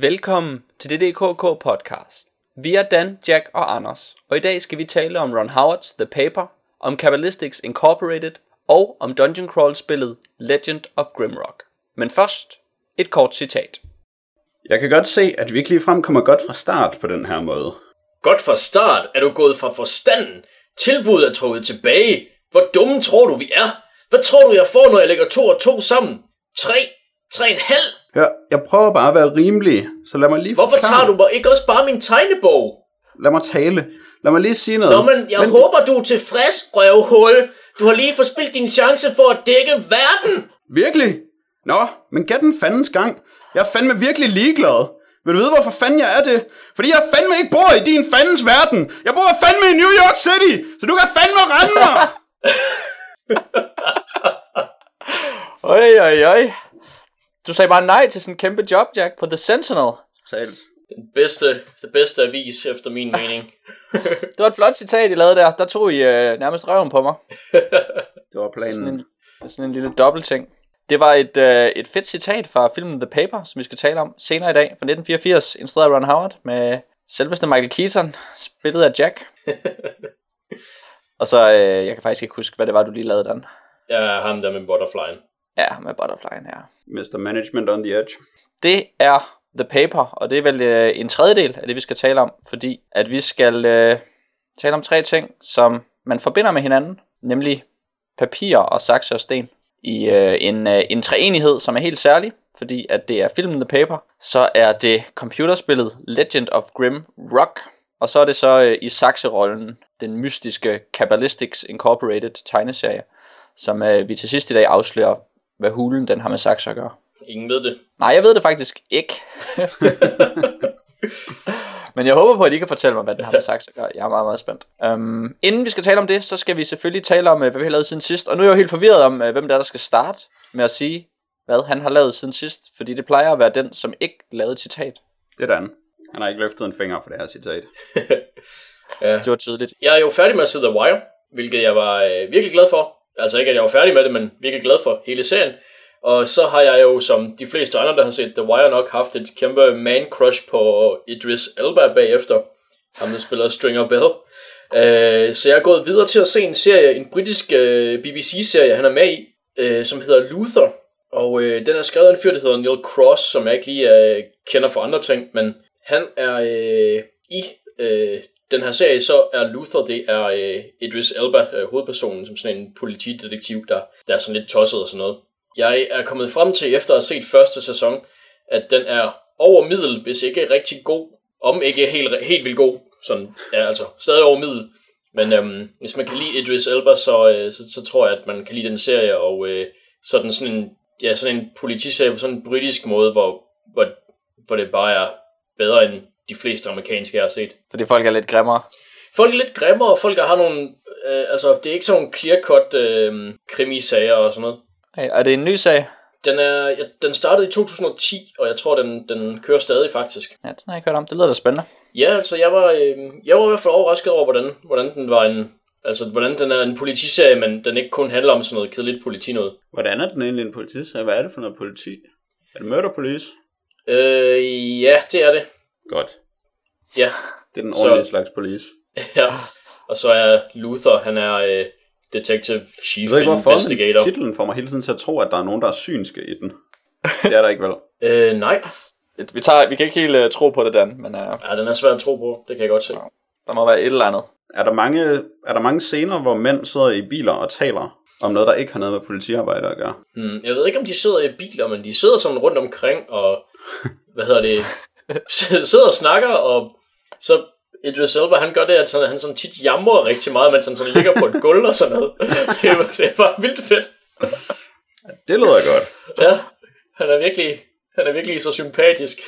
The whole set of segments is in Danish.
Velkommen til DDKK podcast. Vi er Dan, Jack og Anders, og i dag skal vi tale om Ron Howards The Paper, om Kabbalistics Incorporated og om dungeon crawl spillet Legend of Grimrock. Men først et kort citat. Jeg kan godt se, at vi ikke ligefrem kommer godt fra start på den her måde. Godt fra start er du gået fra forstanden. Tilbuddet er trukket tilbage. Hvor dumme tror du, vi er? Hvad tror du, jeg får, når jeg lægger to og to sammen? Tre? Tre en halv? Hør, jeg prøver bare at være rimelig, så lad mig lige Hvorfor forklare. tager du mig ikke også bare min tegnebog? Lad mig tale. Lad mig lige sige noget. Nå, men jeg men... håber, du er tilfreds, røvhul. Du har lige forspildt din chance for at dække verden. Virkelig? Nå, men gæt den fandens gang. Jeg er fandme virkelig ligeglad. Vil du vide, hvorfor fanden jeg er det? Fordi jeg fandme ikke bor i din fandens verden. Jeg bor fandme i New York City, så du kan fandme rende mig. Oj, oj, oj. Du sagde bare nej til sådan en kæmpe job, Jack, på The Sentinel. Sales. Den bedste, det bedste avis, efter min mening. Det var et flot citat, I lavede der. Der tog I øh, nærmest røven på mig. Det var Sådan planen. en, sådan en lille dobbeltting. Det var et, øh, et fedt citat fra filmen The Paper, som vi skal tale om senere i dag, fra 1984, instrueret af Ron Howard, med selveste Michael Keaton, spillet af Jack. Og så, øh, jeg kan faktisk ikke huske, hvad det var, du lige lavede den. Jeg er ham der med butterflyen. Ja, med Butterfly, ja. Mr. Management on the Edge. Det er The Paper, og det er vel øh, en tredjedel af det, vi skal tale om, fordi at vi skal øh, tale om tre ting, som man forbinder med hinanden, nemlig papir og sakse og sten, i øh, en, øh, en treenighed, som er helt særlig, fordi at det er filmen The Paper, så er det computerspillet Legend of Grim Rock, og så er det så øh, i sakserollen den mystiske Kabbalistics Incorporated tegneserie, som øh, vi til sidst i dag afslører, hvad hulen den har med sakser at gøre. Ingen ved det. Nej, jeg ved det faktisk ikke. Men jeg håber på, at I kan fortælle mig, hvad den har med Saxo at gøre. Jeg er meget, meget spændt. Um, inden vi skal tale om det, så skal vi selvfølgelig tale om, øh, hvad vi har lavet siden sidst. Og nu er jeg jo helt forvirret om, øh, hvem det er, der skal starte med at sige, hvad han har lavet siden sidst. Fordi det plejer at være den, som ikke lavede et citat. Det er Dan. Han har ikke løftet en finger for det her citat. Ja. Det var tydeligt. Jeg er jo færdig med at se The Wire, hvilket jeg var øh, virkelig glad for. Altså ikke, at jeg var færdig med det, men virkelig glad for hele serien. Og så har jeg jo, som de fleste andre, der har set The Wire, nok haft et kæmpe man-crush på Idris Elba bagefter. Ham, der spiller Stringer Bell. Øh, så jeg er gået videre til at se en serie, en britisk øh, BBC-serie, han er med i, øh, som hedder Luther. Og øh, den er skrevet af en fyr, der hedder Neil Cross, som jeg ikke lige øh, kender for andre ting, men han er øh, i øh, den her serie, så er Luther, det er øh, Idris Elba, øh, hovedpersonen, som sådan en politidetektiv, der, der er sådan lidt tosset og sådan noget. Jeg er kommet frem til, efter at have set første sæson, at den er over middel, hvis ikke rigtig god, om ikke helt, helt vildt god, sådan, ja, altså stadig over middel. Men øhm, hvis man kan lide Idris Elba, så, øh, så, så tror jeg, at man kan lide den serie, og øh, så er den sådan en, ja, sådan en politiserie på sådan en britisk måde, hvor, hvor, hvor det bare er bedre end de fleste amerikanske, jeg har set. Fordi folk er lidt grimmere. Folk er lidt grimmere, og folk der har nogle, øh, altså det er ikke sådan nogle clear-cut øh, krimisager og sådan noget. Hey, er det en ny sag? Den, er, ja, den startede i 2010, og jeg tror, den, den kører stadig faktisk. Ja, den har jeg ikke hørt om. Det lyder da spændende. Ja, altså jeg var, øh, jeg var i hvert fald overrasket over, hvordan, hvordan den var en, altså hvordan den er en politiserie, men den ikke kun handler om sådan noget kedeligt politi noget. Hvordan er den egentlig en politiserie? Hvad er det for noget politi? Er det murder police? Øh, ja, det er det. Godt. Ja, Det er den Så- ordentlige slags police. ja. Og så er Luther, han er øh, detective chief Jeg ved ikke hvorfor, investigator. men titlen får mig hele tiden til at tro, at der er nogen, der er synske i den. Det er der ikke vel. Øh, nej. Vi, tager, vi kan ikke helt uh, tro på det, Dan, men uh, Ja, den er svær at tro på, det kan jeg godt se. der må være et eller andet. Er der, mange, er der mange scener, hvor mænd sidder i biler og taler om noget, der ikke har noget med politiarbejde at gøre? Hmm, jeg ved ikke, om de sidder i biler, men de sidder sådan rundt omkring og, hvad hedder det, sidder og snakker, og så Idris Elba, han gør det, at sådan, han sådan tit jamrer rigtig meget, mens han sådan ligger på et gulv og sådan noget. Det er, det er bare vildt fedt. Det lyder godt. Ja, han er virkelig, han er virkelig så sympatisk.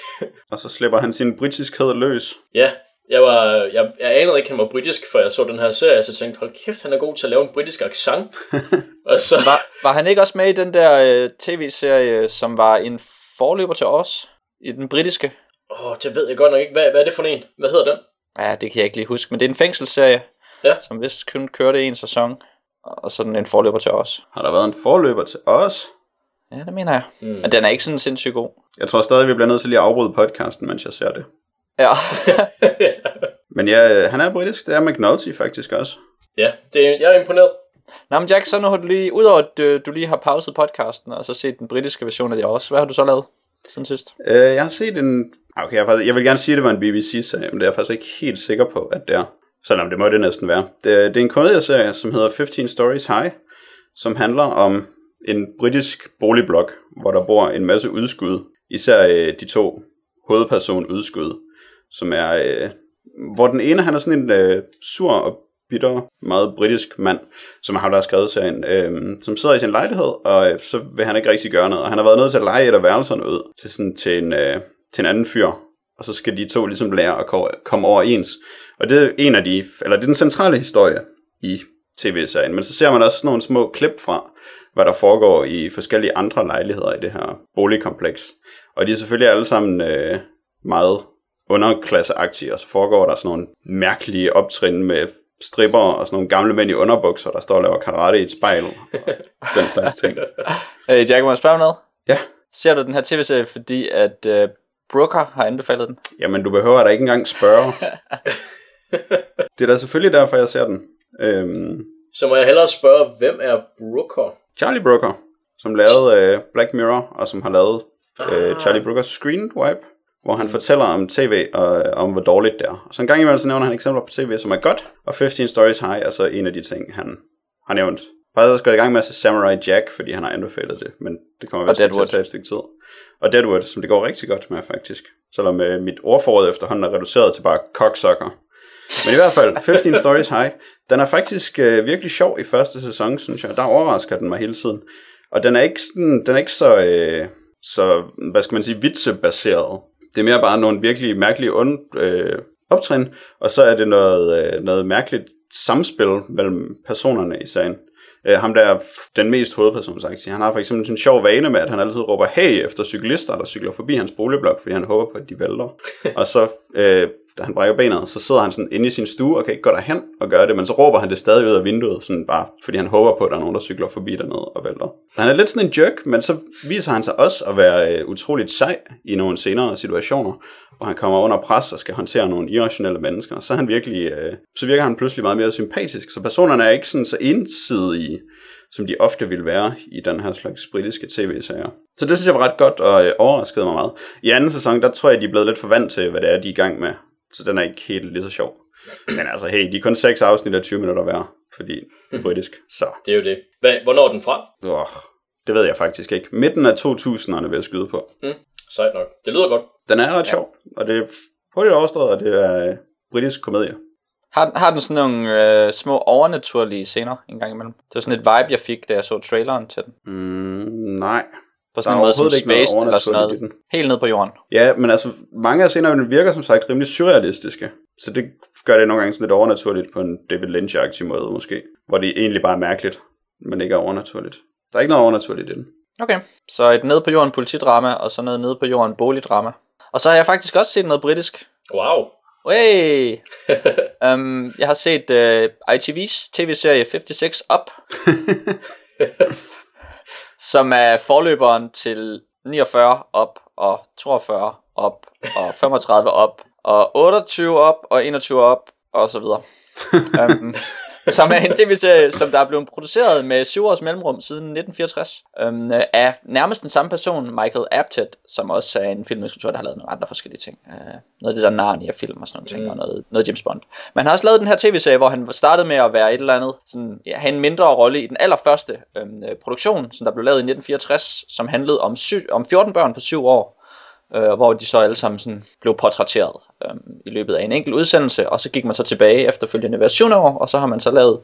Og så slipper han sin britiskhed løs. Ja, jeg, var, jeg, jeg anede ikke, at han var britisk, før jeg så den her serie, så tænkte, hold kæft, han er god til at lave en britisk accent. og så, Var, var han ikke også med i den der øh, tv-serie, som var en forløber til os? I den britiske? Åh, det ved jeg godt nok ikke. Hvad, hvad er det for en? Hvad hedder den? Ja, det kan jeg ikke lige huske, men det er en fængselsserie, Ja. som vist kun kørte en sæson, og sådan en forløber til os. Har der været en forløber til os? Ja, det mener jeg. Mm. Men den er ikke sådan sindssygt god. Jeg tror stadig, vi bliver nødt til lige at afbryde podcasten, mens jeg ser det. Ja. Men ja, øh, han er britisk. Det er McNulty faktisk også. ja, det, jeg er imponeret. Nå, men Jack, så nu har du lige, udover at øh, du lige har pauset podcasten, og så set den britiske version af det også, hvad har du så lavet siden sidst? Øh, jeg har set en... Ah, okay, jeg, faktisk- jeg vil gerne sige, at det var en BBC-serie, men det er jeg faktisk ikke helt sikker på, at det er. Selvom det må det næsten være. Det, det er en komedieserie, som hedder 15 Stories High, som handler om en britisk boligblok, hvor der bor en masse udskud. Især øh, de to hovedperson udskud, som er... Øh, hvor den ene, han er sådan en øh, sur og bitter, meget britisk mand, som har der har skrevet serien, øh, som sidder i sin lejlighed, og øh, så vil han ikke rigtig gøre noget. Og han har været nødt til at lege et af værelserne ud til, sådan, til, en, øh, til en anden fyr, og så skal de to ligesom lære at ko- komme overens. Og det er en af de, eller det er den centrale historie i tv-serien, men så ser man også sådan nogle små klip fra, hvad der foregår i forskellige andre lejligheder i det her boligkompleks. Og de er selvfølgelig alle sammen øh, meget underklasseagtige, og så foregår der sådan nogle mærkelige optrin med stripper og sådan nogle gamle mænd i underbukser, der står og laver karate i et spejl, og den slags ting. Øh, Jack, må jeg spørge noget? Ja, Ser du den her tv-serie, fordi at øh, Brooker har anbefalet den? jamen du behøver da ikke engang spørge. Det er da selvfølgelig derfor, jeg ser den. Øhm, Så må jeg hellere spørge, hvem er Brooker? Charlie Brooker, som lavede øh, Black Mirror, og som har lavet øh, Ah. Charlie Brookers Screen Wipe, hvor han fortæller om tv og om, hvor dårligt det er. Og så en gang imellem så nævner han eksempler på tv, som er godt, og 15 Stories High er så en af de ting, han har nævnt. Faktisk også gået i gang med at se Samurai Jack, fordi han har anbefalet det, men det kommer vist til at tage et stykke tid. Og Deadwood, som det går rigtig godt med faktisk. Selvom øh, mit ordforråd efterhånden er reduceret til bare cocksucker. Men i hvert fald, 15 Stories High, den er faktisk øh, virkelig sjov i første sæson, synes jeg. Der overrasker den mig hele tiden. Og den er ikke, sådan, den er ikke så, øh, så, hvad skal man sige, vitsebaseret. Det er mere bare nogle virkelig mærkelige und, øh, optrin, og så er det noget, øh, noget mærkeligt samspil mellem personerne i sagen. Øh, ham der er den mest hovedperson, sagt, han har for eksempel sådan en sjov vane med, at han altid råber hey efter cyklister, der cykler forbi hans boligblok, fordi han håber på, at de vælter. og så, øh, da han brækker benet, så sidder han sådan inde i sin stue og kan ikke gå derhen og gøre det, men så råber han det stadig ud af vinduet, sådan bare, fordi han håber på, at der er nogen, der cykler forbi dernede og vælter. Han er lidt sådan en jerk, men så viser han sig også at være øh, utroligt sej i nogle senere situationer, hvor han kommer under pres og skal håndtere nogle irrationelle mennesker. Så han virkelig, øh, så virker han pludselig meget mere sympatisk. Så personerne er ikke sådan så ensidige, som de ofte vil være i den her slags britiske tv-serier. Så det synes jeg var ret godt og øh, overraskede mig meget. I anden sæson, der tror jeg, de er blevet lidt for vant til, hvad det er, de er i gang med. Så den er ikke helt lige så sjov. Men altså, hey, de er kun 6 afsnit af 20 minutter hver, fordi det er britisk. Så, Det er jo det. Hvad, hvornår er den fra? åh, det ved jeg faktisk ikke. Midten af 2000'erne vil jeg skyde på. Mm, sejt nok. Det lyder godt. Den er ret sjov, og det er hurtigt overstået, og det er øh, britisk komedie. Har, har den sådan nogle øh, små overnaturlige scener en gang imellem? Det var sådan et vibe, jeg fik, da jeg så traileren til den. Mm, nej, På der sådan er en måde som noget Spaced eller sådan noget. den. Helt ned på jorden. Ja, men altså, mange af scenerne virker som sagt rimelig surrealistiske. Så det gør det nogle gange sådan lidt overnaturligt på en David Lynch-agtig måde måske. Hvor det egentlig bare er mærkeligt, men ikke er overnaturligt. Der er ikke noget overnaturligt i den. Okay, så et ned på jorden politidrama, og så noget ned på jorden boligdrama. Og så har jeg faktisk også set noget britisk. Wow. Hey! um, jeg har set uh, ITV's tv-serie 56 Up, som er forløberen til 49 op, og 42 op, og 35 op, og 28 op, og 21 op, og så videre. um, som er en tv-serie, som der er blevet produceret med syv års mellemrum siden 1964, um, af nærmest den samme person, Michael Apted, som også er en filminstruktør, der har lavet nogle andre forskellige ting. Uh, noget af det der Narnia-film og sådan nogle ting, Mm. og noget, noget James Bond. Men han har også lavet den her tv-serie, hvor han startede med at være et eller andet, sådan, ja, have en mindre rolle i den allerførste øhm, øh, produktion, som der blev lavet i 1964, som handlede om, syv, om 14 børn på 7 år, øh, hvor de så alle sammen sådan blev portrætteret øh, i løbet af en enkelt udsendelse, og så gik man så tilbage efterfølgende år, og så har man så lavet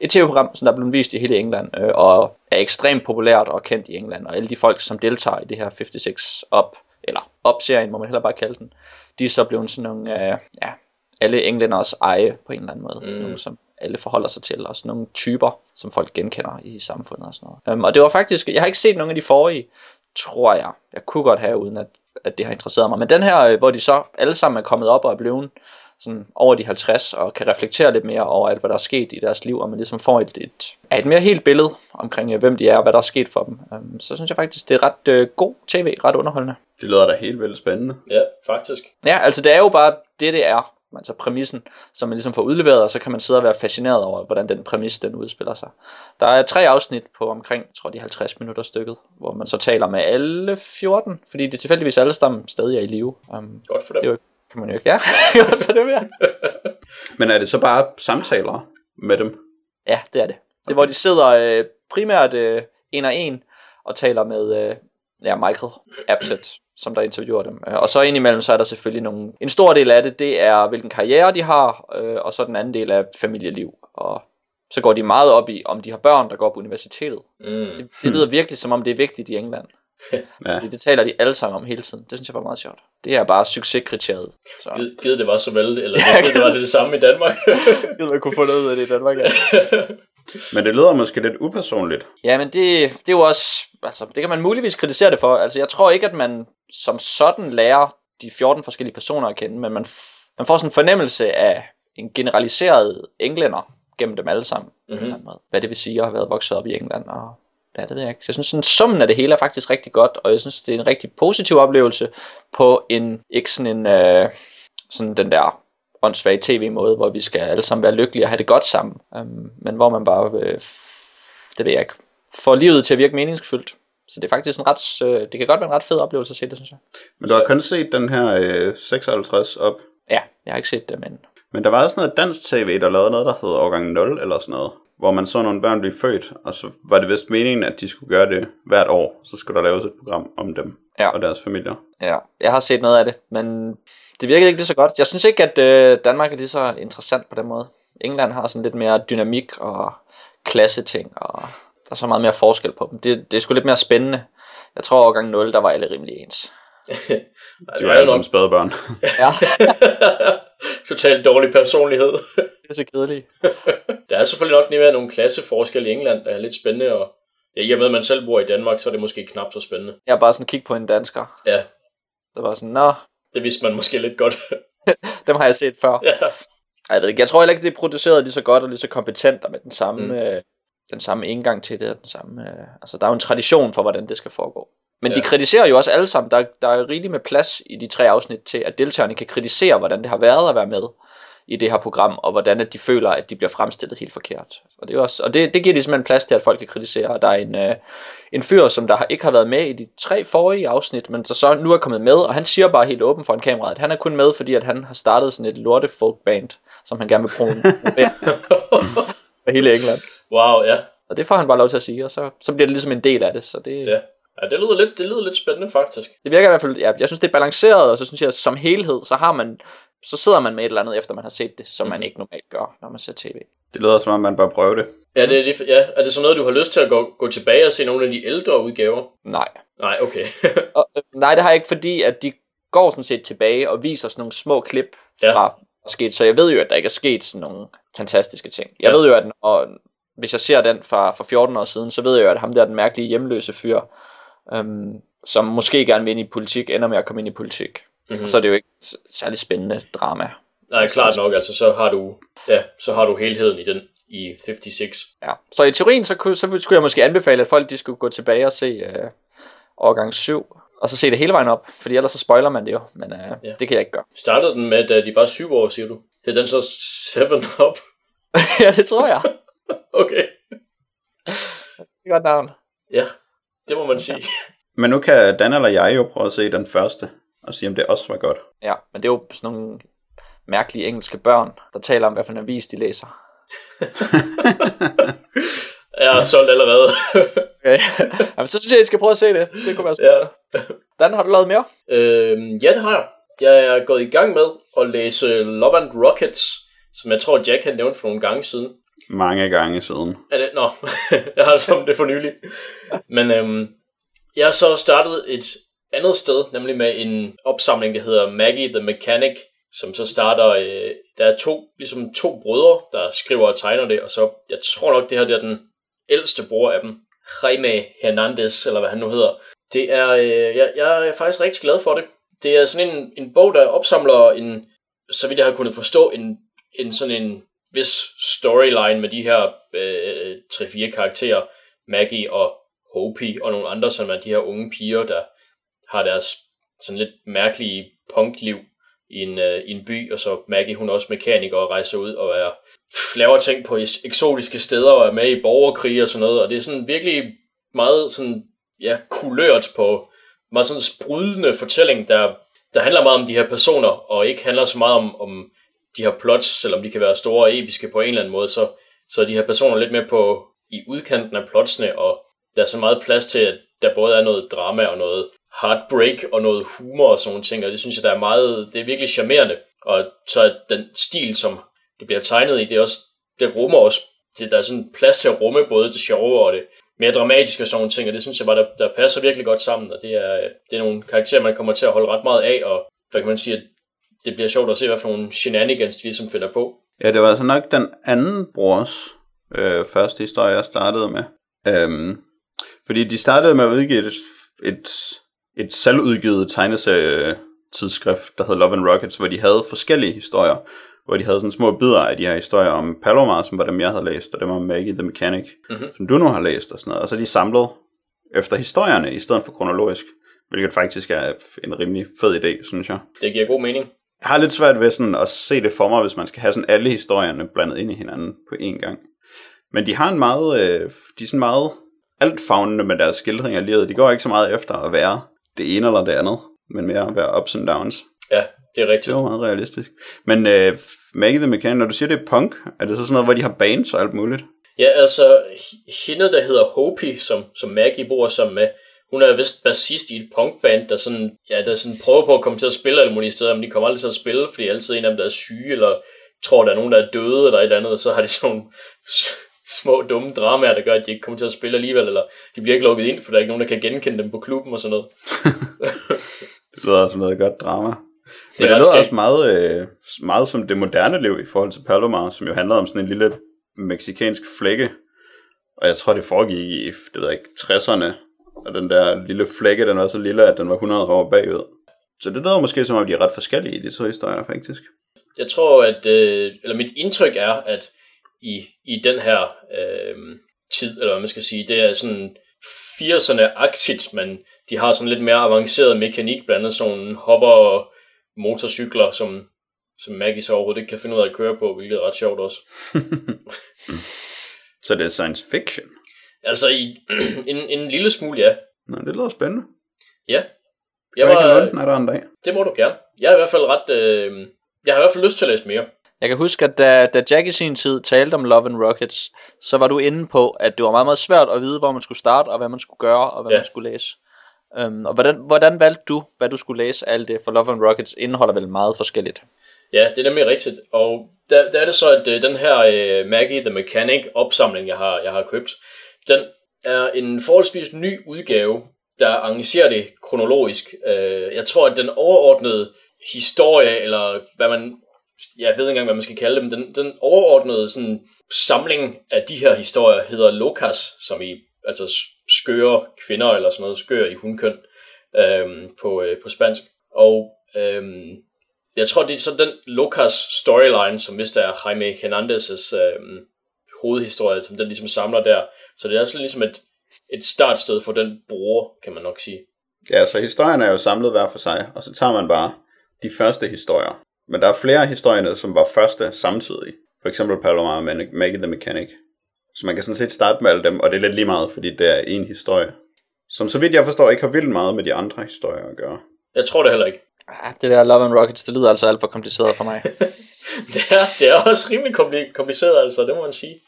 et tv-program, som der er blevet vist i hele England, øh, og er ekstremt populært og kendt i England, og alle de folk, som deltager i det her 56 Up, eller Up-serien, må man heller bare kalde den, de er så blevet sådan nogle, øh, ja, alle englænders eje på en eller anden måde, mm. nogle, som alle forholder sig til, og sådan nogle typer, som folk genkender i samfundet og sådan noget. Um, og det var faktisk, jeg har ikke set nogen af de forrige, tror jeg. Jeg kunne godt have, uden at, at det har interesseret mig. Men den her, øh, hvor de så alle sammen er kommet op og er blevet sådan over de 50 og kan reflektere lidt mere over alt, hvad der er sket i deres liv, og man ligesom får et, et, et mere helt billede omkring, øh, hvem de er og hvad der er sket for dem. Um, så synes jeg faktisk, det er ret øh, god tv, ret underholdende. Det lyder da helt vildt spændende. Ja, faktisk. Ja, altså det er jo bare det, det er. Altså præmissen, som man ligesom får udleveret, og så kan man sidde og være fascineret over, hvordan den præmis, den udspiller sig. Der er tre afsnit på omkring, jeg tror de 50 minutter stykket, hvor man så taler med alle 14, fordi de tilfældigvis alle sammen stadig er i live. Um, Godt for dem. det jo, kan man jo ikke, ja, godt for dem, ja. Men er det så bare samtaler med dem? Ja, det er det. Det er, hvor de sidder øh, primært øh, en og en og taler med øh, ja, Michael Apted, som der interviewer dem. Øh, Og så indimellem, så er der selvfølgelig nogle... En stor del af det, det er, hvilken karriere de har, øh, og så den anden del af familieliv. Og så går de meget op i, om de har børn, der går på universitetet. Mm. Det, det lyder virkelig, som om det er vigtigt i England. Ja. Fordi det taler de alle sammen om hele tiden. Det synes jeg var meget sjovt. Det er bare succeskriteriet. Så Givet, givet det var så vel, eller det, det var det, det samme i Danmark. gider man kunne få noget ud af det i Danmark. Ja. Men det lyder måske lidt upersonligt. Ja, men det, det er jo også, altså det kan man muligvis kritisere det for. Altså jeg tror ikke, at man som sådan lærer de 14 forskellige personer at kende, men man, f- man får sådan en fornemmelse af en generaliseret englænder gennem dem alle sammen. Mhm. Mm-hmm. Hvad det vil sige at have været vokset op i England. Og, ja, det ved jeg ikke. Så jeg synes, sådan, summen af det hele er faktisk rigtig godt, og jeg synes, det er en rigtig positiv oplevelse på en, ikke sådan en, øh, sådan den der åndssvage tv-måde, hvor vi skal alle sammen være lykkelige og have det godt sammen. Um, men hvor man bare, øh, det ved jeg ikke, får livet til at virke meningsfyldt. Så det er faktisk en ret, øh, det kan godt være en ret fed oplevelse at se det, synes jeg. Men du har kun set den her øh, 56 op. Ja, jeg har ikke set det, men Men der var også noget dansk tv, der lavede noget, der hed Årgang 0 eller sådan noget. Hvor man så nogle børn blive født, og så var det vist meningen, at de skulle gøre det hvert år. Så skulle der laves et program om dem Ja. og deres familier. ja, jeg har set noget af det, men det virkede ikke lige så godt. Jeg synes ikke, at øh, Danmark er lige så interessant på den måde. England har sådan lidt mere dynamik og klasseting, og der er så meget mere forskel på dem. Det, det er sgu lidt mere spændende. Jeg tror, overgang 0, der var alle rimelig ens. De det var er alle jo sammen spædbørn. Ja, Totalt dårlig personlighed. det er så kedeligt. Der er selvfølgelig nok mere nogle klasseforskelle i England, der er lidt spændende, og ja, i og med, at man selv bor i Danmark, så er det måske knap så spændende. Jeg har bare sådan kigget på en dansker. Ja, Der var sådan, nå, det vidste man måske lidt godt. dem har jeg set før. ja. Jeg ved ikke, jeg tror heller ikke, det er produceret lige så godt og lige så kompetent og med den samme, Mm. øh, den samme indgang til det. og Den samme, øh, altså, der er jo en tradition for, hvordan det skal foregå. Men. Ja. de kritiserer jo også alle sammen. Der, der er rigeligt med plads i de tre afsnit til, at deltagerne kan kritisere, hvordan det har været at være med i det her program, og hvordan at de føler, at de bliver fremstillet helt forkert. Og det, er også, og det, det giver de simpelthen plads til, at folk kan kritisere. Der er en, øh, en fyr, som der har, ikke har været med i de tre forrige afsnit, men så, så nu er kommet med, og han siger bare helt åben foran kameraet, at han er kun med, fordi at han har startet sådan et lorte folk band, som han gerne vil promovere for hele England. wow, ja. Og det får han bare lov til at sige, og så, så bliver det ligesom en del af det. Så det, Ja. Ja, det lyder lidt, det lyder lidt spændende, faktisk. det virker i hvert fald, ja, jeg synes det er balanceret, og så synes jeg som helhed, så har man, så sidder man med et eller andet, efter man har set det, som man ikke normalt gør, når man ser tv. Det lyder som om, man bør prøve det. Ja, det, er det, ja, er det så noget, du har lyst til at gå, gå tilbage og se nogle af de ældre udgaver? Nej. Nej, okay. Og, øh, nej, det har jeg ikke, fordi at de går sådan set tilbage og viser sådan nogle små klip Ja. fra sket. Så jeg ved jo, at der ikke er sket sådan nogle fantastiske ting. Jeg Ja. ved jo, at og, hvis jeg ser den fra, fra 14 år siden, så ved jeg jo, at ham der, den mærkelige hjemløse fyr, øhm, som måske gerne vil ind i politik, ender med at komme ind i politik. Mm-hmm. Mm. Så er det jo ikke særlig spændende drama. Nej, klart nok, altså så har du, ja, så har du helheden i den, i 56. Ja. Så i teorien, så, kunne, så skulle jeg måske anbefale, at folk de skulle gå tilbage og se øh, årgang 7, og så se det hele vejen op, fordi ellers så spoiler man det jo, men øh, Ja. ja. det kan jeg ikke gøre. Startede den med, da de var syv år, siger du? Hed den så 7 Up? ja, det tror jeg. Okay. Det er godt navn. Ja, det må man sige. Men nu kan Dan eller jeg jo prøve at se den første, og sige, om det også var godt. Ja, men det er jo sådan nogle mærkelige engelske børn, der taler om, hvad for en avis de læser. Jeg har solgt allerede. Okay. Jamen, så synes jeg, I skal prøve at se det. Det kunne være spændende. ja. Dan, har du lavet mere? Øhm, ja, det har jeg. Jeg er gået i gang med at læse Love and Rockets, som jeg tror, Jack har nævnt for nogle gange siden. Mange gange siden. Er det? Nå, jeg har altså det for nylig. Men øhm, jeg har så startet et andet sted, nemlig med en opsamling, der hedder Maggie the Mechanic, som så starter, øh, der er to, ligesom to brødre, der skriver og tegner det, og så, jeg tror nok, det her det er den ældste bror af dem, Jaime Hernandez, eller hvad han nu hedder. Det er, øh, jeg, jeg er faktisk rigtig glad for det. Det er sådan en, en bog, der opsamler en så vidt jeg har kunnet forstå, en, en sådan en vis storyline med de her øh, 3-4 karakterer, Maggie og Hopi og nogle andre, som er de her unge piger, der har deres sådan lidt mærkelige punkliv i en, øh, i en by, og så Maggie, hun er også mekaniker og rejser ud og er, laver ting på eksotiske steder og er med i borgerkrig og sådan noget, og det er sådan virkelig meget sådan, ja, kulørt på meget sådan sprudende fortælling, der, der handler meget om de her personer, og ikke handler så meget om, om de her plots, selvom de kan være store og episke på en eller anden måde, så, så er de her personer lidt mere på i udkanten af plotsene, og der er så meget plads til, at der både er noget drama og noget heartbreak og noget humor og sådan nogle ting, og det synes jeg, der er meget, det er virkelig charmerende. Og så er den stil, som det bliver tegnet i, det er også, det rummer også, det, der er sådan plads til at rumme både det sjove og det mere dramatiske og sådan nogle ting, og det synes jeg bare, der, der passer virkelig godt sammen, og det er, det er nogle karakterer, man kommer til at holde ret meget af, og hvad kan man sige, at det bliver sjovt at se, hvad for nogle shenanigans vi som finder på. Ja, det var altså nok den anden brors øh, første historie, jeg startede med. Øhm, fordi de startede med at udgive et, et, et selvudgivet tegneserietidsskrift, der hed Love and Rockets, hvor de havde forskellige historier, hvor de havde sådan små bidder af de her historier om Palomar, som var dem, jeg havde læst, og dem om Maggie the Mechanic, mm-hmm. som du nu har læst og sådan noget. Og så de samlet efter historierne, i stedet for kronologisk, hvilket faktisk er en rimelig fed idé, synes jeg. Det giver god mening. Jeg har lidt svært ved sådan at se det for mig, hvis man skal have sådan alle historierne blandet ind i hinanden på én gang. Men de har en meget, øh, de er sådan meget altfavnende med deres skildring af livet. De går ikke så meget efter at være det ene eller det andet, men mere at være ups and downs. Ja, det er rigtigt. Det var meget realistisk. Men øh, Maggie the Mechanic, når du siger, det er punk, er det så sådan noget, hvor de har bands og alt muligt? Ja, altså, hende, der hedder Hopi, som, som Maggie bor sammen med, hun er vist bassist i et punkband, der sådan, ja, der sådan prøver på at komme til at spille alle mulige steder, men de kommer aldrig til at spille, fordi altid en af dem, der er syge, eller tror, der er nogen, der er døde, eller et eller andet, og så har de sådan små dumme dramaer, der gør, at de ikke kommer til at spille alligevel, eller de bliver ikke lukket ind, for der er ikke nogen, der kan genkende dem på klubben og sådan noget. det lyder som noget godt drama. Men det, det lyder også meget, øh, meget som det moderne liv i forhold til Palomar, som jo handler om sådan en lille meksikansk flække. Og jeg tror, det foregik i, det ved jeg ikke, 60'erne. Og den der lille flække, den var så lille, at den var 100 år bagud. Så det lyder måske som om, de er ret forskellige i de to historier, faktisk. Jeg tror, at, øh, eller mit indtryk er, at i, i den her øh, tid, eller hvad man skal sige, det er sådan 80'erne-agtigt, men de har sådan lidt mere avanceret mekanik, blandt andet sådan hopper motorcykler, som, som Maggie så overhovedet ikke kan finde ud af at køre på, hvilket er ret sjovt også. så det er science fiction? Altså, i, en, en lille smule, ja. Nå, det lyder spændende. Ja. Jeg, jeg var, kan der en dag. Det må du gerne. Jeg er i hvert fald ret... Øh, jeg har i hvert fald lyst til at læse mere. Jeg kan huske, at da, da Jack i sin tid talte om Love and Rockets, så var du inde på, at det var meget, meget svært at vide, hvor man skulle starte, og hvad man skulle gøre, og hvad ja. man skulle læse. Um, og hvordan, hvordan valgte du, hvad du skulle læse alt det? For Love and Rockets indeholder vel meget forskelligt. Ja, det er nemlig rigtigt. Og der, der er det så, at uh, den her uh, Maggie the Mechanic opsamling, jeg har, jeg har købt, den er en forholdsvis ny udgave, der arrangerer det kronologisk. Uh, jeg tror, at den overordnede historie, eller hvad man jeg ved ikke engang, hvad man skal kalde dem, den, den overordnede sådan, samling af de her historier hedder Lokas, som i altså skøre kvinder, eller sådan noget, skør i hundkøn øhm, på, øh, på spansk. Og øhm, jeg tror, det er sådan den Lokas storyline, som vist er Jaime Hernandez' øhm, hovedhistorie, som den ligesom samler der. Så det er også ligesom et, et startsted for den bror, kan man nok sige. Ja, så historien er jo samlet hver for sig, og så tager man bare de første historier. Men der er flere historier, som var første samtidig. For eksempel Palomar og Maggie the Mechanic. Så man kan sådan set starte med alle dem, og det er lidt lige meget, fordi det er en historie. Som så vidt jeg forstår, ikke har vildt meget med de andre historier at gøre. Jeg tror det heller ikke. Ah, det der Love and Rockets, det lyder altså alt for kompliceret for mig. det, er, det er også rimelig kompliceret, altså, det må man sige.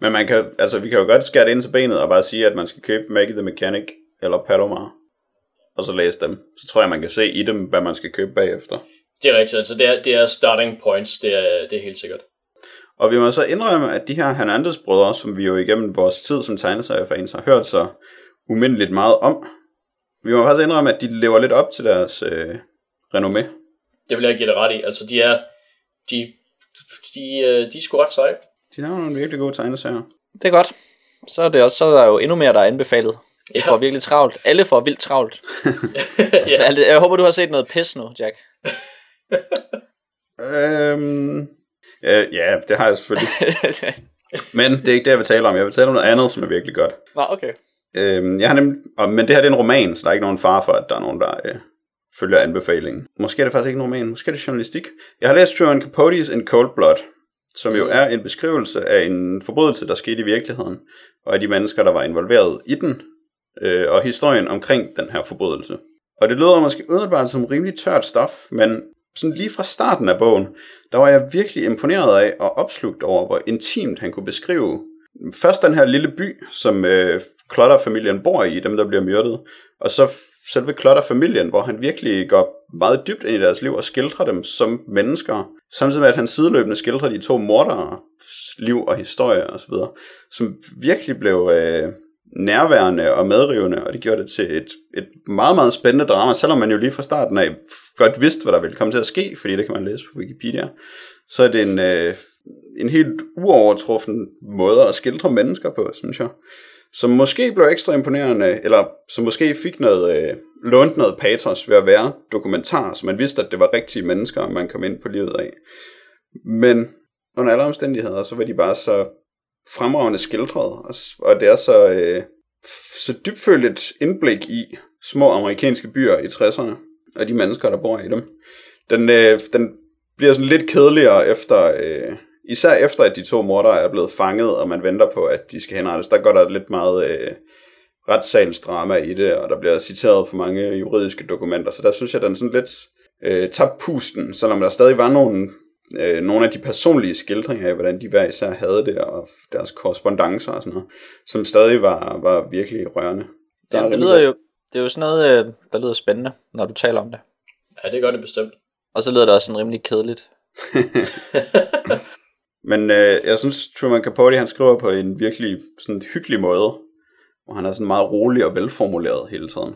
Men man kan, altså, vi kan jo godt skære det ind til benet og bare sige, at man skal købe Maggie the Mechanic eller Palomar, og så læse dem. Så tror jeg, man kan se i dem, hvad man skal købe bagefter. Det er rigtigt, altså det er, det er starting points, det er, det er helt sikkert. Og vi må så indrømme, at de her Hernandez brødre, som vi jo igennem vores tid som tegneseriefans har hørt så umindeligt meget om, vi må faktisk indrømme, at de lever lidt op til deres øh, renommé. Det vil jeg give det ret i. Altså, de er, de, de, øh, de er sgu ret seje. De har nogle virkelig gode tegneserier. Det er godt. Så er, det også, så er der jo endnu mere, der er anbefalet. Ja. får virkelig travlt. Alle får vildt travlt. ja. Jeg håber, du har set noget pis nu, Jack. Øhm, øh, ja, det har jeg selvfølgelig. Men det er ikke det, jeg vil tale om. Jeg vil tale om noget andet, som er virkelig godt. Nå, okay. Øhm, jeg har nemlig, og, men det her det er en roman, så der er ikke nogen far for, at der er nogen, der øh, følger anbefalingen. Måske er det faktisk ikke en roman, måske er det journalistik. Jeg har læst Truman Capote's In Cold Blood, som jo er en beskrivelse af en forbrydelse, der skete i virkeligheden, og af de mennesker, der var involveret i den, øh, og historien omkring den her forbrydelse. Og det lyder måske umiddelbart som rimelig tørt stof, men sådan lige fra starten af bogen, der var jeg virkelig imponeret af og opslugt over, hvor intimt han kunne beskrive først den her lille by, som øh, Klotter-familien bor i, dem der bliver myrdet, og så selve Klotter-familien, hvor han virkelig går meget dybt ind i deres liv og skildrer dem som mennesker, samtidig med at han sideløbende skildrer de to mordere liv og historie osv., som virkelig blev øh, nærværende og medrivende, og det gjorde det til et, et meget, meget spændende drama, selvom man jo lige fra starten af godt vidste, hvad der ville komme til at ske, fordi det kan man læse på Wikipedia, så er det en, øh, en helt uovertruffen måde at skildre mennesker på, synes jeg. Som måske blev ekstra imponerende, eller som måske fik noget, øh, lånt noget patos ved at være dokumentar, så man vidste, at det var rigtige mennesker, man kom ind på livet af. Men under alle omstændigheder, så var de bare så fremragende skildret, og, og det er så, øh, så dybfølt et indblik i små amerikanske byer i 60'erne, og de mennesker, der bor i dem. Den, øh, den bliver sådan lidt kedeligere efter, øh, især efter at de to mordere er blevet fanget, og man venter på, at de skal henrettes. Der går der lidt meget øh, retssalsdrama i det, og der bliver citeret for mange juridiske dokumenter, så der synes jeg, den sådan lidt øh, tabte pusten, selvom der stadig var nogle øh, nogle af de personlige skildringer af, hvordan de hver især havde det, og deres korrespondencer og sådan noget, som stadig var, var virkelig rørende. Der ja, det lyder jo, det er jo sådan noget, øh, der lyder spændende, når du taler om det. Ja, det gør det bestemt. Og så lyder det også sådan rimelig kedeligt. Men øh, jeg synes, Truman Capote, han skriver på en virkelig sådan hyggelig måde, hvor han er sådan meget rolig og velformuleret hele tiden.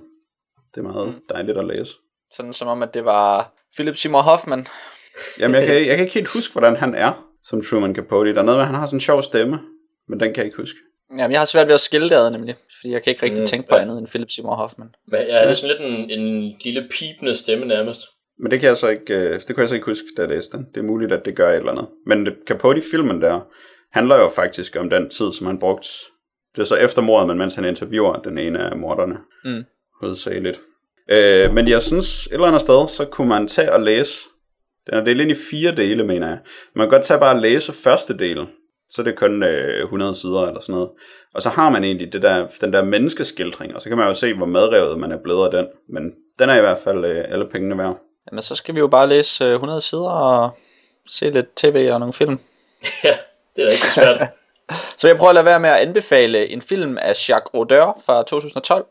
Det er meget mm. dejligt at læse. Sådan som om, at det var Philip Seymour Hoffman, Jamen, jeg kan, jeg kan ikke helt huske, hvordan han er som Truman Capote. Der er noget med, at han har sådan en sjov stemme, men den kan jeg ikke huske. Jamen, jeg har svært ved at skille det nemlig, fordi jeg kan ikke rigtig mm, tænke på ja. andet end Philip Seymour Hoffman. Men ja, det er sådan lidt en, en lille pipende stemme nærmest. Men det kan jeg så ikke, øh, det kan jeg så ikke huske, da jeg læste den. Det er muligt, at det gør et eller andet. Men Capote-filmen der, handler jo faktisk om den tid, som han brugte. Det er så efter mordet, men mens han interviewer den ene af morderne. Mm. Hovedsageligt. Øh, men jeg synes, et eller andet sted, så kunne man tage og læse den er delt ind i fire dele, mener jeg. Man kan godt tage bare og læse første del, så er det kun øh, 100 sider eller sådan noget. Og så har man egentlig det der, den der menneskeskildring, og så kan man jo se, hvor madrevet man er blevet af den. Men den er i hvert fald øh, alle pengene værd. Jamen så skal vi jo bare læse øh, 100 sider og se lidt tv og nogle film. ja, det er da ikke så svært. så jeg prøver at lade være med at anbefale en film af Jacques Audiard fra 2012,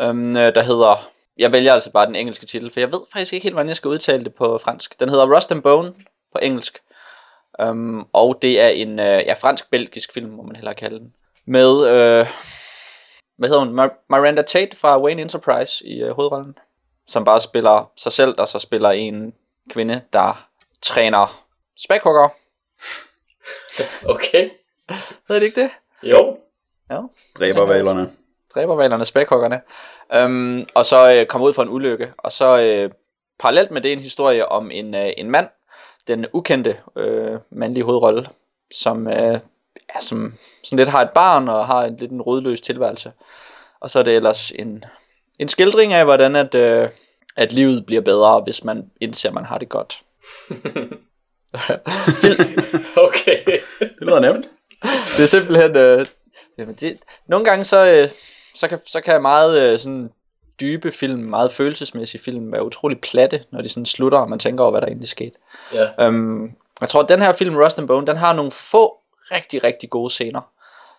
øhm, øh, der hedder jeg vælger altså bare den engelske titel, for jeg ved faktisk ikke helt, hvordan jeg skal udtale det på fransk. Den hedder Rust and Bone på engelsk. Um, og det er en uh, ja, fransk-belgisk film, må man hellere kalde den. Med, uh, hvad hedder hun, Miranda Tate fra Wayne Enterprise i uh, hovedrollen. Som bare spiller sig selv, der så spiller en kvinde, der træner spækhugger. Okay. Ved det ikke det? Jo. Ja. Dræbervalerne. Dræbervalerne, spækhuggerne. Øhm, og så øh, kommer ud fra en ulykke. Og så øh, parallelt med det en historie om en, øh, en mand, den ukendte øh, mandlige hovedrolle, som, øh, ja, som sådan lidt har et barn og har en lidt en rodløs tilværelse. Og så er det ellers en, en skildring af, hvordan at, øh, at livet bliver bedre, hvis man indser, at man har det godt. okay. det lyder nemt. Det er simpelthen... Øh, jamen det, nogle gange så, øh, så kan, så kan meget øh, sådan dybe film, meget følelsesmæssige film være utrolig platte, når de sådan slutter, og man tænker over, hvad der egentlig skete. Ja. Øhm, jeg tror, at den her film, Rust and Bone, den har nogle få rigtig, rigtig gode scener,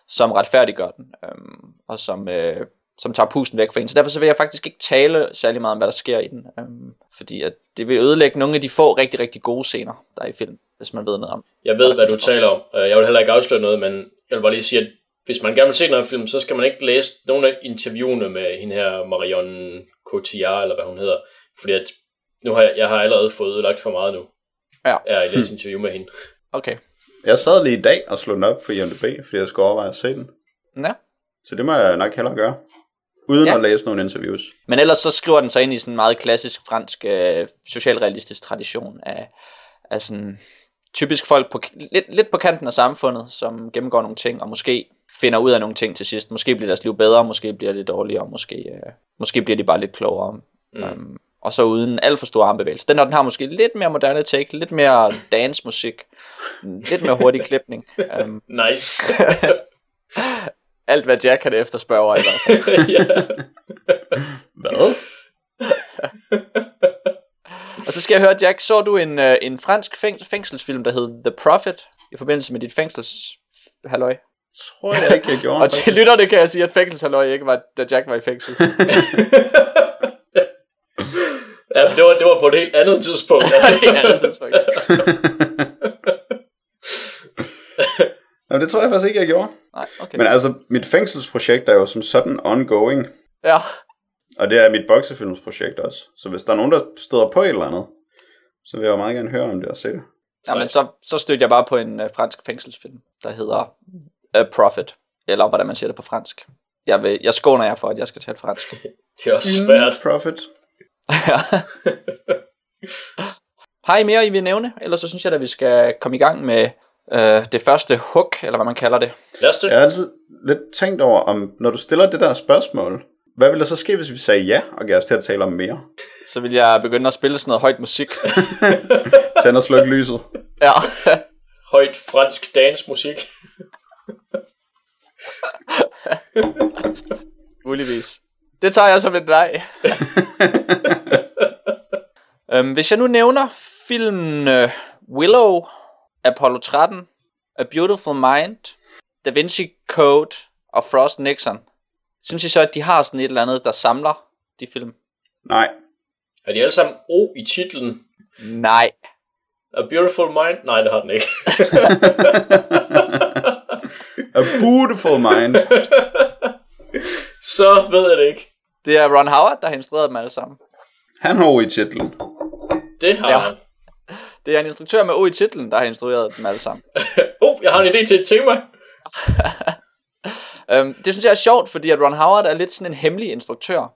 som retfærdiggør den, øhm, og som, øh, som tager pusten væk fra en. Så derfor så vil jeg faktisk ikke tale særlig meget om, hvad der sker i den, øhm, fordi at det vil ødelægge nogle af de få rigtig, rigtig gode scener, der er i film, hvis man ved noget om. Jeg ved, hvad du taler om. Øh, jeg vil heller ikke afsløre noget, men jeg vil bare lige sige, at hvis man gerne vil se den her film, så skal man ikke læse nogle af interviewene med hende her Marion Cotillard, eller hvad hun hedder. Fordi at nu har jeg, jeg har allerede fået lagt for meget nu. Ja. Jeg har læst interview med hende. Okay. Jeg sad lige i dag og slog den op på IMDb, fordi jeg skulle overveje at se den. Ja. Så det må jeg nok hellere gøre. Uden ja. at læse nogle interviews. Men ellers så skriver den sig ind i sådan en meget klassisk fransk øh, socialrealistisk tradition af, er sådan typisk folk på, lidt, lidt på kanten af samfundet, som gennemgår nogle ting, og måske finder ud af nogle ting til sidst. Måske bliver deres liv bedre, måske bliver det dårligere, måske, øh, måske bliver de bare lidt klogere. Mm. Um, og så uden alt for stor armbevægelse. Den, den har måske lidt mere moderne take, lidt mere dance-musik, lidt mere hurtig klipning. Um, Nice. alt hvad Jack kan efterspørge i hvert fald. ja. Hvad? Og så skal jeg høre, Jack, så du en, øh, en fransk fæng- fængselsfilm, der hed The Prophet, i forbindelse med dit fængsels halløj. Tror jeg ikke, jeg gjorde. Og til lytterne kan jeg sige, at fængselshalløj ikke var, da Jack var i fængsel. ja, for det var, det var på et helt andet tidspunkt. Altså. Det er et andet tidspunkt. Nå, det tror jeg faktisk ikke, jeg gjorde. Nej, okay. Men altså, mit fængselsprojekt er jo som sådan ongoing. Ja, Og det er mit boksefilmsprojekt også. Så hvis der er nogen, der støder på et eller andet, så vil jeg jo meget gerne høre om det og se det. Jamen, så, så stødte jeg bare på en uh, fransk fængselsfilm, der hedder A Prophet, eller hvordan man siger det på fransk. Jeg, vil, jeg skåner jer for, at jeg skal tale fransk. Det er også svært. Profit. Ja. Har I mere, I vil nævne? Ellers så synes jeg, at vi skal komme i gang med øh, det første hook, eller hvad man kalder det. Lad os det. Jeg har altid lidt tænkt over, om når du stiller det der spørgsmål, hvad ville der så ske, hvis vi sagde ja, og gav os til at tale om mere? Så vil jeg begynde at spille sådan noget højt musik. Tænd og sluk lyset. ja. Højt fransk dansmusik. Muligvis. Det tager jeg som et nej. øhm, hvis jeg nu nævner filmen uh, Willow, Apollo 13, A Beautiful Mind, Da Vinci Code og Frost Nixon, synes I så, at de har sådan et eller andet, der samler de film? Nej. Er de alle sammen O i titlen? Nej. A Beautiful Mind? Nej, det har den ikke. A beautiful mind. Så ved jeg det ikke. Det er Ron Howard, der har instrueret dem alle sammen. Han har i titlen. Det har Ja. han. Det er en instruktør med O i titlen, der har instrueret dem alle sammen. Oh, jeg har en idé til et tema. Øhm, det synes jeg er sjovt, fordi at Ron Howard er lidt sådan en hemmelig instruktør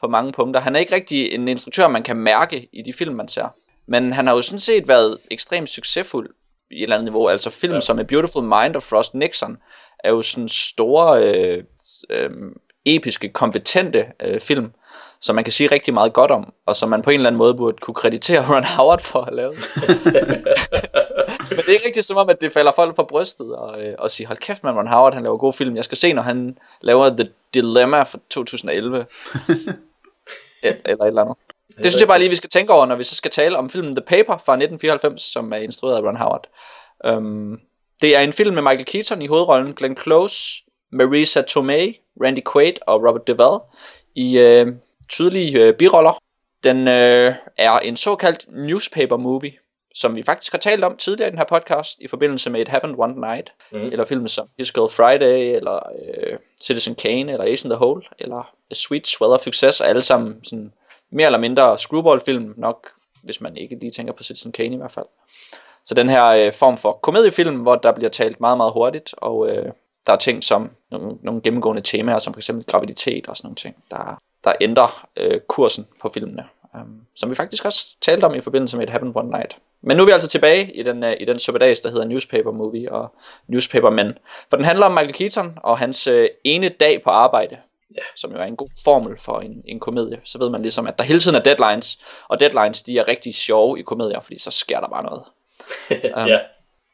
på mange punkter. Han er ikke rigtig en instruktør, man kan mærke i de film, man ser. Men han har jo sådan set været ekstremt succesfuld et eller andet niveau. Altså film ja. Som A Beautiful Mind og Frost Nixon er jo sådan store, øh, øh, episke, kompetente øh, film, som man kan sige rigtig meget godt om, og som man på en eller anden måde burde kunne kreditere Ron Howard for at have lavet. Men det er ikke rigtig som om, at det falder folk på brystet og, øh, og sige, hold kæft man, Ron Howard, han laver god film. Jeg skal se, når han laver The Dilemma fra 2011. Et, eller et eller andet. Det synes jeg bare lige, vi skal tænke over, når vi så skal tale om filmen The Paper fra 1994, som er instrueret af Ron Howard. Um, det er en film med Michael Keaton i hovedrollen, Glenn Close, Marisa Tomei, Randy Quaid og Robert Duvall i øh, tydelige øh, biroller. Den øh, er en såkaldt newspaper movie, som vi faktisk har talt om tidligere i den her podcast, i forbindelse med It Happened One Night, mm. eller filmen som His Girl Friday, eller øh, Citizen Kane, eller Ace in the Hole, eller A Sweet of Success, og alle sammen sådan mere eller mindre screwball-film, nok hvis man ikke lige tænker på Citizen Kane i hvert fald. Så den her øh, form for komediefilm, hvor der bliver talt meget, meget hurtigt, og øh, der er ting som nogle, nogle gennemgående temaer, som f.eks. graviditet og sådan nogle ting, der, der ændrer øh, kursen på filmene. Um, som vi faktisk også talte om i forbindelse med It Happened One Night. Men nu er vi altså tilbage i den, uh, i den suppedags, der hedder Newspaper Movie og Newspaper Men. For den handler om Michael Keaton og hans uh, ene dag på arbejde. Ja. Som jo er en god formel for en, en komedie. Så ved man ligesom, at der hele tiden er deadlines. Og deadlines, de er rigtig sjove i komedier, fordi så sker der bare noget. Um, ja.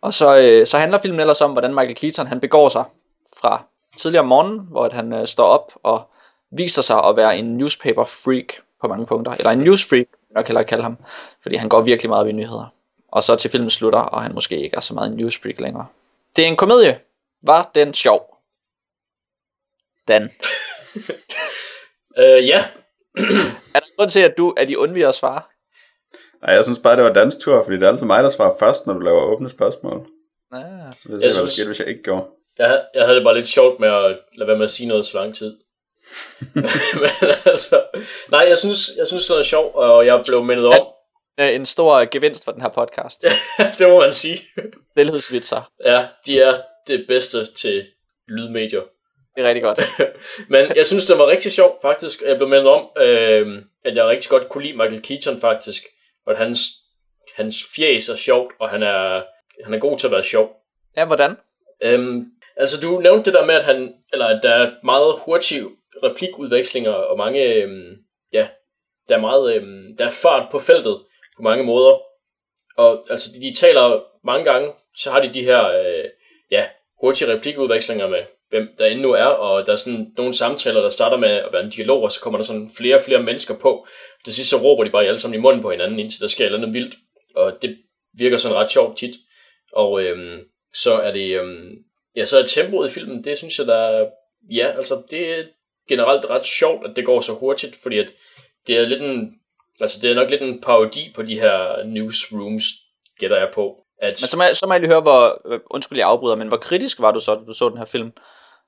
Og så, øh, så handler filmen ellers om, hvordan Michael Keaton han begår sig fra tidligere om morgenen, hvor at han øh, står op og viser sig at være en newspaper freak på mange punkter. Eller en news freak, nok hellere kalde ham. Fordi han går virkelig meget op i nyheder. Og så til filmen slutter, og han måske ikke er så meget en news freak længere. Det er en komedie. Var den sjov? Dan. Øh, ja. Er der grund til, at du er de undviger at svare? Nej, jeg synes bare, det var dans tur, fordi det er altid mig, der svarer først, når du laver åbne spørgsmål. Ah. Så vil jeg, Jeg se, hvad der synes- skete, hvis jeg ikke gjorde. Jeg, jeg havde det bare lidt sjovt med at lade være med at sige noget så lang tid. Men altså, nej, jeg synes, jeg synes det er sjovt, og jeg blev mindet om. Øh, En stor gevinst for den her podcast. det må man sige. Stilhedsvitser. Ja, de er det bedste til lydmedier. Det er rigtig godt. Men jeg synes, det var rigtig sjovt, faktisk. Jeg blev mindet om, øh, at jeg rigtig godt kunne lide Michael Keaton, faktisk. Og at hans, hans fjes er sjovt, og han er, han er god til at være sjov. Ja, hvordan? Øhm, altså, du nævnte det der med, at, han, eller at der er meget hurtige replikudvekslinger, og mange, øhm, ja, der er meget, øhm, der er fart på feltet på mange måder. Og altså, de, taler mange gange, så har de de her, øh, ja, hurtige replikudvekslinger med, hvem der endnu er, og der er sådan nogle samtaler, der starter med at være en dialog, og så kommer der sådan flere og flere mennesker på. Til sidst så råber de bare alle sammen i munden på hinanden, indtil der sker noget vildt, og det virker sådan ret sjovt tit. Og øhm, så er det, øhm, ja, så er tempoet i filmen, det synes jeg, der er, ja, altså det er generelt ret sjovt, at det går så hurtigt, fordi at det er lidt en, altså det er nok lidt en parodi på de her newsrooms, gætter jeg på. At, Men så må, jeg, så må jeg lige høre, hvor, undskyld jeg afbryder, men hvor kritisk var du så, da du så den her film?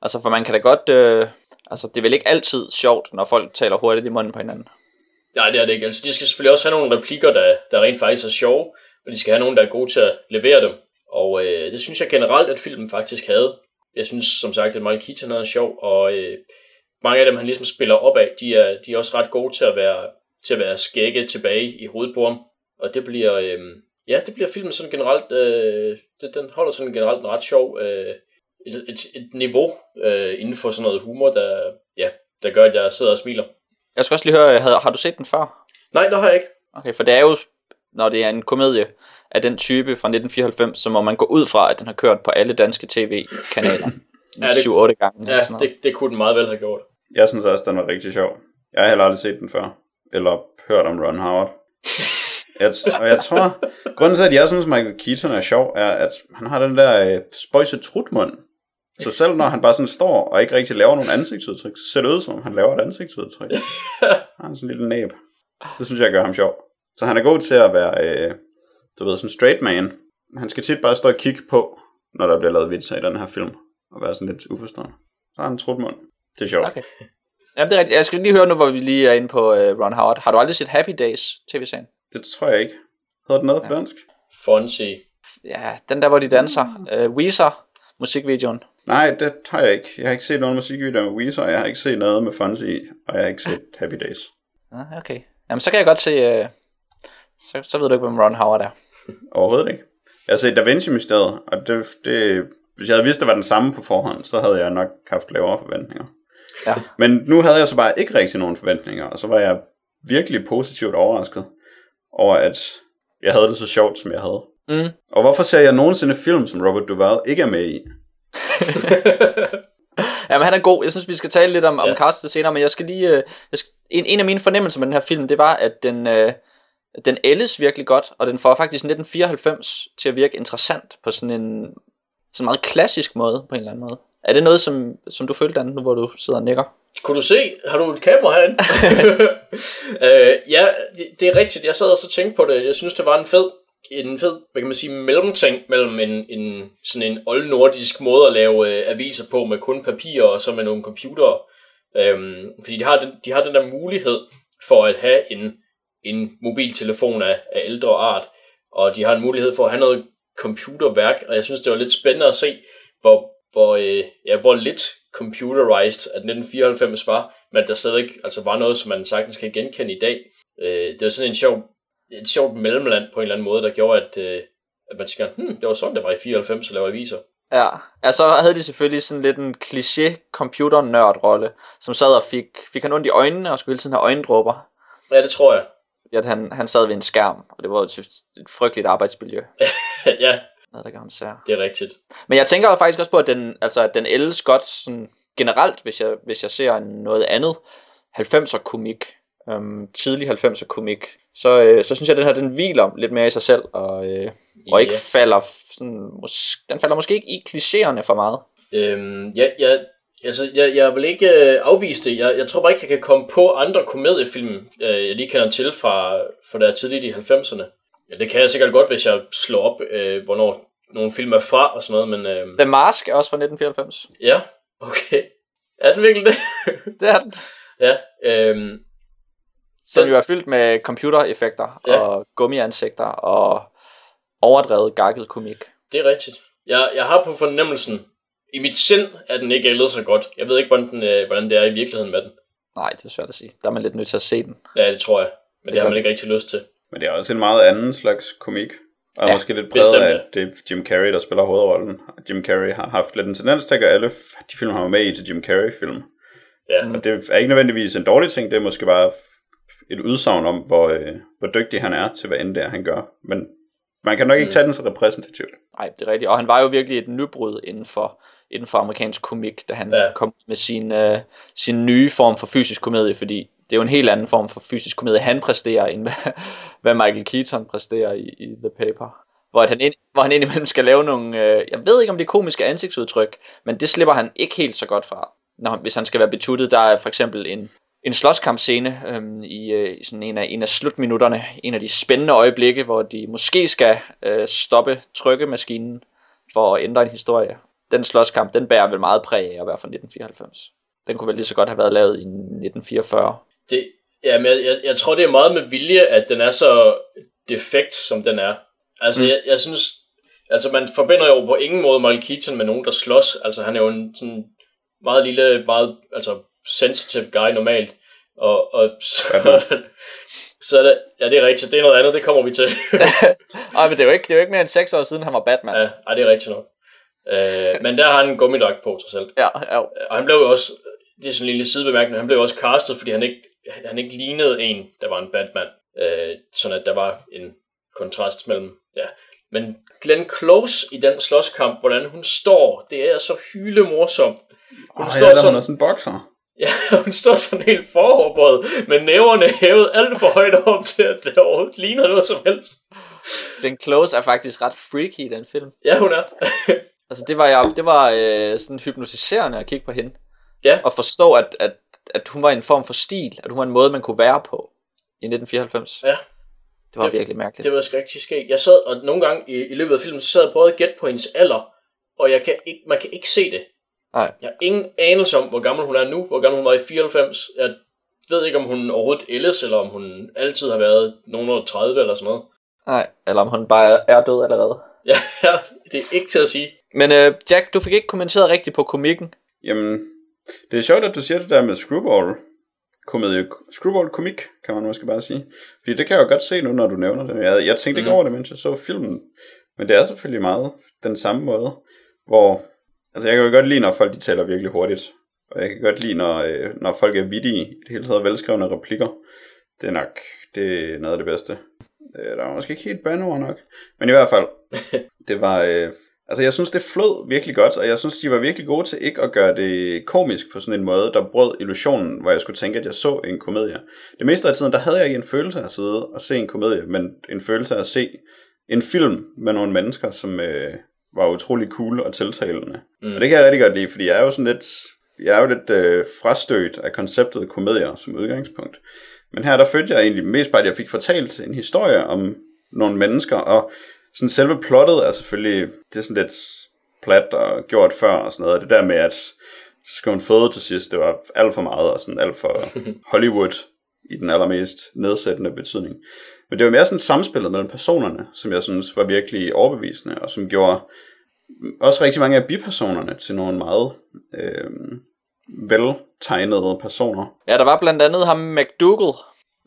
Altså, for man kan da godt, øh, altså det er vel ikke altid sjovt, når folk taler hurtigt i munden på hinanden. Nej, det er det ikke. Altså, de skal selvfølgelig også have nogle replikker, der, der rent faktisk er sjove, og de skal have nogen, der er gode til at levere dem. Og øh, det synes jeg generelt, at filmen faktisk havde. Jeg synes, som sagt, at Michael Keaton er sjov, og øh, mange af dem, han ligesom spiller op af, de er, de er også ret gode til at være, til at være skægge tilbage i hovedet på ham. Og det bliver, øh, ja, det bliver filmen sådan generelt, øh, det, den holder sådan generelt en ret sjov, øh, et, et, et niveau øh, inden for sådan noget humor, der, ja, der gør, at jeg sidder og smiler. Jeg skal også lige høre, har, har du set den før? Nej, det har jeg ikke. Okay, for det er jo, når det er en komedie af den type fra 1994, så må man gå ud fra, at den har kørt på alle danske tv-kanaler. Ja, det- 7-8 gange. eller Ja, det, det kunne den meget vel have gjort. Jeg synes også, den var rigtig sjov. Jeg har heller aldrig set den før. Eller hørt om Ron Howard. Jeg, og jeg tror, grunden til, at jeg synes, Michael Keaton er sjov, er, at han har den der øh, spøjse trutmund. Så selv når han bare sådan står og ikke rigtig laver nogen ansigtsudtryk, så ser det ud som om han laver et ansigtsudtryk. Han har sådan en lille næb. Det synes jeg gør ham sjov. Så han er god til at være, øh, du ved, sådan en straight man. Han skal tit bare stå og kigge på, når der bliver lavet vitser i den her film. Og være sådan lidt uforstående. Så har han en trutmund. Det er sjovt. Okay. Ja, det er rigtigt. Jeg skal lige høre nu, hvor vi lige er inde på uh, Ron Howard. Har du aldrig set Happy Days tv-serien? Det tror jeg ikke. Hedder den noget på dansk? Fonzie. Ja, den der, hvor de danser. Uh, Weezer, musikvideoen. Nej, det har jeg ikke. Jeg har ikke set nogen musikvideo med Weezer, jeg har ikke set noget med Fonzie, og jeg har ikke set Happy Days. Ja, okay. Jamen, så kan jeg godt se... Uh, så, så ved du ikke, hvem Ron Howard er. Overhovedet ikke. Jeg har set Da Vinci Mysteriet, og det, det, hvis jeg havde vidst, det var den samme på forhånd, så havde jeg nok haft lavere forventninger. Ja. Men nu havde jeg så bare ikke rigtig nogen forventninger, og så var jeg virkelig positivt overrasket over, at jeg havde det så sjovt, som jeg havde. Mm. Og hvorfor ser jeg nogensinde film, som Robert Duvall ikke er med i? Jamen, han er god. Jeg synes, vi skal tale lidt om, om Ja. castet senere, men jeg skal lige... Øh, jeg skal, en, en af mine fornemmelser med den her film, det var, at den, øh, den ældes virkelig godt, og den får faktisk 1994 til at virke interessant på sådan en sådan meget klassisk måde, på en eller anden måde. Er det noget, som, som du følte, Dan, nu hvor du sidder og nikker? Kunne du se? Har du et kamera herinde? øh, ja, det, det er rigtigt. Jeg sad og så tænkte på det. Jeg synes, det var en fed, en fed, hvad kan man sige, mellemting mellem en, en sådan en oldnordisk måde at lave øh, aviser på med kun papir og så med nogle computere. Øhm, fordi de har, den, de har den der mulighed for at have en, en mobiltelefon af, af ældre art, og de har en mulighed for at have noget computerværk, og jeg synes, det var lidt spændende at se, hvor, hvor, øh, ja, hvor lidt computerized at 1994 var, men der stadig altså var noget, som man sagtens kan genkende i dag. Øh, det var sådan en sjov, et sjovt mellemland på en eller anden måde, der gjorde, at, øh, at man tænker, hmm, det var sådan, det var i 94 at lave aviser. Ja, altså havde de selvfølgelig sådan lidt en kliché computer rolle, som sad og fik, fik han ondt i øjnene og skulle hele tiden have øjendråber. Ja, det tror jeg. At han, han sad ved en skærm, og det var et, et frygteligt arbejdsmiljø, ja, noget der gør ham sær. det er rigtigt. Men jeg tænker faktisk også på, at den, altså, at den ældes godt sådan, generelt, hvis jeg, hvis jeg ser noget andet 90'er komik, øhm, tidlig 90'er komik, så, øh, så synes jeg, at den her den hviler lidt mere i sig selv, og, øh, og ikke falder, sådan, mås- den falder måske ikke i klichéerne for meget. Øhm, ja, ja, altså, jeg, jeg vil ikke øh, afvise det. Jeg, jeg tror bare ikke, jeg kan komme på andre komediefilm, øh, jeg lige kender til fra, fra der tidligt i 90'erne. Ja, det kan jeg sikkert godt, hvis jeg slår op, øh, hvornår nogle film er fra og sådan noget, men øh, The Mask er også fra 1994. ja, okay. Er den virkelig det? Det er den. ja, øhm, Som jo er fyldt med computereffekter Ja. og gummiansigter og overdrevet gakket komik. det er rigtigt. Jeg, jeg har på fornemmelsen, i mit sind, at den ikke ældet så godt. Jeg ved ikke, hvordan, den, øh, hvordan det er i virkeligheden med den. Nej, det er svært at sige. Der er man lidt nødt til at se den. Ja, det tror jeg. Men det, Det har man ikke rigtig lyst til. Men det er også en meget anden slags komik. Og Ja, måske lidt præget bestemt, af, at det er Jim Carrey, der spiller hovedrollen. Jim Carrey har haft lidt en tendens til at gøre alle de film, han var med i, til Jim Carrey-film. Ja, Og det er ikke nødvendigvis en dårlig ting, det er måske bare et udsagn om, hvor, øh, hvor dygtig han er til, hvad end det er, han gør. Men man kan nok ikke tage den så repræsentativt. Nej, det er rigtigt. Og han var jo virkelig et nybrud inden for, inden for amerikansk komik, da han Ja. ja. kom med sin, øh, sin nye form for fysisk komedie, fordi det er jo en helt anden form for fysisk komedie, han præsterer, end hvad, hvad Michael Keaton præsterer i, i The Paper. Hvor, at han, ind, hvor han indimellem skal lave nogle, øh, jeg ved ikke om det er komiske ansigtsudtryk, men det slipper han ikke helt så godt fra, når, hvis han skal være betuttet. Der er for eksempel en, en slåskampscene øhm, i, øh, i sådan en af, en af slutminutterne, en af de spændende øjeblikke, hvor de måske skal øh, stoppe trykkemaskinen for at ændre en historie. Den slåskamp, den bærer vel meget præg af at være fra 1994. Den kunne vel lige så godt have været lavet i 1944. det, ja, men jeg, jeg, jeg tror, det er meget med vilje, at den er så defekt, som den er. Altså, mm. jeg, jeg synes, altså man forbinder jo på ingen måde Michael Keaton med nogen, der slås. Altså, han er jo en sådan meget lille, meget, altså, sensitive guy normalt. Og, og så, så er det, ja, det er rigtigt. Det er noget andet, det kommer vi til. Ej, men det er, jo ikke, det er jo ikke mere end 6 år siden, han var Batman. ja, ej, det er rigtigt nok. Øh, men der har han en gummidragt på sig selv. Ja, ja. Og han blev jo også, det er sådan en lille sidebemærkning, han blev også castet, fordi han ikke, han ikke lignede en, der var en Batman. Øh, sådan at der var en kontrast mellem, ja. Men Glenn Close i den slåskamp, hvordan hun står, det er så hyle morsomt. Hun Åh, står ja, der sådan, er sådan en bokser. Ja, hun står sådan helt foroverbøjet, med næverne hævet alt for højt op til, at det overhovedet ligner noget som helst. Den Close er faktisk ret freaky i den film. Ja, hun er. Altså det var, jeg, det var øh, sådan hypnotiserende at kigge på hende. Ja. Og forstå, at, at, at hun var en form for stil. At hun var en måde, man kunne være på i 1994. Ja. Det var Det- virkelig mærkeligt. Det var sgu rigtig skægt. Jeg sad, og nogle gange i, i løbet af filmen, så sad jeg og prøvede at gætte på hendes alder, og jeg kan ikke, man kan ikke se det. Nej. Jeg har ingen anelse om, hvor gammel hun er nu, hvor gammel hun var i 94. Jeg ved ikke, om hun overhovedet ældes, eller om hun altid har været nogen under 30 eller sådan noget. Nej, eller om hun bare er død allerede. Ja, det er ikke til at sige. Men øh, Jack, du fik ikke kommenteret rigtigt på komikken. Jamen, det er sjovt, at du siger det der med screwball. Komedie, screwball komik, kan man måske bare sige. Fordi det kan jeg jo godt se nu, når du nævner det. Jeg, jeg tænkte ikke Mhm. over det, mens jeg så filmen. Men det er selvfølgelig meget den samme måde, hvor... Altså, jeg kan jo godt lide, når folk de taler virkelig hurtigt. Og jeg kan godt lide, når, øh, når folk er vittige, i det hele taget velskrevne replikker. Det er nok det er noget af det bedste. Øh, der var måske ikke helt bandeord nok. Men i hvert fald, det var... Øh, altså, jeg synes, det flød virkelig godt, og jeg synes, de var virkelig gode til ikke at gøre det komisk på sådan en måde, der brød illusionen, hvor jeg skulle tænke, at jeg så en komedie. Det meste af tiden, der havde jeg ikke en følelse af at sidde og se en komedie, men en følelse af at se en film med nogle mennesker, som øh, var utrolig cool og tiltalende. Mm. Og det kan jeg rigtig godt lide, fordi jeg er jo sådan lidt, jeg er jo lidt øh, frastødt af konceptet komedier som udgangspunkt. Men her der følte jeg egentlig mest bare, at jeg fik fortalt en historie om nogle mennesker, og sådan selve plottet er selvfølgelig, det er sådan lidt plat og gjort før og sådan noget. Og det der med, at så skal hun føde til sidst, det var alt for meget og sådan alt for Hollywood i den allermest nedsættende betydning. Men det var mere sådan samspillet mellem personerne, som jeg synes var virkelig overbevisende, og som gjorde også rigtig mange af bipersonerne til nogle meget øh, veltegnede personer. Ja, der var blandt andet ham McDougal,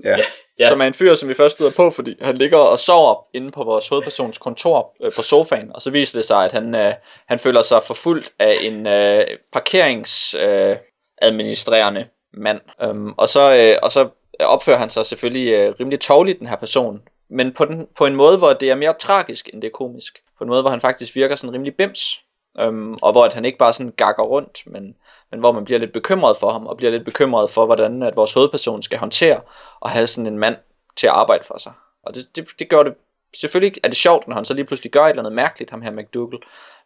Ja, Ja. som er en fyr, som vi først støder på, fordi han ligger og sover inde på vores hovedpersons kontor øh, på sofaen, og så viser det sig, at han, øh, han føler sig forfulgt af en øh, parkeringsadministrerende øh, administrerende mand. Um, og, så, øh, og så opfører han sig selvfølgelig øh, rimelig tovligt, den her person, men på, den, på en måde, hvor det er mere tragisk, end det er komisk. På en måde, hvor han faktisk virker sådan rimelig bims, øhm, og hvor at han ikke bare sådan gakker rundt, men, men hvor man bliver lidt bekymret for ham, og bliver lidt bekymret for, hvordan at vores hovedperson skal håndtere og have sådan en mand til at arbejde for sig. Og det, det, det gør det, selvfølgelig er det sjovt, når han så lige pludselig gør et eller andet mærkeligt, ham her McDougal,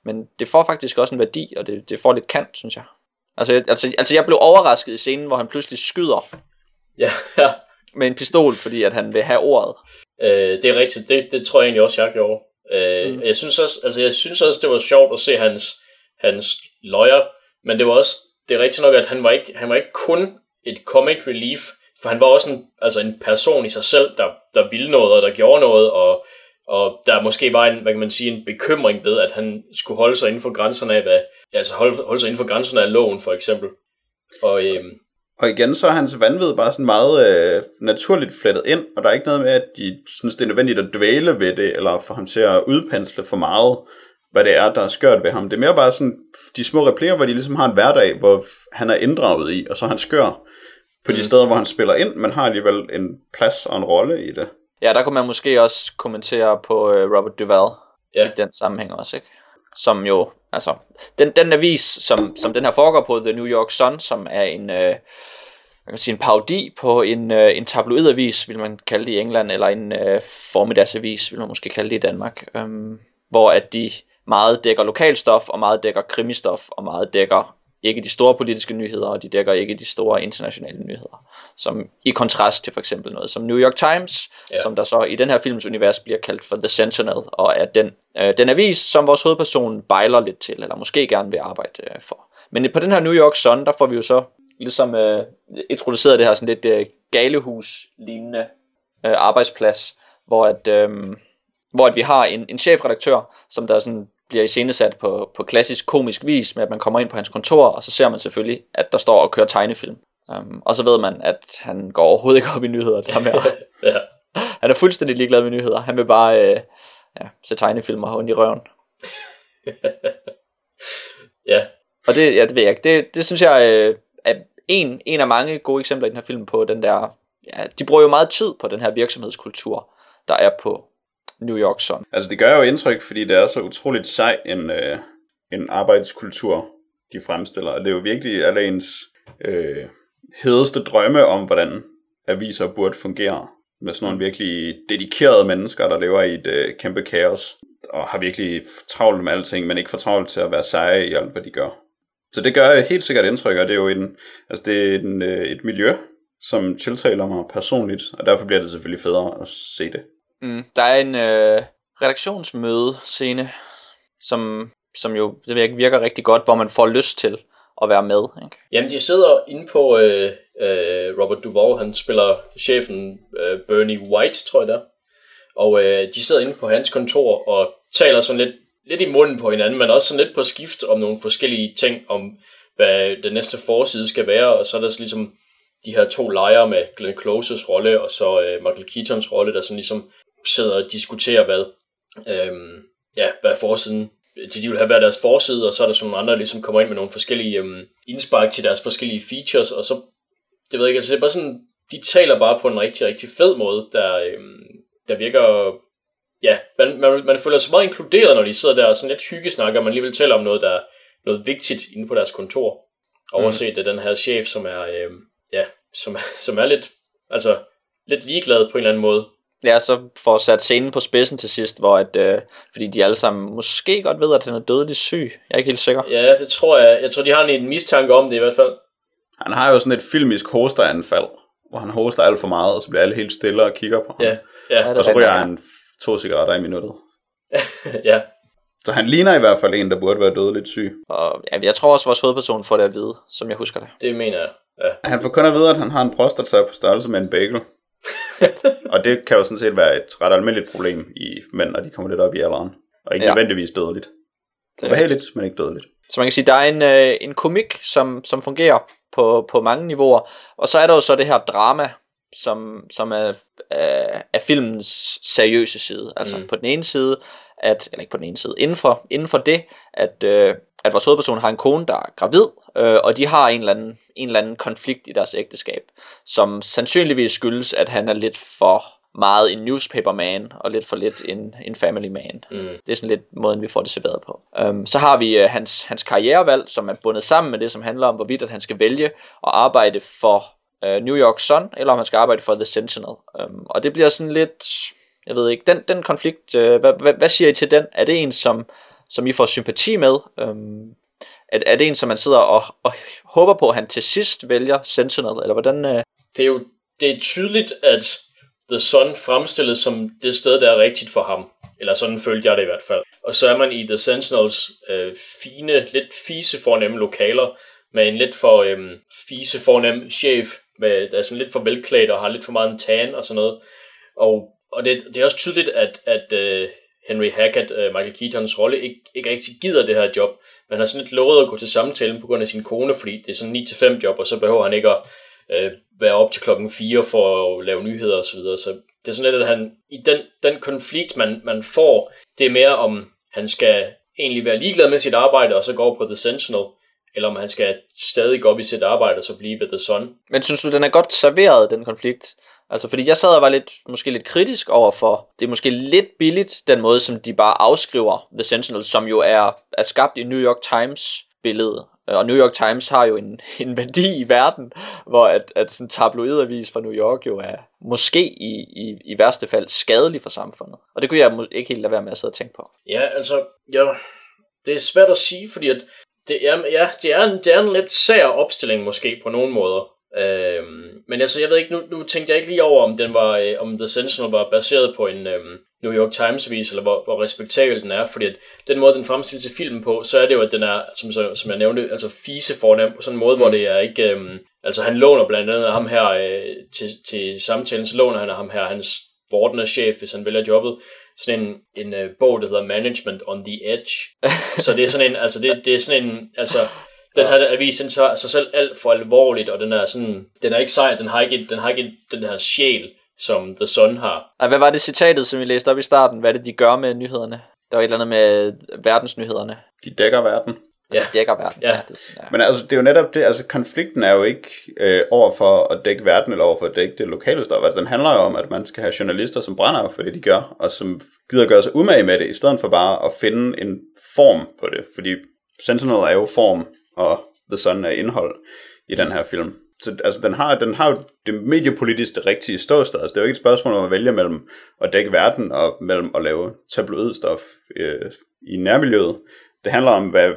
men det får faktisk også en værdi, og det, det får lidt kant, synes jeg. Altså, altså, altså jeg blev overrasket i scenen, hvor han pludselig skyder Ja, ja. med en pistol, fordi at han vil have ordet. Øh, det er rigtigt. Det, det tror jeg egentlig også, jeg gjorde. Øh, Mm. jeg, synes også, altså, jeg synes også, det var sjovt at se hans, hans lawyer, men det var også, det er rigtigt nok, at han var ikke, han var ikke kun et comic relief, for han var også en, altså en person i sig selv, der, der ville noget, og der gjorde noget, og, og der måske var en, hvad kan man sige, en bekymring ved, at han skulle holde sig inden for grænserne af, hvad, altså holde, holde sig inden for grænserne af loven, for eksempel. Og øhm, Og igen, så er hans vanvid bare sådan meget øh, naturligt flettet ind, og der er ikke noget med, at de synes, det er nødvendigt at dvæle ved det, eller få ham til at udpensle for meget, hvad det er, der er skørt ved ham. Det er mere bare sådan de små replikker, hvor de ligesom har en hverdag, hvor han er inddraget i, og så er han skør på de Mm. steder, hvor han spiller ind, men har alligevel en plads og en rolle i det. Ja, der kunne man måske også kommentere på øh, Robert Duvall Ja. i den sammenhæng også, ikke? Som jo, altså, den, den avis, som, som den her foregår på, The New York Sun, som er en, øh, man kan sige, en parodi på en, øh, en tabloidavis, vil man kalde det i England, eller en øh, formiddagsavis, vil man måske kalde det i Danmark, øhm, hvor at de meget dækker lokalstof, og meget dækker krimistof, og meget dækker ikke de store politiske nyheder, og de dækker ikke de store internationale nyheder. Som i kontrast til for eksempel noget som New York Times, Ja. som der så i den her films univers bliver kaldt for The Sentinel, og er den, øh, den avis, som vores hovedperson bejler lidt til, eller måske gerne vil arbejde øh, for. Men på den her New York Sun, der får vi jo så ligesom øh, introduceret det her sådan lidt øh, galehus-lignende øh, arbejdsplads, hvor at, øh, hvor at vi har en, en chefredaktør, som der sådan bliver iscenesat på, på klassisk komisk vis, med at man kommer ind på hans kontor, og så ser man selvfølgelig, at der står og kører tegnefilm. Um, og så ved man, at han går overhovedet ikke op i nyheder. Det her med, Ja. han er fuldstændig ligeglad med nyheder. Han vil bare øh, ja, se tegnefilm og have ondt i røven. ja. Og det, ja, det ved jeg ikke. Det, det synes jeg øh, er en, en af mange gode eksempler i den her film på den der... Ja, de bruger jo meget tid på den her virksomhedskultur, der er på New York Sun. Altså det gør jo indtryk, fordi det er så utroligt sej en, øh, en arbejdskultur, de fremstiller. Og det er jo virkelig alle ens øh, hedeste drømme om, hvordan aviser burde fungere. Med sådan nogle virkelig dedikerede mennesker, der lever i et øh, kæmpe kaos. Og har virkelig travlt med alting, men ikke for travlt til at være seje i alt, hvad de gør. Så det gør helt sikkert indtryk, og det er jo en, altså det er en, øh, et miljø, som tiltaler mig personligt, og derfor bliver det selvfølgelig federe at se det. Mm. Der er en øh, redaktionsmøde scene, som, som jo det virker rigtig godt, hvor man får lyst til at være med. Ikke? Jamen, de sidder inde på øh, øh, Robert Duvall, han spiller chefen øh, Bernie White, tror jeg der. Og øh, de sidder inde på hans kontor og taler sådan lidt, lidt i munden på hinanden, men også sådan lidt på skift om nogle forskellige ting, om hvad den næste forside skal være, og så er der så ligesom de her to lejre med Glenn Closes rolle, og så øh, Michael Keatons rolle, der sådan ligesom sidder og diskuterer, hvad, øh, ja, hvad forsiden de, de vil have hver deres forside, og så er der sådan nogle andre, der ligesom kommer ind med nogle forskellige øhm, indspark til deres forskellige features, og så, det ved jeg ikke, altså det er bare sådan, de taler bare på en rigtig, rigtig fed måde, der, øhm, der virker, ja, man, man, man føler sig meget inkluderet, når de sidder der og sådan lidt hyggesnakker, og man alligevel taler om noget, der er noget vigtigt inde på deres kontor, overset af den her chef, som er, øhm, ja, som, som er lidt, altså, lidt ligeglad på en eller anden måde. Ja, så får sat scenen på spidsen til sidst, hvor at, øh, fordi de alle sammen måske godt ved, at han er dødeligt syg. Jeg er ikke helt sikker. Ja, det tror jeg. Jeg tror, de har en, mistanke om det i hvert fald. Han har jo sådan et filmisk hosteanfald, hvor han hoster alt for meget, og så bliver alle helt stille og kigger på ham. Ja, ja, og så er ryger han to cigaretter i minuttet. ja. Så han ligner i hvert fald en, der burde være dødeligt syg. Og ja, jeg tror også, at vores hovedperson får det at vide, som jeg husker det. Det mener jeg. Ja. Han får kun at vide, at han har en prostata på størrelse med en bagel. og det kan jo sådan set være et ret almindeligt problem i mænd, når de kommer lidt op i alderen. Og ikke Ja. nødvendigvis dødeligt. Det er Ubehageligt, men ikke dødeligt. Så man kan sige, der er en, øh, en komik, som, som fungerer på, på mange niveauer. Og så er der jo så det her drama, som, som er, øh, er filmens seriøse side. Altså mm. på den ene side, at, eller ikke på den ene side, inden for, inden for det, at, øh, at vores hovedperson har en kone, der er gravid, øh, og de har en eller, anden, en eller anden konflikt i deres ægteskab, som sandsynligvis skyldes, at han er lidt for meget en newspaper man, og lidt for lidt en, en family man. Mm. Det er sådan lidt måden, vi får det serveret på. Um, så har vi uh, hans, hans karrierevalg, som er bundet sammen med det, som handler om, hvorvidt at han skal vælge at arbejde for uh, New York Sun, eller om han skal arbejde for The Sentinel. Um, og det bliver sådan lidt, jeg ved ikke, den, den konflikt, uh, hvad, hvad, hvad siger I til den? Er det en, som, som I får sympati med? Øhm, er, er det en, som man sidder og, og håber på, at han til sidst vælger Sentinel, eller hvordan? Øh? Det er jo det er tydeligt, at The Sun fremstilles som det sted, der er rigtigt for ham. Eller sådan følte jeg det i hvert fald. Og så er man i The Sentinels øh, fine, lidt fise fornemme lokaler, med en lidt for øh, fisefornem chef, med, der er sådan lidt for velklædt og har lidt for meget en tan og sådan noget. Og, og det, det er også tydeligt, at, at øh, Henry Hackett, øh, Michael Keatons rolle, ikke, ikke rigtig gider det her job. Men han har sådan lidt lovet at gå til samtalen på grund af sin kone, fordi det er sådan 9-5 job, og så behøver han ikke at øh, være op til klokken 4 for at lave nyheder osv. Så, videre. så det er sådan lidt, at han, i den, den konflikt, man, man får, det er mere om, han skal egentlig være ligeglad med sit arbejde, og så gå over på The Sentinel, eller om han skal stadig gå op i sit arbejde, og så blive ved The Sun. Men synes du, den er godt serveret, den konflikt? Altså, fordi jeg sad og var lidt, måske lidt kritisk over for, det er måske lidt billigt, den måde, som de bare afskriver The Sentinel, som jo er, er skabt i New York Times billede. Øh, og New York Times har jo en, en værdi i verden, hvor at, at sådan tabloidavis fra New York jo er måske i, i, i værste fald skadelig for samfundet. Og det kunne jeg ikke helt lade være med at sidde og tænke på. Ja, altså, ja, det er svært at sige, fordi at det er, ja, det er, en, det er en lidt sær opstilling måske på nogle måder. Øhm, men altså, jeg ved ikke, nu, nu tænkte jeg ikke lige over, om den var, øh, om The Sentinel var baseret på en øhm, New York Times avis, eller hvor, hvor respektabel den er, fordi at den måde, den fremstilles til filmen på, så er det jo, at den er, som, som jeg nævnte, altså fise fornem på sådan en måde, mm. hvor det er ikke, øhm, altså han låner blandt andet ham her øh, til, til samtalen, så låner han ham her, hans vordende chef, hvis han vælger jobbet, sådan en, en uh, bog, der hedder Management on the Edge. så det er sådan en, altså det, det er sådan en, altså den her avis, den tager sig selv alt for alvorligt, og den er sådan, den er ikke sej, den har ikke, den har ikke den her sjæl, som The Sun har. Og hvad var det citatet, som vi læste op i starten? Hvad er det, de gør med nyhederne? Der var et eller andet med verdensnyhederne. De dækker verden. Ja. De dækker verden. Ja. ja, det, ja. Men altså, det er jo netop det, altså konflikten er jo ikke øh, over for at dække verden, eller over for at dække det lokale stof. Altså, den handler jo om, at man skal have journalister, som brænder for det, de gør, og som gider gøre sig umage med det, i stedet for bare at finde en form på det. Fordi Sentinel er jo form, og The Sun er indhold i den her film. Så altså, den har, den har jo det mediepolitiske det rigtige ståsted. Altså, det er jo ikke et spørgsmål om at vælge mellem at dække verden og mellem at lave tabloidstof øh, i nærmiljøet. Det handler om, hvad,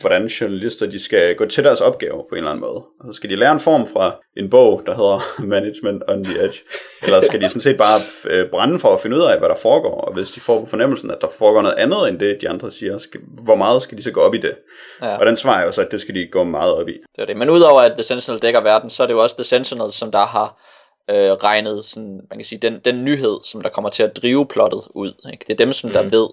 hvordan journalister de skal gå til deres opgave på en eller anden måde. Og så skal de lære en form fra en bog, der hedder Management on the Edge. Eller skal de sådan set bare øh, brænde for at finde ud af, hvad der foregår. Og hvis de får på fornemmelsen, at der foregår noget andet end det, de andre siger, skal, hvor meget skal de så gå op i det? Ja. Og den svarer jo så, at det skal de gå meget op i. Det er det. Men udover at The Sentinel dækker verden, så er det jo også The Sentinel, som der har øh, regnet sådan, man kan sige, den, den nyhed, som der kommer til at drive plottet ud. Ikke? Det er dem, som der mm. ved,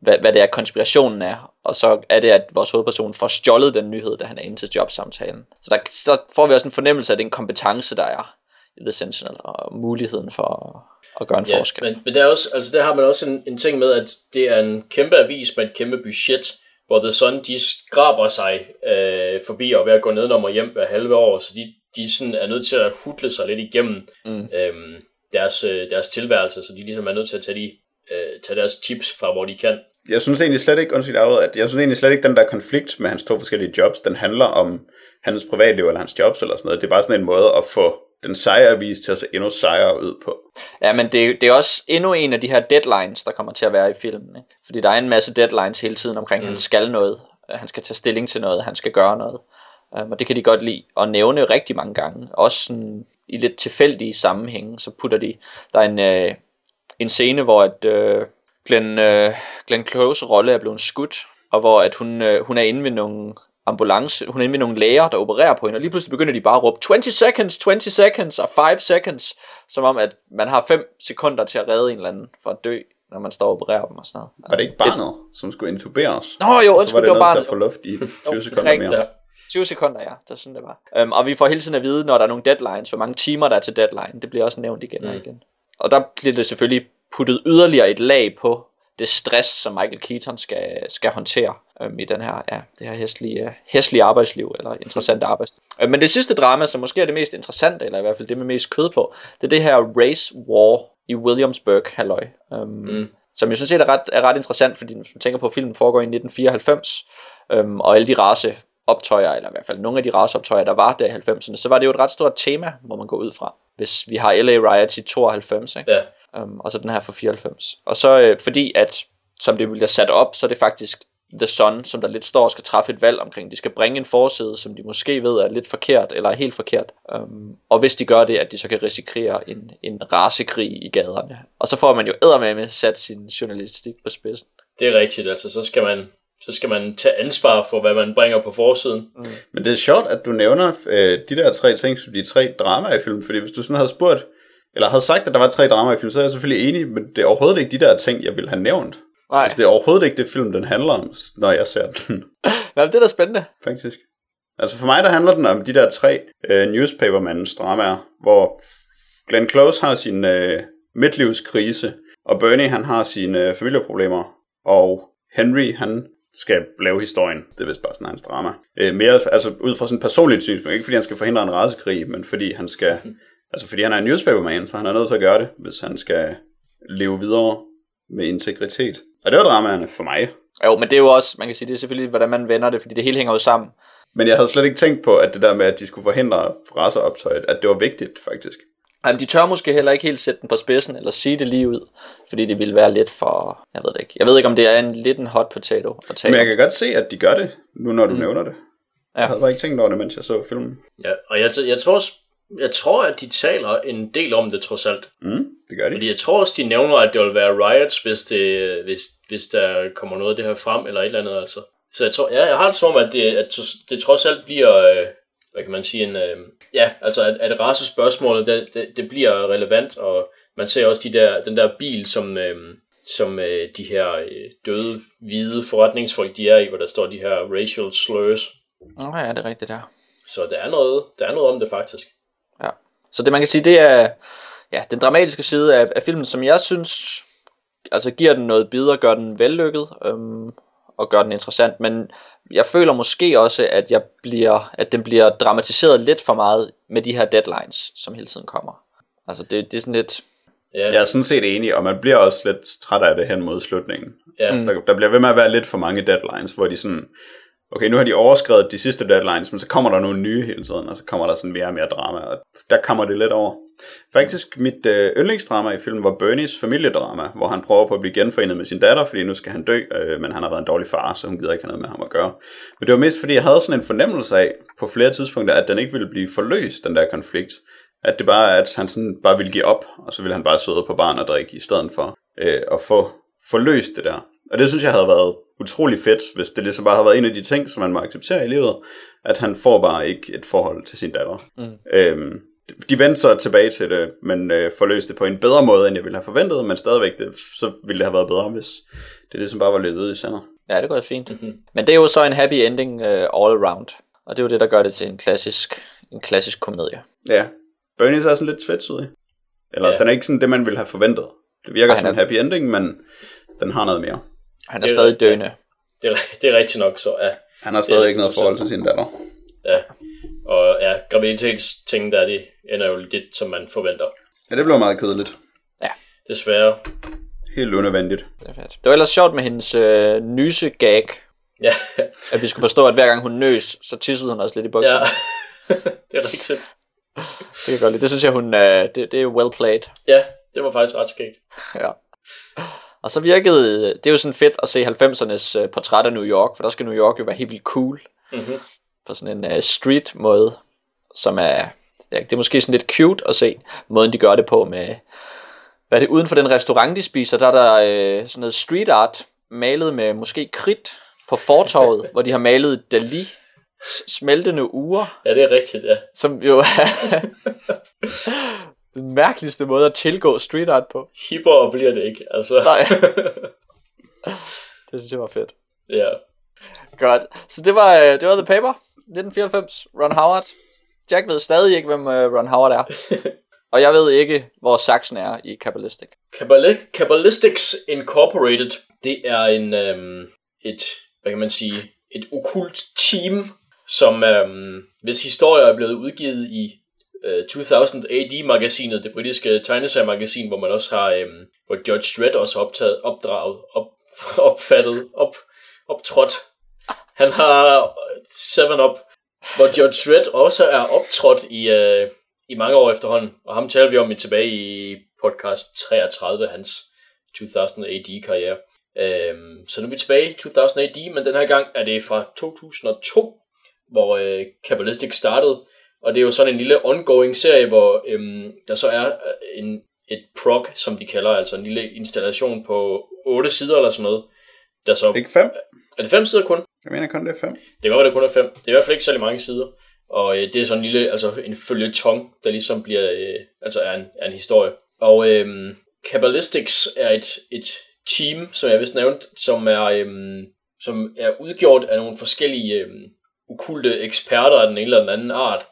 hvad, hvad det er, konspirationen er. Og så er det, at vores hovedperson får stjålet den nyhed, da han er inde til jobsamtalen. Så der, så får vi også en fornemmelse af den kompetence, der er i The Sentinel, og muligheden for at, at gøre en ja, forskel. Men, men der, er også, altså der har man også en, en ting med, at det er en kæmpe avis med et kæmpe budget, hvor The Sun, de skraber sig øh, forbi og ved at gå ned og hjem hver halve år, så de, de sådan er nødt til at hudle sig lidt igennem mm. øhm, deres, øh, deres tilværelse, så de ligesom er nødt til at tage, de, øh, tage deres tips fra, hvor de kan jeg synes egentlig slet ikke, undskyld at jeg synes egentlig slet ikke, den der konflikt med hans to forskellige jobs, den handler om hans privatliv eller hans jobs eller sådan noget. Det er bare sådan en måde at få den sejre til at se endnu sejere ud på. Ja, men det, det er også endnu en af de her deadlines, der kommer til at være i filmen. Ikke? Fordi der er en masse deadlines hele tiden omkring, mm. at han skal noget. Han skal tage stilling til noget, han skal gøre noget. Um, og det kan de godt lide at nævne rigtig mange gange. Også sådan, i lidt tilfældige sammenhænge, så putter de, der er en, øh, en scene, hvor at, øh, Glenn, øh, Glenn Close rolle er blevet skudt, og hvor at hun, øh, hun er inde ved nogle ambulance, hun er inde ved nogle læger, der opererer på hende, og lige pludselig begynder de bare at råbe 20 seconds, 20 seconds og 5 seconds, som om at man har 5 sekunder til at redde en eller anden for at dø, når man står og opererer dem og sådan noget. Var det ikke barnet, det... som skulle intuberes? Nå jo, undskyld, det var, det var barnet. til at få luft i 20 sekunder mere. 20 sekunder, ja. Det er sådan, det var. Um, og vi får hele tiden at vide, når der er nogle deadlines, hvor mange timer der er til deadline. Det bliver også nævnt igen mm. og igen. Og der bliver det selvfølgelig puttet yderligere et lag på det stress, som Michael Keaton skal, skal håndtere øhm, i den her, ja, det her hæslige, hæslige arbejdsliv, eller interessante arbejdsliv. Øh, men det sidste drama, som måske er det mest interessante, eller i hvert fald det med mest kød på, det er det her race war i Williamsburg, halløj. Øhm, mm. Som jeg synes er ret, er ret interessant, fordi hvis man tænker på, at filmen foregår i 1994, øhm, og alle de race optøjer, eller i hvert fald nogle af de raceoptøjer, der var der i 90'erne, så var det jo et ret stort tema, må man gå ud fra. Hvis vi har LA Riot i 92, ikke? Ja. Um, og så den her fra 94. Og så øh, fordi at, som det bliver sat op, så er det faktisk The Sun, som der lidt står og skal træffe et valg omkring. De skal bringe en forside, som de måske ved er lidt forkert, eller er helt forkert. Um, og hvis de gør det, at de så kan risikere en, en rasekrig i gaderne. Og så får man jo med sat sin journalistik på spidsen. Det er rigtigt, altså så skal man så skal man tage ansvar for, hvad man bringer på forsiden. Mm. Men det er sjovt, at du nævner øh, de der tre ting som de tre dramaer i filmen, fordi hvis du sådan havde spurgt, eller havde sagt, at der var tre dramaer i filmen, så er jeg selvfølgelig enig, men det er overhovedet ikke de der ting, jeg ville have nævnt. Nej. Altså, det er overhovedet ikke det film, den handler om, når jeg ser den. Nej, det er da spændende. Faktisk. Altså for mig, der handler den om de der tre øh, newspapermandens dramaer, hvor Glenn Close har sin øh, midtlivskrise, og Bernie han har sine øh, familieproblemer, og Henry han skal lave historien. Det er vist bare sådan hans drama. Øh, mere altså ud fra sådan et personligt synspunkt, ikke fordi han skal forhindre en rasekrig, men fordi han skal, altså fordi han er en newspaperman, så han er nødt til at gøre det, hvis han skal leve videre med integritet. Og det var dramaerne for mig. Jo, men det er jo også, man kan sige, det er selvfølgelig, hvordan man vender det, fordi det hele hænger jo sammen. Men jeg havde slet ikke tænkt på, at det der med, at de skulle forhindre raceoptøjet, at det var vigtigt, faktisk. Jamen, de tør måske heller ikke helt sætte den på spidsen, eller sige det lige ud, fordi det ville være lidt for, jeg ved det ikke. Jeg ved ikke, om det er en lidt en hot potato at tale Men jeg kan godt se, at de gør det, nu når du mm. nævner det. Ja. Jeg havde bare ikke tænkt over det, mens jeg så filmen. Ja, og jeg, jeg, tror, også- jeg tror, at de taler en del om det trods alt. Mm, det gør de. Fordi jeg tror også, de nævner, at det vil være riots, hvis, det, hvis, hvis der kommer noget af det her frem, eller et eller andet, altså. Så jeg tror, ja, jeg har det som om, at det, at det trods alt bliver, øh, hvad kan man sige, en, øh, ja, altså at, at racespørgsmålet, det, det, det bliver relevant, og man ser også de der, den der bil, som, øh, som øh, de her øh, døde, hvide forretningsfolk, de er i, hvor der står de her racial slurs. Nå ja, det er rigtigt der. Så der er noget, der er noget om det faktisk. Ja. Så det man kan sige, det er ja, den dramatiske side af, af filmen, som jeg synes, altså giver den noget bidder, gør den vellykket, øhm, og gør den interessant, men jeg føler måske også, at, jeg bliver, at den bliver dramatiseret lidt for meget med de her deadlines, som hele tiden kommer. Altså det, det er sådan lidt, Ja, Jeg er sådan set enig, og man bliver også lidt træt af det hen mod slutningen. ja. Mm. Der, der bliver ved med at være lidt for mange deadlines, hvor de sådan, okay, nu har de overskrevet de sidste deadlines, men så kommer der nogle nye hele tiden, og så kommer der sådan mere og mere drama, og der kommer det lidt over. Faktisk, mit øh, yndlingsdrama i filmen var Bernies familiedrama, hvor han prøver på at blive genforenet med sin datter, fordi nu skal han dø, øh, men han har været en dårlig far, så hun gider ikke have noget med ham at gøre. Men det var mest fordi, jeg havde sådan en fornemmelse af, på flere tidspunkter, at den ikke ville blive forløst, den der konflikt. At det bare er, at han sådan bare ville give op, og så ville han bare sidde på barn og drikke, i stedet for øh, at få forløst det der. Og det synes jeg havde været utrolig fedt, hvis det ligesom bare havde været en af de ting, som man må acceptere i livet, at han får bare ikke et forhold til sin datter. Mm. Øhm, de vendte så tilbage til det, men øh, forløste det på en bedre måde, end jeg ville have forventet, men stadigvæk, det, så ville det have været bedre, hvis det ligesom bare var lidt ude i sender. ja det går fint. Mhm. Men det er jo så en happy ending uh, all around, og det er jo det, der gør det til en klassisk, en klassisk komedie. Ja, Bernie er sådan lidt tvetydig. Eller Ja. den er ikke sådan det, man ville have forventet. Det virker Ej, som han en er- happy ending, men den har noget mere. Han er Det er- stadig døende. Det, er, det er rigtigt nok, så ja. Han har stadig ikke noget forhold til sin datter. ja. Og ja, graviditetsting der, det ender jo lidt, som man forventer. Ja, det blev meget kedeligt. Desværre. Helt unødvendigt. Det, er fedt. det var ellers sjovt med hendes øh, nyse gag, Ja, at vi skulle forstå, at hver gang hun nøs, så tissede hun også lidt i bukserne. ja. det er rigtigt. Det kan jeg godt lide. Det synes jeg, hun, øh, det, det er well played. Ja, det var faktisk ret skægt. Ja. Og så virkede, det er jo sådan fedt at se 90'ernes øh, portræt af New York, for der skal New York jo være helt vildt cool, Mm-hmm. På sådan en uh, street måde, som er, ja, det er måske sådan lidt cute at se, måden de gør det på med, hvad det, uden for den restaurant, de spiser, der er der øh, sådan noget street art, malet med måske kridt på fortorvet, hvor de har malet Dali, smeltende uger, Ja, det er rigtigt, ja. som jo er den mærkeligste måde at tilgå street art på. Hippere bliver det ikke, altså. Nej. Det synes jeg var fedt. ja. Godt. Så det var, øh, det var The Paper, 1994, Ron Howard. Jack ved stadig ikke, hvem øh, Ron Howard er. Og jeg ved ikke, hvor Saxon er i Kabbalistic. Kabbali- Kabbalistics Incorporated, det er en, øhm, et, hvad kan man sige, et okult team, som øhm, hvis historier er blevet udgivet i øh, 2000 AD-magasinet, det britiske tegneseriemagasin, hvor man også har, øhm, hvor Judge Dredd også optaget, opdraget, op, opfattet, op, optrådt. Han har 7-Up, hvor Judge Dredd også er optrådt i, øh, i mange år efterhånden, og ham taler vi om i tilbage i podcast 33, hans 2000 AD-karriere. Øhm, så nu er vi tilbage i 2000 AD, men den her gang er det fra 2002, hvor øh, Kabbalistic startede, og det er jo sådan en lille ongoing serie, hvor øhm, der så er øh, en, et prog, som de kalder, altså en lille installation på 8 sider eller sådan noget. Der så, Ikke fem? er det 5 sider kun? Jeg mener kun, det er fem. Det kan godt være, det kun er fem. Det er i hvert fald ikke særlig mange sider. Og øh, det er sådan en lille, altså en følgetong, der ligesom bliver, øh, altså er en, er en historie. Og øh, Kabbalistics er et, et team, som jeg vist nævnt, som er, øh, som er udgjort af nogle forskellige øh, okulte eksperter af den ene eller den anden art.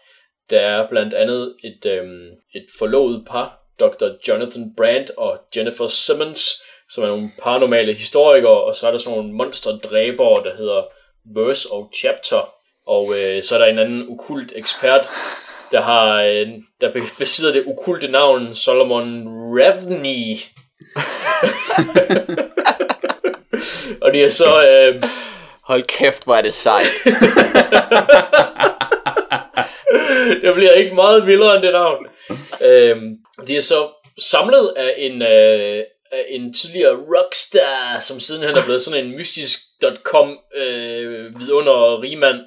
Der er blandt andet et, øh, et forlovet par, Dr. Jonathan Brandt og Jennifer Simmons, som er nogle paranormale historikere, og så er der sådan nogle monsterdræbere, der hedder Verse og Chapter. Og øh, så er der en anden okult ekspert, der har øh, der besidder det okulte navn Solomon Ravney. og det er så... Øh, Hold kæft, hvor er det sejt. det bliver ikke meget vildere end det navn. Øhm, de er så samlet af en, øh, af en tidligere rockstar, som sidenhen er blevet sådan en .com øh, vidunder rigmand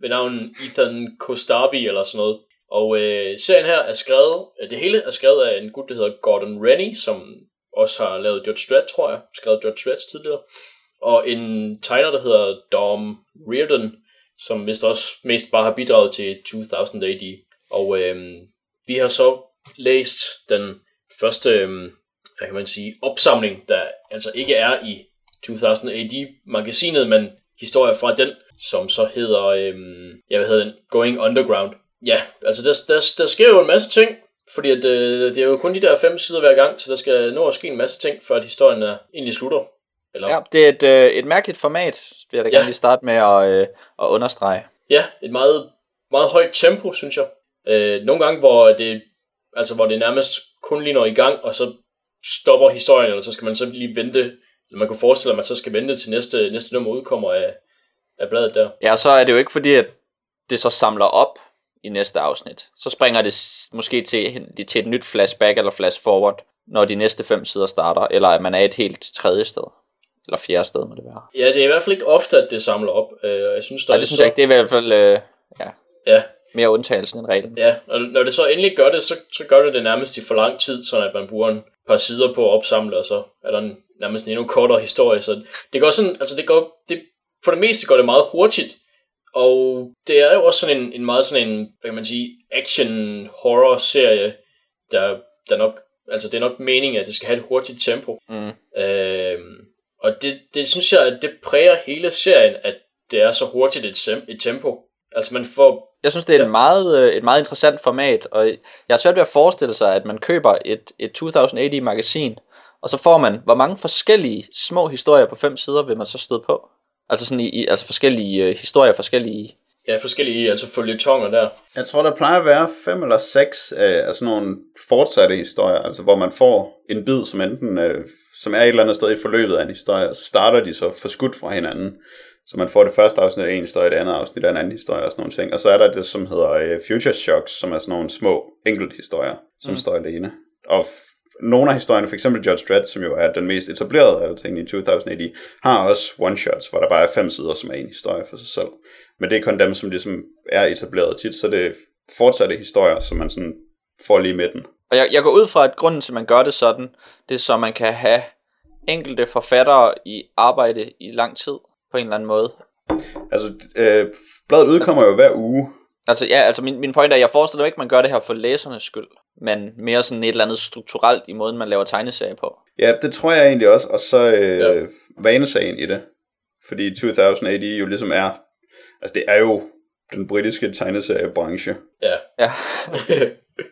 ved navn Ethan Kostabi eller sådan noget. Og øh, serien her er skrevet, øh, det hele er skrevet af en gut, der hedder Gordon Rennie, som også har lavet Judge Dredd, tror jeg. Skrevet Judge Dredd tidligere. Og en tegner, der hedder Dom Reardon, som vist også mest bare har bidraget til 2000 AD. Og øh, vi har så læst den første, øh, hvad kan man sige, opsamling, der altså ikke er i 2000 AD magasinet, men historier fra den, som så hedder, øh, jeg hvad hedder den, Going Underground. Ja, altså der, der, der sker jo en masse ting, fordi at, øh, det er jo kun de der fem sider hver gang, så der skal nå at ske en masse ting, før at historien er egentlig slutter. Eller? Ja, det er et, øh, et mærkeligt format, vil jeg da ja. gerne lige starte med at, øh, at understrege. Ja, et meget, meget højt tempo, synes jeg. Øh, nogle gange, hvor det, altså, hvor det nærmest kun lige når i gang, og så stopper historien, eller så skal man så lige vente, man kunne forestille, at man så skal vente til næste, næste nummer udkommer af, af bladet der. Ja, så er det jo ikke fordi, at det så samler op i næste afsnit. Så springer det måske til, til et nyt flashback eller flash forward, når de næste fem sider starter, eller at man er et helt tredje sted. Eller fjerde sted må det være. Ja, det er i hvert fald ikke ofte, at det samler op. Øh, jeg synes, der Nej, det synes så... jeg ikke. Det er i hvert fald øh, ja, ja. mere undtagelsen end reglen. Ja, og når det så endelig gør det, så, så gør det det nærmest i for lang tid, så at man bruger en par sider på at opsamle, og så er der en, nærmest en endnu kortere historie. Så det går sådan, altså det går, det, for det meste går det meget hurtigt, og det er jo også sådan en, en meget sådan en, hvad kan man sige, action horror serie, der, der nok, altså det er nok meningen, at det skal have et hurtigt tempo. Mm. Øhm, og det, det synes jeg, at det præger hele serien, at det er så hurtigt et, et tempo. Altså man får... Jeg synes, det er ja. et, meget, øh, et meget interessant format, og jeg har svært ved at forestille sig, at man køber et, et 2080 magasin, og så får man, hvor mange forskellige små historier på fem sider vil man så støde på? Altså sådan i, altså forskellige uh, historier, forskellige... Ja, forskellige, altså følgetonger der. Jeg tror, der plejer at være fem eller seks af, af sådan nogle fortsatte historier, altså hvor man får en bid, som enten uh, som er et eller andet sted i forløbet af en historie, og så starter de så forskudt fra hinanden. Så man får det første afsnit af en historie, det andet afsnit af en anden historie og sådan nogle ting. Og så er der det, som hedder uh, Future Shocks, som er sådan nogle små historier, som mm. står alene. Og nogle af historierne, for eksempel Judge Dredd, som jo er den mest etablerede af ting i 2080, har også one-shots, hvor der bare er fem sider, som er en historie for sig selv. Men det er kun dem, som ligesom er etableret tit, så det er fortsatte historier, som man sådan får lige med den. Og jeg, jeg går ud fra, at grunden til, at man gør det sådan, det er så, man kan have enkelte forfattere i arbejde i lang tid, på en eller anden måde. Altså, øh, bladet udkommer jo hver uge. Altså, ja, altså min, min point er, jeg forestiller ikke, at man gør det her for læsernes skyld, men mere sådan et eller andet strukturelt i måden, man laver tegneserier på. Ja, det tror jeg egentlig også, og så øh, ja. vanesagen i det. Fordi 2080 jo ligesom er, altså det er jo den britiske tegneseriebranche. Ja. ja.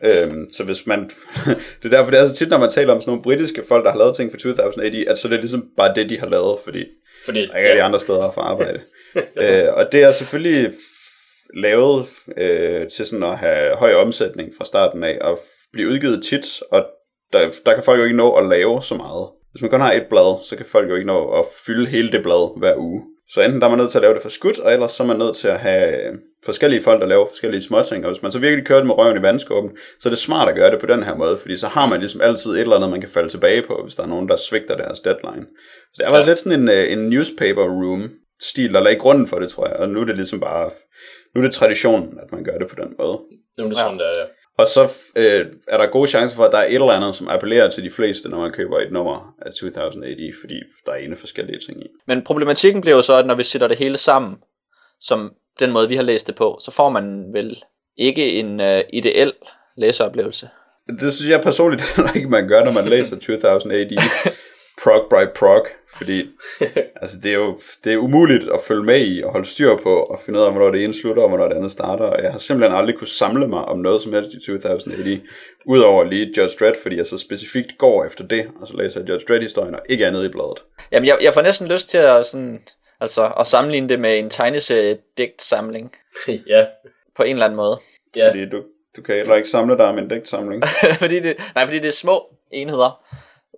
øhm, så hvis man, det er derfor det er så tit, når man taler om sådan nogle britiske folk, der har lavet ting for 2080, at så er det ligesom bare det, de har lavet, fordi, fordi der ikke er de andre steder for arbejde. øh, og det er selvfølgelig lavet øh, til sådan at have høj omsætning fra starten af, og blive udgivet tit, og der, der kan folk jo ikke nå at lave så meget. Hvis man kun har et blad, så kan folk jo ikke nå at fylde hele det blad hver uge. Så enten der er man nødt til at lave det for skudt, og ellers så er man nødt til at have forskellige folk, der laver forskellige småting. Og hvis man så virkelig kører det med røven i vandskåben, så er det smart at gøre det på den her måde, fordi så har man ligesom altid et eller andet, man kan falde tilbage på, hvis der er nogen, der svigter deres deadline. Så det var ja. lidt sådan en, øh, en newspaper room stil, der lagde grunden for det, tror jeg. Og nu er det ligesom bare, nu er det traditionen, at man gør det på den måde. Nu er det sådan, ja. der, ja. Og så øh, er der gode chancer for, at der er et eller andet, som appellerer til de fleste, når man køber et nummer af 2080, fordi der er ene forskellige ting i. Men problematikken bliver jo så, at når vi sætter det hele sammen, som den måde, vi har læst det på, så får man vel ikke en uh, ideel læseoplevelse. Det synes jeg personligt heller ikke, man gør, når man læser 2080. prog by prog, fordi altså, det er jo det er umuligt at følge med i og holde styr på og finde ud af, hvornår det ene slutter og hvornår det andet starter. Og jeg har simpelthen aldrig kunne samle mig om noget som helst i 2080, udover lige Judge Dredd, fordi jeg så specifikt går efter det, og så læser jeg Judge Dredd-historien og ikke andet i bladet. Jamen, jeg, jeg får næsten lyst til at, sådan, altså, at sammenligne det med en tegneserie-digtsamling ja, på en eller anden måde. ja. Fordi du, du kan heller ikke samle dig om en digtsamling. fordi det, nej, fordi det er små enheder,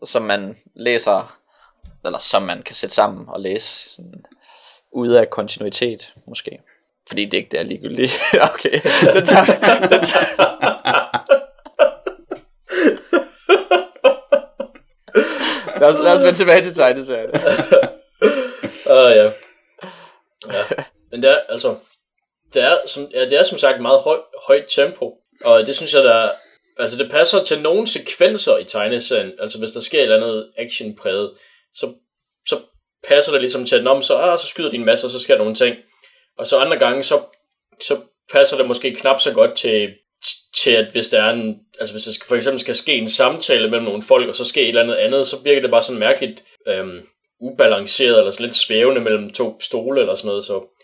som man læser, eller som man kan sætte sammen og læse sådan, ude af kontinuitet, måske. Fordi det ikke er ligegyldigt. okay, den tager, den tager. lad, os, lad os vende tilbage til tegneserien. Uh, ja. ja. Men det er, altså, det er, som, ja, det er som sagt meget høj, højt tempo, og det synes jeg, der altså det passer til nogle sekvenser i tegneserien, altså hvis der sker et eller andet actionpræget, så, så passer det ligesom til, at når så, ah, så skyder de en masse, og så sker der nogle ting. Og så andre gange, så, så passer det måske knap så godt til, til at hvis der er en, altså hvis der for eksempel skal ske en samtale mellem nogle folk, og så sker et eller andet andet, så virker det bare sådan mærkeligt øhm, ubalanceret, eller sådan lidt svævende mellem to stole, eller sådan noget, så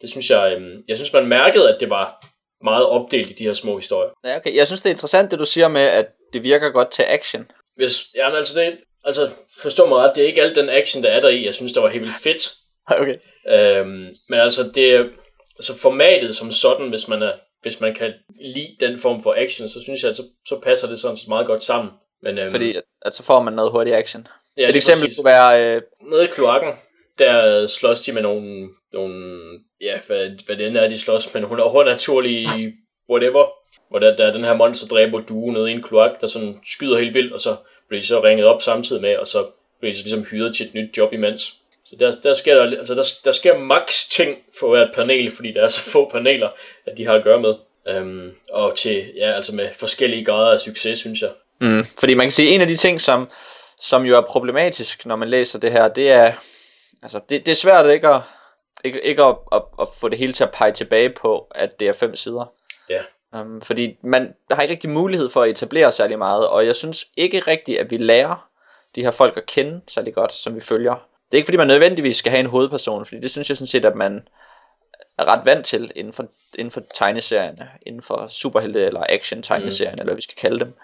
det synes jeg, øhm, jeg synes man mærkede, at det var meget opdelt i de her små historier. Ja, okay. Jeg synes, det er interessant, det du siger med, at det virker godt til action. Hvis, jamen altså det, altså forstå mig ret, det er ikke al den action, der er der i, jeg synes, det var helt vildt fedt, Okay. Øhm, men altså det er altså formatet som sådan, hvis man er hvis man kan lide den form for action, så synes jeg, at så, så passer det sådan set meget godt sammen. Men, øhm, Fordi at, at så får man noget hurtig action. ja, Et eksempel præcis. kunne være, øh, Nede i kloakken, der slås de med nogle, nogle ja, hvad, hvad det end er, de slås med nogle overnaturlige whatever, hvor der, der er den her monster dræber due nede i en kloak, der sådan skyder helt vildt, og så bliver de så ringet op samtidig med, og så bliver de så ligesom hyret til et nyt job imens. Så der, der sker der, altså der, der sker max ting for hvert panel, fordi der er så få paneler, at de har at gøre med. Øhm, og til, ja, altså med forskellige grader af succes, synes jeg. Mm, fordi man kan sige, en af de ting, som, som jo er problematisk, når man læser det her, det er, altså, det, det er svært ikke at, ikke, ikke at, at, at få det hele til at pege tilbage på, at det er fem sider. Ja. Um, fordi man har ikke rigtig mulighed for at etablere særlig meget, og jeg synes ikke rigtigt, at vi lærer de her folk at kende særlig godt, som vi følger. Det er ikke fordi, man nødvendigvis skal have en hovedperson, fordi det synes jeg sådan set, at man er ret vant til inden for, inden for tegneserierne, inden for superhelte eller action tegneserierne, mm. eller hvad vi skal kalde dem.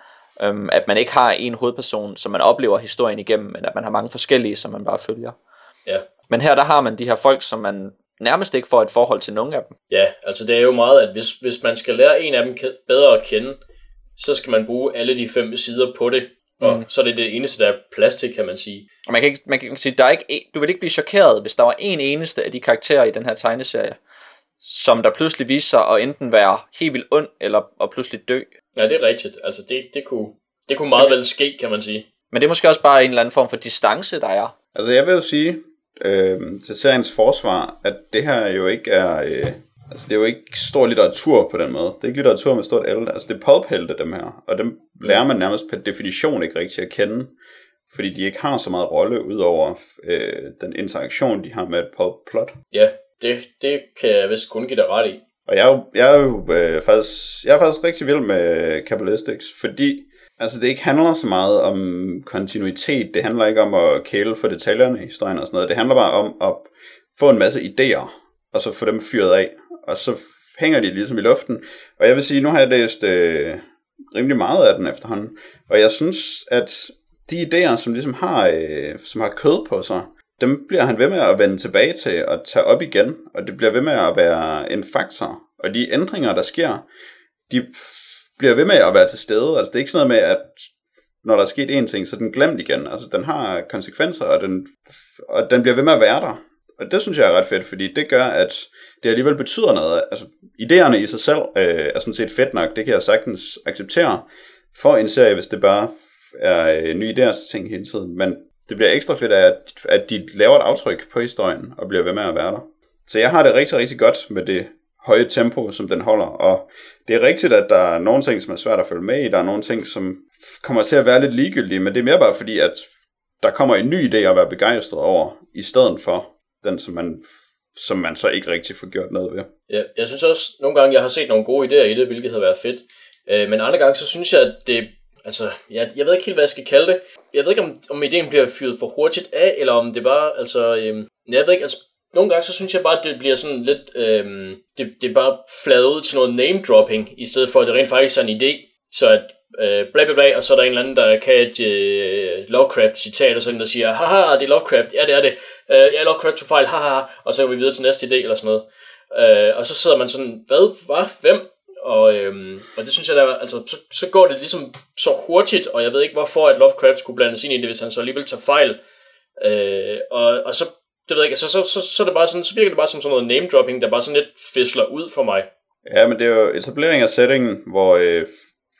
Um, at man ikke har en hovedperson, som man oplever historien igennem, men at man har mange forskellige, som man bare følger. Ja. Men her der har man de her folk, som man nærmest ikke får et forhold til nogen af dem. Ja, altså det er jo meget, at hvis, hvis man skal lære en af dem bedre at kende, så skal man bruge alle de fem sider på det, og Mm. så er det det eneste, der er plads til, kan man sige. Og man kan ikke, man kan sige, der er ikke, du vil ikke blive chokeret, hvis der var en eneste af de karakterer i den her tegneserie, som der pludselig viser sig at enten være helt vildt ond, eller at pludselig dø. Ja, det er rigtigt. Altså det, det, kunne, det kunne meget vel ske, kan man sige. Men det er måske også bare en eller anden form for distance, der er. Altså jeg vil jo sige øh, til seriens forsvar, at det her jo ikke er... Øh, altså det er jo ikke stor litteratur på den måde. Det er ikke litteratur med stort L. Altså det er pulphelte, dem her. Og dem lærer man nærmest per definition ikke rigtig at kende. Fordi de ikke har så meget rolle, udover øh, den interaktion, de har med et pulp plot. Ja, det, det kan jeg vist kun give dig ret i. Og jeg er jo, jeg er jo øh, faktisk, jeg er faktisk rigtig vild med Kabbalistics, fordi altså, det ikke handler så meget om kontinuitet. Det handler ikke om at kæle for detaljerne i historien og sådan noget. Det handler bare om at få en masse idéer, og så få dem fyret af. Og så hænger de ligesom i luften. Og jeg vil sige, nu har jeg læst øh, rimelig meget af den efterhånden. Og jeg synes, at de idéer, som ligesom har, øh, som har kød på sig, dem bliver han ved med at vende tilbage til og tage op igen, og det bliver ved med at være en faktor. Og de ændringer, der sker, de bliver ved med at være til stede. Altså det er ikke sådan noget med, at når der er sket en ting, så er den glemt igen. Altså den har konsekvenser, og den, og den bliver ved med at være der. Og det synes jeg er ret fedt, fordi det gør, at det alligevel betyder noget. Altså idéerne i sig selv øh, er sådan set fedt nok, det kan jeg sagtens acceptere for en serie, hvis det bare er øh, nye idéer ting hele tiden. Men det bliver ekstra fedt at, at de laver et aftryk på historien, og bliver ved med at være der. Så jeg har det rigtig, rigtig godt med det høje tempo, som den holder. Og det er rigtigt, at der er nogle ting, som er svært at følge med i. Der er nogle ting, som kommer til at være lidt ligegyldige, men det er mere bare fordi, at der kommer en ny idé at være begejstret over, i stedet for den, som man, som man så ikke rigtig får gjort noget ved. Ja, jeg synes også, nogle gange jeg har set nogle gode idéer i det, hvilket har været fedt. Øh, men andre gange, så synes jeg, at det, altså, jeg, jeg ved ikke helt, hvad jeg skal kalde det. Jeg ved ikke, om, om ideen bliver fyret for hurtigt af, eller om det bare, altså, øhm, jeg ved ikke, altså, nogle gange så synes jeg bare, at det bliver sådan lidt, øhm, det, det er bare fladet til noget name dropping, i stedet for at det rent faktisk er en idé, så at øh, bla bla bla, og så er der en eller anden, der kan et øh, Lovecraft-citat, og sådan der siger, haha, det er Lovecraft, ja det er det, øh, ja, Lovecraft tog fejl, haha, og så går vi videre til næste idé, eller sådan noget. Øh, og så sidder man sådan, hvad, hvad, hvem? Og, øhm, og det synes jeg, der, altså, så, så går det ligesom så hurtigt, og jeg ved ikke, hvorfor at Lovecraft skulle blandes ind i det, hvis han så alligevel tager fejl. Øh, og, og så, det ved jeg ikke, så, så, så, så, er det bare sådan, så virker det bare som sådan noget name dropping, der bare sådan lidt fisler ud for mig. Ja, men det er jo etablering af settingen, hvor øh,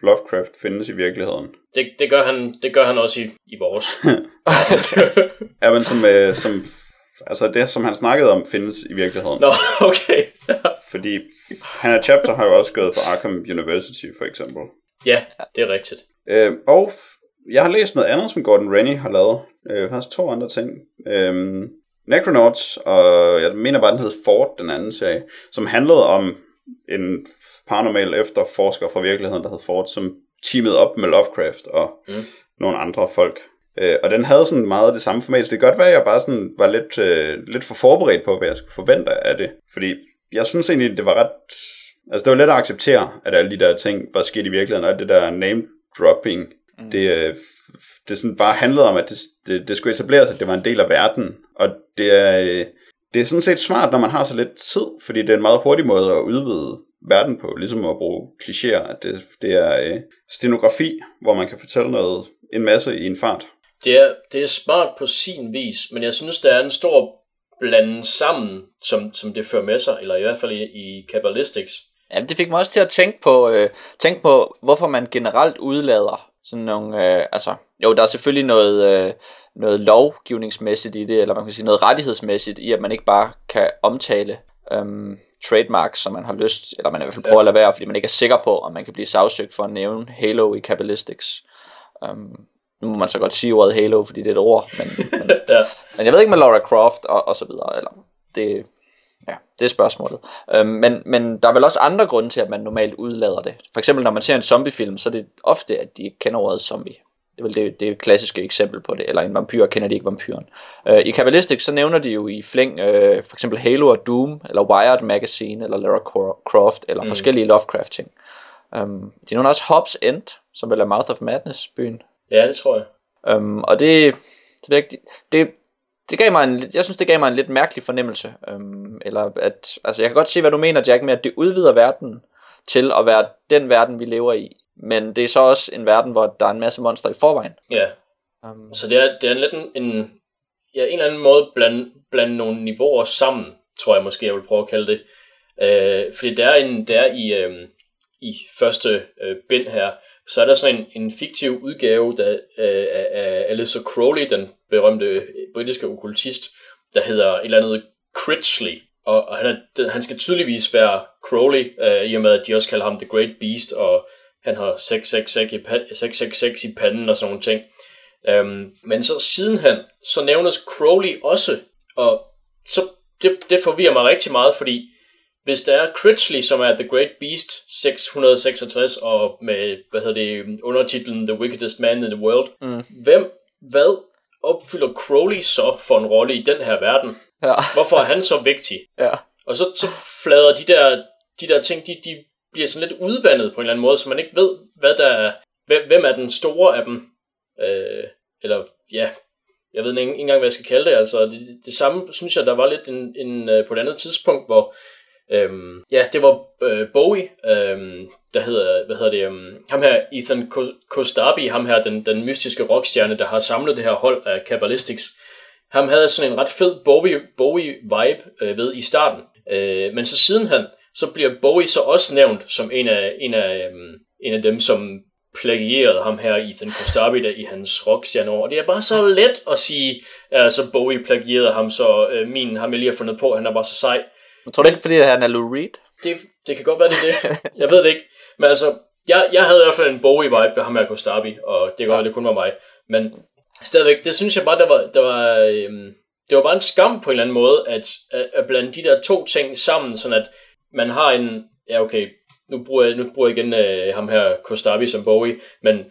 Lovecraft findes i virkeligheden. Det, det, gør, han, det gør han også i, i vores. ja, men som, øh, som, altså det, som han snakkede om, findes i virkeligheden. Nå, okay. Fordi han er Chapter har jo også gået på Arkham University, for eksempel. Ja, det er rigtigt. Øh, og jeg har læst noget andet, som Gordon Rennie har lavet. Øh, faktisk to andre ting. Øh, Necronauts, og jeg mener bare, den hed Ford, den anden serie, som handlede om en paranormal efterforsker fra virkeligheden, der hed Ford, som teamede op med Lovecraft og mm. nogle andre folk. Øh, og den havde sådan meget det samme format, så det kan godt være, at jeg bare sådan var lidt, øh, lidt for forberedt på, hvad jeg skulle forvente af det. Fordi jeg synes egentlig, det var ret... Altså, det var let at acceptere, at alle de der ting var sket i virkeligheden, og det der name-dropping, mm. det, øh, det sådan bare handlede om, at det, det, det skulle etableres, at det var en del af verden. Det er, øh, det er sådan set smart, når man har så lidt tid, fordi det er en meget hurtig måde at udvide verden på, ligesom at bruge klichéer, at det, det er øh, stenografi, hvor man kan fortælle noget en masse i en fart. Det er, det er smart på sin vis, men jeg synes, der er en stor blanden sammen, som, som det fører med sig, eller i hvert fald i, i Kabbalistics. Ja, det fik mig også til at tænke på, øh, tænke på hvorfor man generelt udlader sådan nogle, øh, altså, jo, der er selvfølgelig noget, øh, noget lovgivningsmæssigt i det, eller man kan sige noget rettighedsmæssigt i, at man ikke bare kan omtale øhm, trademarks, som man har lyst, eller man i hvert fald prøver at lade være, fordi man ikke er sikker på, om man kan blive sagsøgt for at nævne Halo i Kabbalistics. Um, nu må man så godt sige ordet Halo, fordi det er et ord, men, men, ja. men jeg ved ikke med Laura Croft og, og så videre, eller det, ja, det er spørgsmålet. Um, men, men der er vel også andre grunde til, at man normalt udlader det. For eksempel når man ser en zombiefilm, så er det ofte, at de ikke kender ordet zombie. Det er vel det, det klassiske eksempel på det. Eller en vampyr kender de ikke vampyren. Uh, I Kabbalistic så nævner de jo i flæng uh, for eksempel Halo og Doom, eller Wired Magazine, eller Lara Croft, eller mm. forskellige Lovecraft ting. Um, de nævner også Hobbs End, som vel er Mouth of Madness byen. Ja, det tror jeg. Um, og det, det, det, det gav mig en, jeg synes det gav mig en lidt mærkelig fornemmelse. Um, eller at, altså jeg kan godt se hvad du mener Jack med at det udvider verden til at være den verden vi lever i men det er så også en verden, hvor der er en masse monster i forvejen. Ja. Um, så det er, det er lidt en, en, ja, en eller anden måde blande, blande nogle niveauer sammen, tror jeg måske, jeg vil prøve at kalde det. Uh, fordi der er, en, der er i, um, i første uh, bind her, så er der sådan en, en fiktiv udgave der, uh, af Alyssa Crowley, den berømte britiske okkultist, der hedder et eller andet Critchley. Og, og han, er, han skal tydeligvis være Crowley, uh, i og med at de også kalder ham The Great Beast, og han har 666 i, 666 i panden og sådan nogle ting. Øhm, men så sidenhen, så nævnes Crowley også, og så det, det forvirrer mig rigtig meget, fordi hvis der er Critchley, som er The Great Beast 666, og med, hvad hedder det, undertitlen The Wickedest Man in the World, mm. hvem, hvad opfylder Crowley så for en rolle i den her verden? Ja. Hvorfor er han så vigtig? Ja. Og så, så flader de der, de der ting, de, de bliver sådan lidt udvandet på en eller anden måde, så man ikke ved, hvad der er, hvem er den store af dem. Øh, eller ja, jeg ved ikke engang, hvad jeg skal kalde det. Altså, det, det samme synes jeg, der var lidt en, en, øh, på et andet tidspunkt, hvor Øhm, ja, det var øh, Bowie, øhm, der hedder, hvad hedder det, øhm, ham her, Ethan Kostabi, ham her, den, den mystiske rockstjerne, der har samlet det her hold af Kabbalistics. Ham havde sådan en ret fed Bowie, Bowie-vibe øh, ved i starten. Øh, men så siden han, så bliver Bowie så også nævnt som en af, en af, øhm, en af dem, som plagierede ham her, Ethan Kostabi, i hans rockstjerneår. Og det er bare så let at sige, at så Bowie plagierede ham, så øh, min har jeg lige fundet på, han er bare så sej. Men tror du ikke, fordi han er Lou Reed? Det, det kan godt være, det er det. Jeg ved det ikke. Men altså, jeg, jeg havde i hvert fald en Bowie-vibe ved ham her Kostabi, og det godt ja. det kun var mig. Men stadigvæk, det synes jeg bare, der var, der var, øhm, det var bare en skam på en eller anden måde, at, at, at blande de der to ting sammen, sådan at man har en, ja okay, nu bruger jeg, nu bruger jeg igen øh, ham her Kostabi som Bowie, men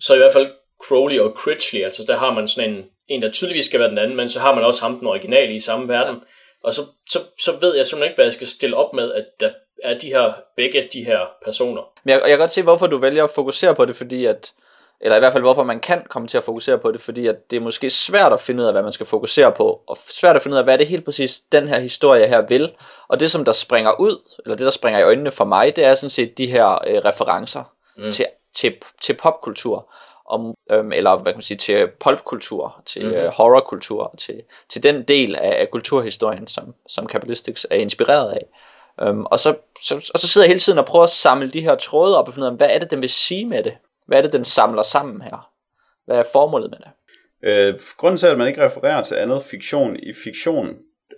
så i hvert fald Crowley og Critchley, altså der har man sådan en, en der tydeligvis skal være den anden, men så har man også ham den originale i samme verden. Og så, så, så ved jeg simpelthen ikke, hvad jeg skal stille op med, at der er de her, begge de her personer. Men jeg, jeg kan godt se, hvorfor du vælger at fokusere på det, fordi at, eller i hvert fald hvorfor man kan komme til at fokusere på det, fordi at det er måske svært at finde ud af, hvad man skal fokusere på, og svært at finde ud af, hvad det helt præcis, den her historie her vil. Og det, som der springer ud, eller det, der springer i øjnene for mig, det er sådan set de her øh, referencer mm. til, til, til popkultur om, øhm, eller hvad kan man sige, til pulpkultur, til mm. øh, horrorkultur, til, til den del af, af kulturhistorien, som, som Kabbalistics er inspireret af. Øhm, og, så, så, og så sidder jeg hele tiden og prøver at samle de her tråde op og finde ud af, hvad er det, den vil sige med det? Hvad er det, den samler sammen her? Hvad er formålet med det? Øh, grunden til, at man ikke refererer til andet fiktion i fiktion,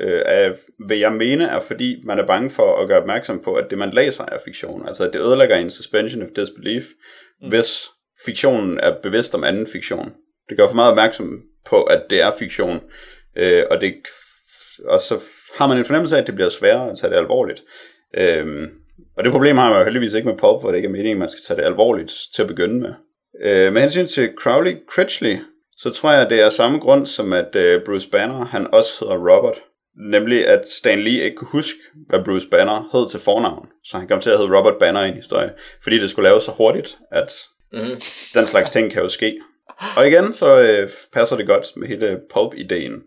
øh, er, hvad jeg mene, er fordi man er bange for at gøre opmærksom på, at det man læser er fiktion. Altså at det ødelægger en suspension of disbelief, mm. hvis fiktionen er bevidst om anden fiktion. Det gør for meget opmærksom på, at det er fiktion, øh, og, det, og så har man en fornemmelse af, at det bliver sværere at tage det alvorligt. Øh, og det problem har man jo heldigvis ikke med pop, hvor det ikke er meningen, at man skal tage det alvorligt til at begynde med. Øh, med hensyn til Crowley Critchley, så tror jeg, det er samme grund som at øh, Bruce Banner, han også hedder Robert. Nemlig at Stan Lee ikke kunne huske, hvad Bruce Banner hed til fornavn. Så han kom til at hedde Robert Banner i en historie. Fordi det skulle laves så hurtigt, at Mm. Den slags ting kan jo ske. Og igen, så øh, passer det godt med hele pulp-ideen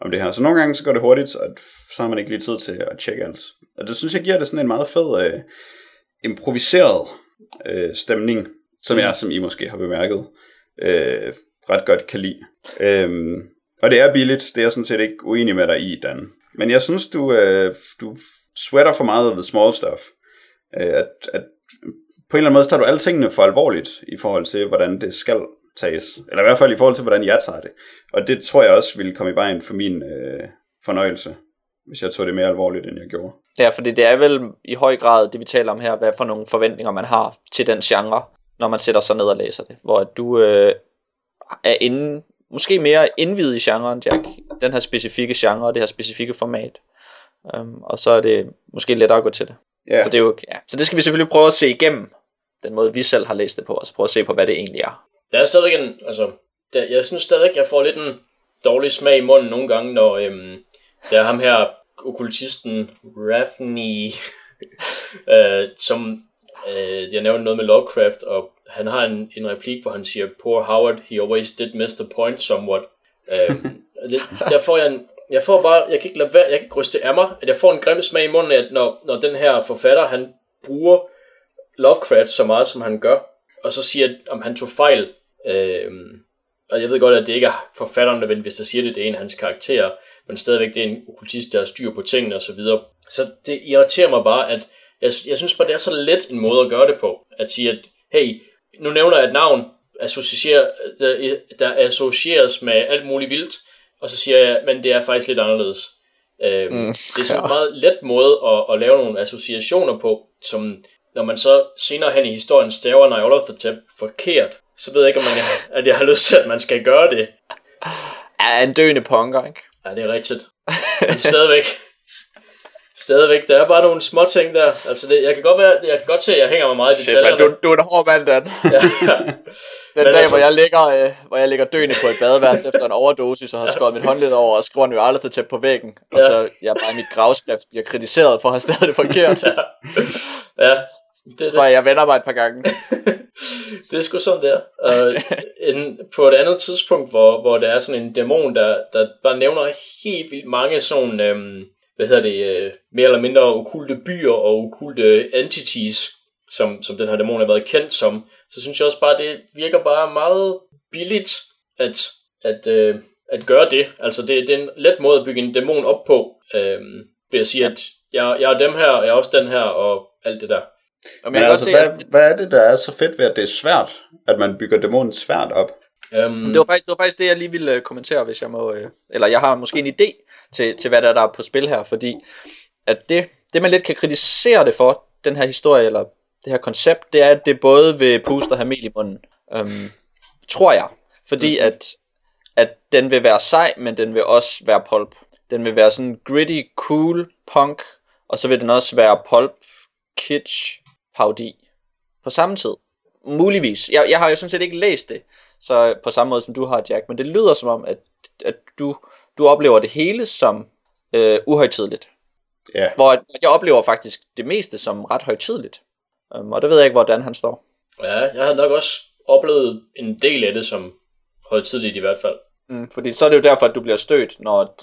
om det her. Så nogle gange så går det hurtigt, så, at, så har man ikke lige tid til at tjekke alt. Og det synes jeg giver det sådan en meget fed øh, improviseret øh, stemning, som jeg, som I måske har bemærket, øh, ret godt kan lide. Øhm, og det er billigt, det er jeg sådan set ikke uenig med dig i, Dan. Men jeg synes, du, øh, du sweater for meget af the small stuff. Øh, at, at på en eller anden måde, så tager du alle tingene for alvorligt i forhold til, hvordan det skal tages. Eller i hvert fald i forhold til, hvordan jeg tager det. Og det tror jeg også ville komme i vejen for min øh, fornøjelse, hvis jeg tog det mere alvorligt, end jeg gjorde. Ja, fordi det er vel i høj grad det, vi taler om her, hvad for nogle forventninger man har til den genre, når man sætter sig ned og læser det. Hvor du øh, er inde, måske mere indvidet i genren, Jack. Den her specifikke genre og det her specifikke format. Um, og så er det måske lettere at gå til det. Yeah. Så, det er jo, ja. så det skal vi selvfølgelig prøve at se igennem den måde, vi selv har læst det på, og så prøve at se på, hvad det egentlig er. Der er stadig en, altså, der, jeg synes stadig, jeg får lidt en dårlig smag i munden nogle gange, når øhm, der er ham her, okkultisten Rafni, øh, som øh, jeg nævnte noget med Lovecraft, og han har en, en replik, hvor han siger, Poor Howard, he always did miss the point somewhat. Øh, der får jeg en, jeg får bare, jeg kan ikke lade være, jeg kan ikke ryste af mig, at jeg får en grim smag i munden, at når, når den her forfatter, han bruger Lovecraft så meget, som han gør, og så siger, om han tog fejl. Øh, og jeg ved godt, at det ikke er forfatteren nødvendigvis, der siger det, det er en af hans karakterer, men stadigvæk det er en okkultist, der har styr på tingene osv. Så, videre. så det irriterer mig bare, at jeg, jeg synes bare, det er så let en måde at gøre det på. At sige, at hey, nu nævner jeg et navn, associerer, der, der associeres med alt muligt vildt, og så siger jeg, men det er faktisk lidt anderledes. Øhm, mm, det er sådan en meget let måde at, at lave nogle associationer på, som når man så senere hen i historien staver Niall of the Tip forkert, så ved jeg ikke, om man, at jeg har lyst til, at man skal gøre det. Ja, en døende punker, ikke? Ja, det er rigtigt. Men stadigvæk. Stadigvæk, der er bare nogle små ting der. Altså, det, jeg, kan godt være, jeg kan godt se, at jeg hænger mig meget i detaljerne. du, du er en hård mand, Dan. ja. Den Men dag, altså... hvor, jeg ligger, øh, hvor jeg ligger døende på et badeværelse efter en overdosis, og har skåret mit håndled over og skriver New Arleth tæt på væggen, og ja. så jeg bare i mit gravskrift bliver kritiseret for at have stadig det forkert. ja. ja. Det, det. jeg, jeg vender mig et par gange. det er sgu sådan der. Og en, på et andet tidspunkt, hvor, hvor der er sådan en dæmon, der, der bare nævner helt vildt mange sådan, øhm, hvad hedder det, øh, mere eller mindre okulte byer og okulte entities, som, som den her dæmon har været kendt som, så synes jeg også bare, det virker bare meget billigt at, at, øh, at gøre det. Altså det, det er en let måde at bygge en dæmon op på, øh, ved at sige, at jeg, jeg er dem her, og jeg er også den her, og alt det der. Men, Men altså, se, hvad, at... hvad er det, der er så fedt ved, at det er svært, at man bygger dæmonen svært op? Um... Det, var faktisk, det var faktisk det, jeg lige ville øh, kommentere, hvis jeg må... Øh, eller jeg har måske en idé til, til hvad der er, der er på spil her, fordi at det, det, man lidt kan kritisere det for, den her historie, eller det her koncept, det er, at det både vil puste og have mel i munden. Um, tror jeg. Fordi mm. at, at den vil være sej, men den vil også være pulp. Den vil være sådan gritty, cool, punk, og så vil den også være pulp, kitsch, parodi på samme tid. muligvis. Jeg, jeg har jo sådan set ikke læst det så på samme måde som du har, Jack, men det lyder som om, at, at du, du oplever det hele som øh, uhøjtidligt. Ja. Hvor jeg oplever faktisk det meste som ret højtidligt. Um, og det ved jeg ikke, hvordan han står. Ja, jeg har nok også oplevet en del af det som højtidligt i hvert fald. Mm, fordi så er det jo derfor, at du bliver stødt, når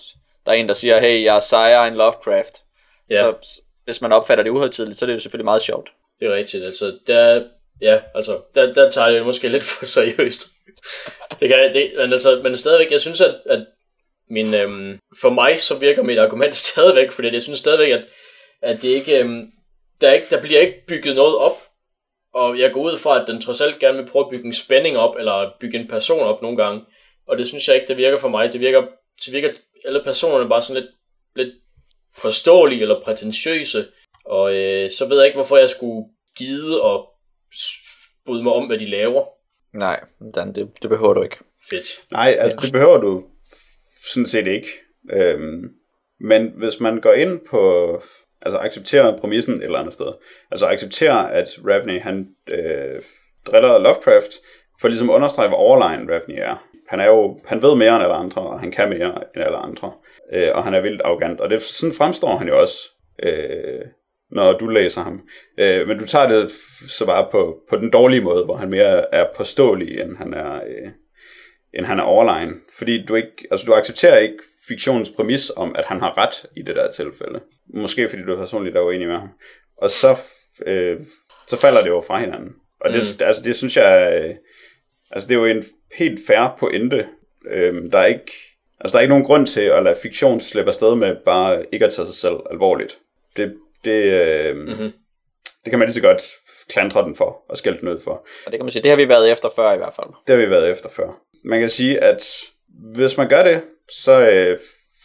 der er en, der siger, hey, jeg er sejere end Lovecraft. Ja. Så hvis man opfatter det uhøjtidligt, så er det jo selvfølgelig meget sjovt. Det er rigtigt, altså, der, ja, altså, der, der tager jeg det måske lidt for seriøst. det kan det, men altså, men stadigvæk, jeg synes, at, at min, øhm, for mig, så virker mit argument stadigvæk, fordi jeg synes stadigvæk, at, at det ikke, øhm, der, ikke, der bliver ikke bygget noget op, og jeg går ud fra, at den trods alt gerne vil prøve at bygge en spænding op, eller bygge en person op nogle gange, og det synes jeg ikke, det virker for mig. Det virker, det virker alle personerne bare sådan lidt, lidt påståelige eller prætentiøse, og øh, så ved jeg ikke, hvorfor jeg skulle gide og bryde mig om, hvad de laver. Nej, Dan, det, det behøver du ikke. Fedt. Nej, altså det behøver du sådan set ikke. Øhm, men hvis man går ind på, altså accepterer præmissen et eller andet sted, altså accepterer, at Ravney han øh, driller Lovecraft, for ligesom at understrege, hvor overlegen Ravney er. Han er jo, han ved mere end alle andre, og han kan mere end alle andre, øh, og han er vildt arrogant, og det sådan fremstår han jo også, øh, når du læser ham. Øh, men du tager det så bare på, på den dårlige måde, hvor han mere er påståelig, end han er, øh, end han er overlegen. Fordi du ikke, altså du accepterer ikke fiktionens præmis om, at han har ret i det der tilfælde. Måske fordi du personligt er uenig med ham. Og så, øh, så falder det jo fra hinanden. Og det, mm. altså, det synes jeg, øh, altså det er jo en helt færre pointe. Øh, der er ikke, altså der er ikke nogen grund til at lade fiktion slippe afsted med bare ikke at tage sig selv alvorligt. Det, det, øh, mm-hmm. det kan man lige så godt klandre den for og skælde den ud for. Og det kan man sige, det har vi været efter før i hvert fald. Det har vi været efter før. Man kan sige, at hvis man gør det, så øh,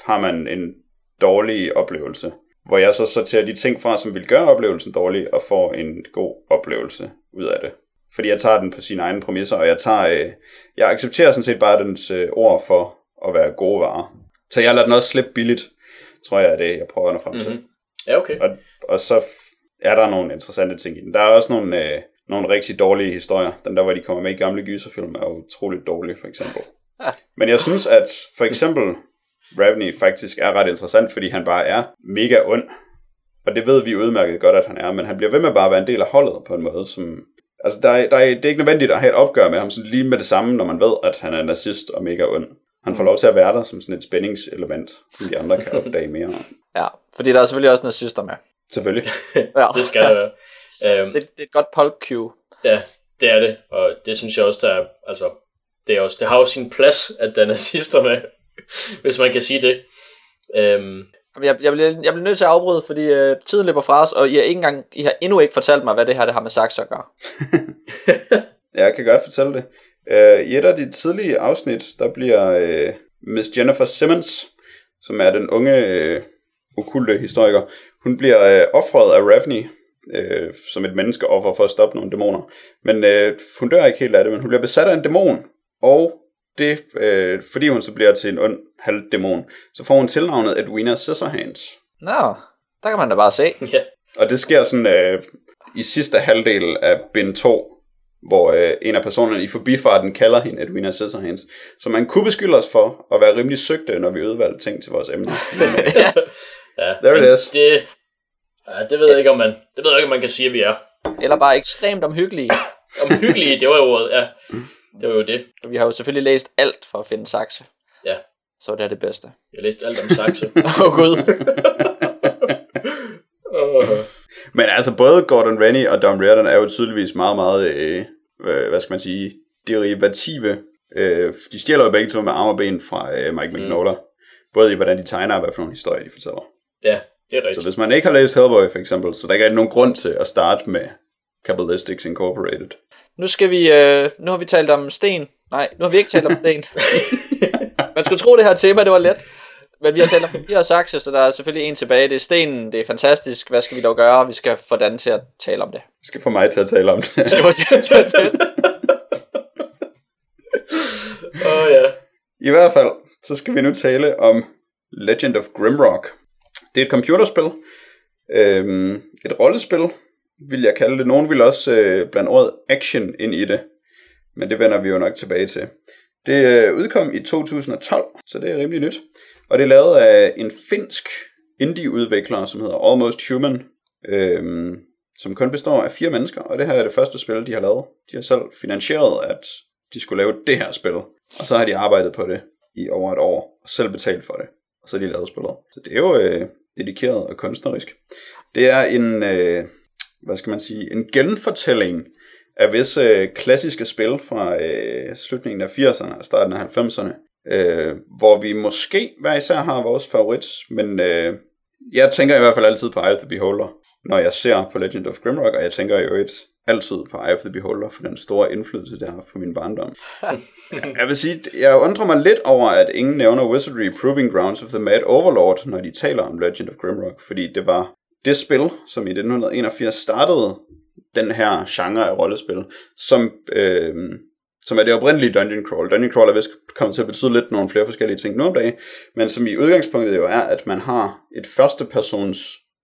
har man en dårlig oplevelse. Hvor jeg så sorterer de ting fra, som vil gøre oplevelsen dårlig, og får en god oplevelse ud af det. Fordi jeg tager den på sine egne præmisser, og jeg tager, øh, jeg accepterer sådan set bare dens øh, ord for at være gode varer. Så jeg lader den også slippe billigt, tror jeg er det, jeg prøver at nå frem til. Mm-hmm. Ja, okay. Og, og så er der nogle interessante ting i den. Der er også nogle, øh, nogle rigtig dårlige historier. Den der, hvor de kommer med i gamle gyserfilm, er utroligt dårlig, for eksempel. Men jeg synes, at for eksempel Ravney faktisk er ret interessant, fordi han bare er mega ond. Og det ved vi udmærket godt, at han er, men han bliver ved med bare at være en del af holdet på en måde, som... Altså, der er, der er, det er ikke nødvendigt at have et opgør med ham sådan lige med det samme, når man ved, at han er nazist og mega ond. Han får lov til at være der som sådan et spændingselement, som de andre kan opdage mere om. Ja, fordi der er selvfølgelig også nazister med. Selvfølgelig. ja. det skal der Um, det, det er et godt pulp cue. Ja, det er det, og det synes jeg også, der er, altså, det, er også, det har jo sin plads, at der er nazister med, hvis man kan sige det. Um, jeg, jeg, bliver, jeg bliver nødt til at afbryde, fordi uh, tiden løber fra os, og I har, ikke engang, I har endnu ikke fortalt mig, hvad det her det har med Saxo at gøre. jeg kan godt fortælle det. Uh, I et af de tidlige afsnit, der bliver uh, Miss Jennifer Simmons, som er den unge uh, okulte historiker, hun bliver uh, offret af Ravney, uh, som et menneskeoffer for at stoppe nogle dæmoner. Men uh, hun dør ikke helt af det, men hun bliver besat af en dæmon, og det, uh, fordi hun så bliver til en ond halvdæmon, så får hun tilnavnet Edwina Scissorhands. Nå, der kan man da bare se. Ja. Og det sker sådan uh, i sidste halvdel af bind 2, hvor øh, en af personerne i forbifarten kalder hende Edwina Scissorhands. Så man kunne beskylde os for at være rimelig søgte, når vi udvalgte ting til vores emne. ja. ja, There it is. Det, ja, det ved jeg ikke, om man, det ved jeg ikke, om man kan sige, at vi er. Eller bare ekstremt omhyggelige. omhyggelige, det var jo ordet, ja. Det var jo det. Og vi har jo selvfølgelig læst alt for at finde Saxe. Ja. Så det er det bedste. Jeg har læst alt om Saxe. Åh oh, gud. Men altså, både Gordon Rennie og Dom Reardon er jo tydeligvis meget, meget, øh, hvad skal man sige, derivative. Øh, de stjæler jo begge to med arme og ben fra øh, Mike Mignola. Mm. Både i, hvordan de tegner, og hvad for nogle historier de fortæller. Ja, det er rigtigt. Så hvis man ikke har læst Hellboy, for eksempel, så der ikke er nogen grund til at starte med Capitalistics Incorporated. Nu skal vi, øh, nu har vi talt om sten. Nej, nu har vi ikke talt om sten. man skulle tro, det her tema, det var let. Men vi har talt om papir og sakse, så der er selvfølgelig en tilbage. Det er stenen, det er fantastisk. Hvad skal vi dog gøre? Vi skal få Dan til at tale om det. Vi skal få mig til at tale om det. Vi skal få til at tale om det. Åh oh, ja. I hvert fald, så skal vi nu tale om Legend of Grimrock. Det er et computerspil. Øhm, et rollespil, vil jeg kalde det. Nogen vil også øh, blande ordet action ind i det, men det vender vi jo nok tilbage til. Det øh, udkom i 2012, så det er rimelig nyt. Og det er lavet af en finsk indie-udvikler, som hedder Almost Human, Øhm, som kun består af fire mennesker, og det her er det første spil, de har lavet. De har selv finansieret, at de skulle lave det her spil, og så har de arbejdet på det i over et år, og selv betalt for det, og så har de lavet spillet. Så det er jo øh, dedikeret og kunstnerisk. Det er en, øh, hvad skal man sige, en genfortælling af visse øh, klassiske spil fra øh, slutningen af 80'erne og starten af 90'erne, øh, hvor vi måske hver især har vores favorit, men øh, jeg tænker i hvert fald altid på Eye of the Beholder, når jeg ser på Legend of Grimrock, og jeg tænker i øvrigt altid på Eye of the Beholder, for den store indflydelse, det har haft på min barndom. jeg vil sige, jeg undrer mig lidt over, at ingen nævner Wizardry Proving Grounds of the Mad Overlord, når de taler om Legend of Grimrock, fordi det var det spil, som i 1981 startede den her genre af rollespil, som, øh, som er det oprindelige Dungeon Crawl. Dungeon Crawl er vist kommet til at betyde lidt nogle flere forskellige ting nu om dagen, men som i udgangspunktet jo er, at man har et første persons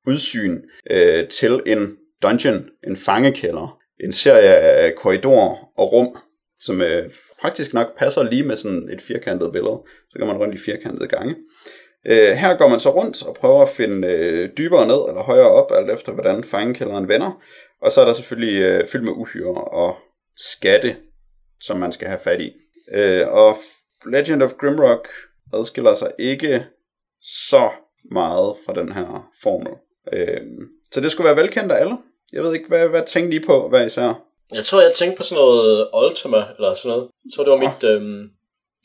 udsyn øh, til en dungeon, en fangekælder, en serie af korridorer og rum, som øh, praktisk nok passer lige med sådan et firkantet billede. Så går man rundt i firkantede gange. Øh, her går man så rundt og prøver at finde øh, dybere ned eller højere op, alt efter hvordan fangekælderen vender. Og så er der selvfølgelig øh, fyldt med uhyre og skatte, som man skal have fat i. Øh, og Legend of Grimrock adskiller sig ikke så meget fra den her formel. Øh, så det skulle være velkendt af alle. Jeg ved ikke, hvad, hvad tænkte I på hvad især? Jeg tror, jeg tænkte på sådan noget Ultima, eller sådan noget. Så det var mit, oh. øhm,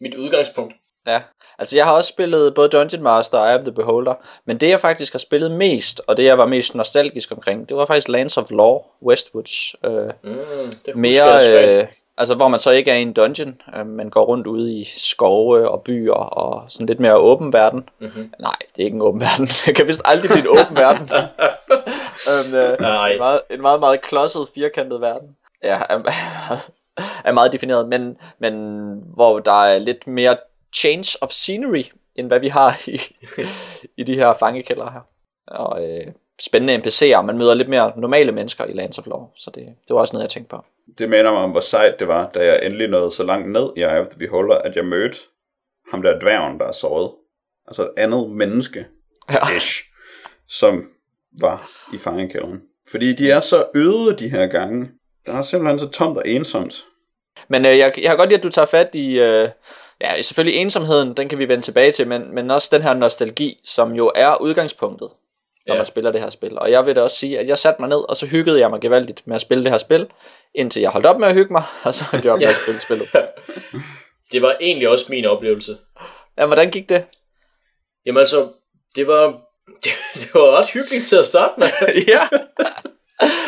mit udgangspunkt. Ja, altså jeg har også spillet både Dungeon Master og Eye of the Beholder, men det jeg faktisk har spillet mest, og det jeg var mest nostalgisk omkring, det var faktisk Lands of Law, Westwoods. Øh, Mm, det mere, jeg øh, altså hvor man så ikke er i en dungeon, øh, man går rundt ude i skove og byer og sådan lidt mere åben verden. mm-hmm. Nej, det er ikke en åben verden. Det kan vist aldrig blive en åben verden. um, øh, Nej. en, meget, en meget, meget klodset, firkantet verden. Ja, er, er meget defineret, men, men hvor der er lidt mere change of scenery, end hvad vi har i, i de her fangekælder her. Og øh, spændende NPC'er, man møder lidt mere normale mennesker i Lands of Law, så det, det var også noget, jeg tænkte på. Det minder mig om, hvor sejt det var, da jeg endelig nåede så langt ned i Eye of the Beholder, at jeg mødte ham der dværgen, der er såret. Altså et andet menneske, Ja. ish, som var i fangekælderen. Fordi de er så øde de her gange. Der er simpelthen så tomt og ensomt. Men øh, jeg, jeg har godt lide, at du tager fat i, øh, ja, selvfølgelig ensomheden, den kan vi vende tilbage til, men, men også den her nostalgi, som jo er udgangspunktet, når Ja. man spiller det her spil. Og jeg vil da også sige, at jeg satte mig ned, og så hyggede jeg mig gevaldigt med at spille det her spil, indtil jeg holdt op med at hygge mig, og så holdt jeg op med at spille spillet. Det var egentlig også min oplevelse. Ja, hvordan gik det? Jamen altså, det var, det, det var ret hyggeligt til at starte med. ja.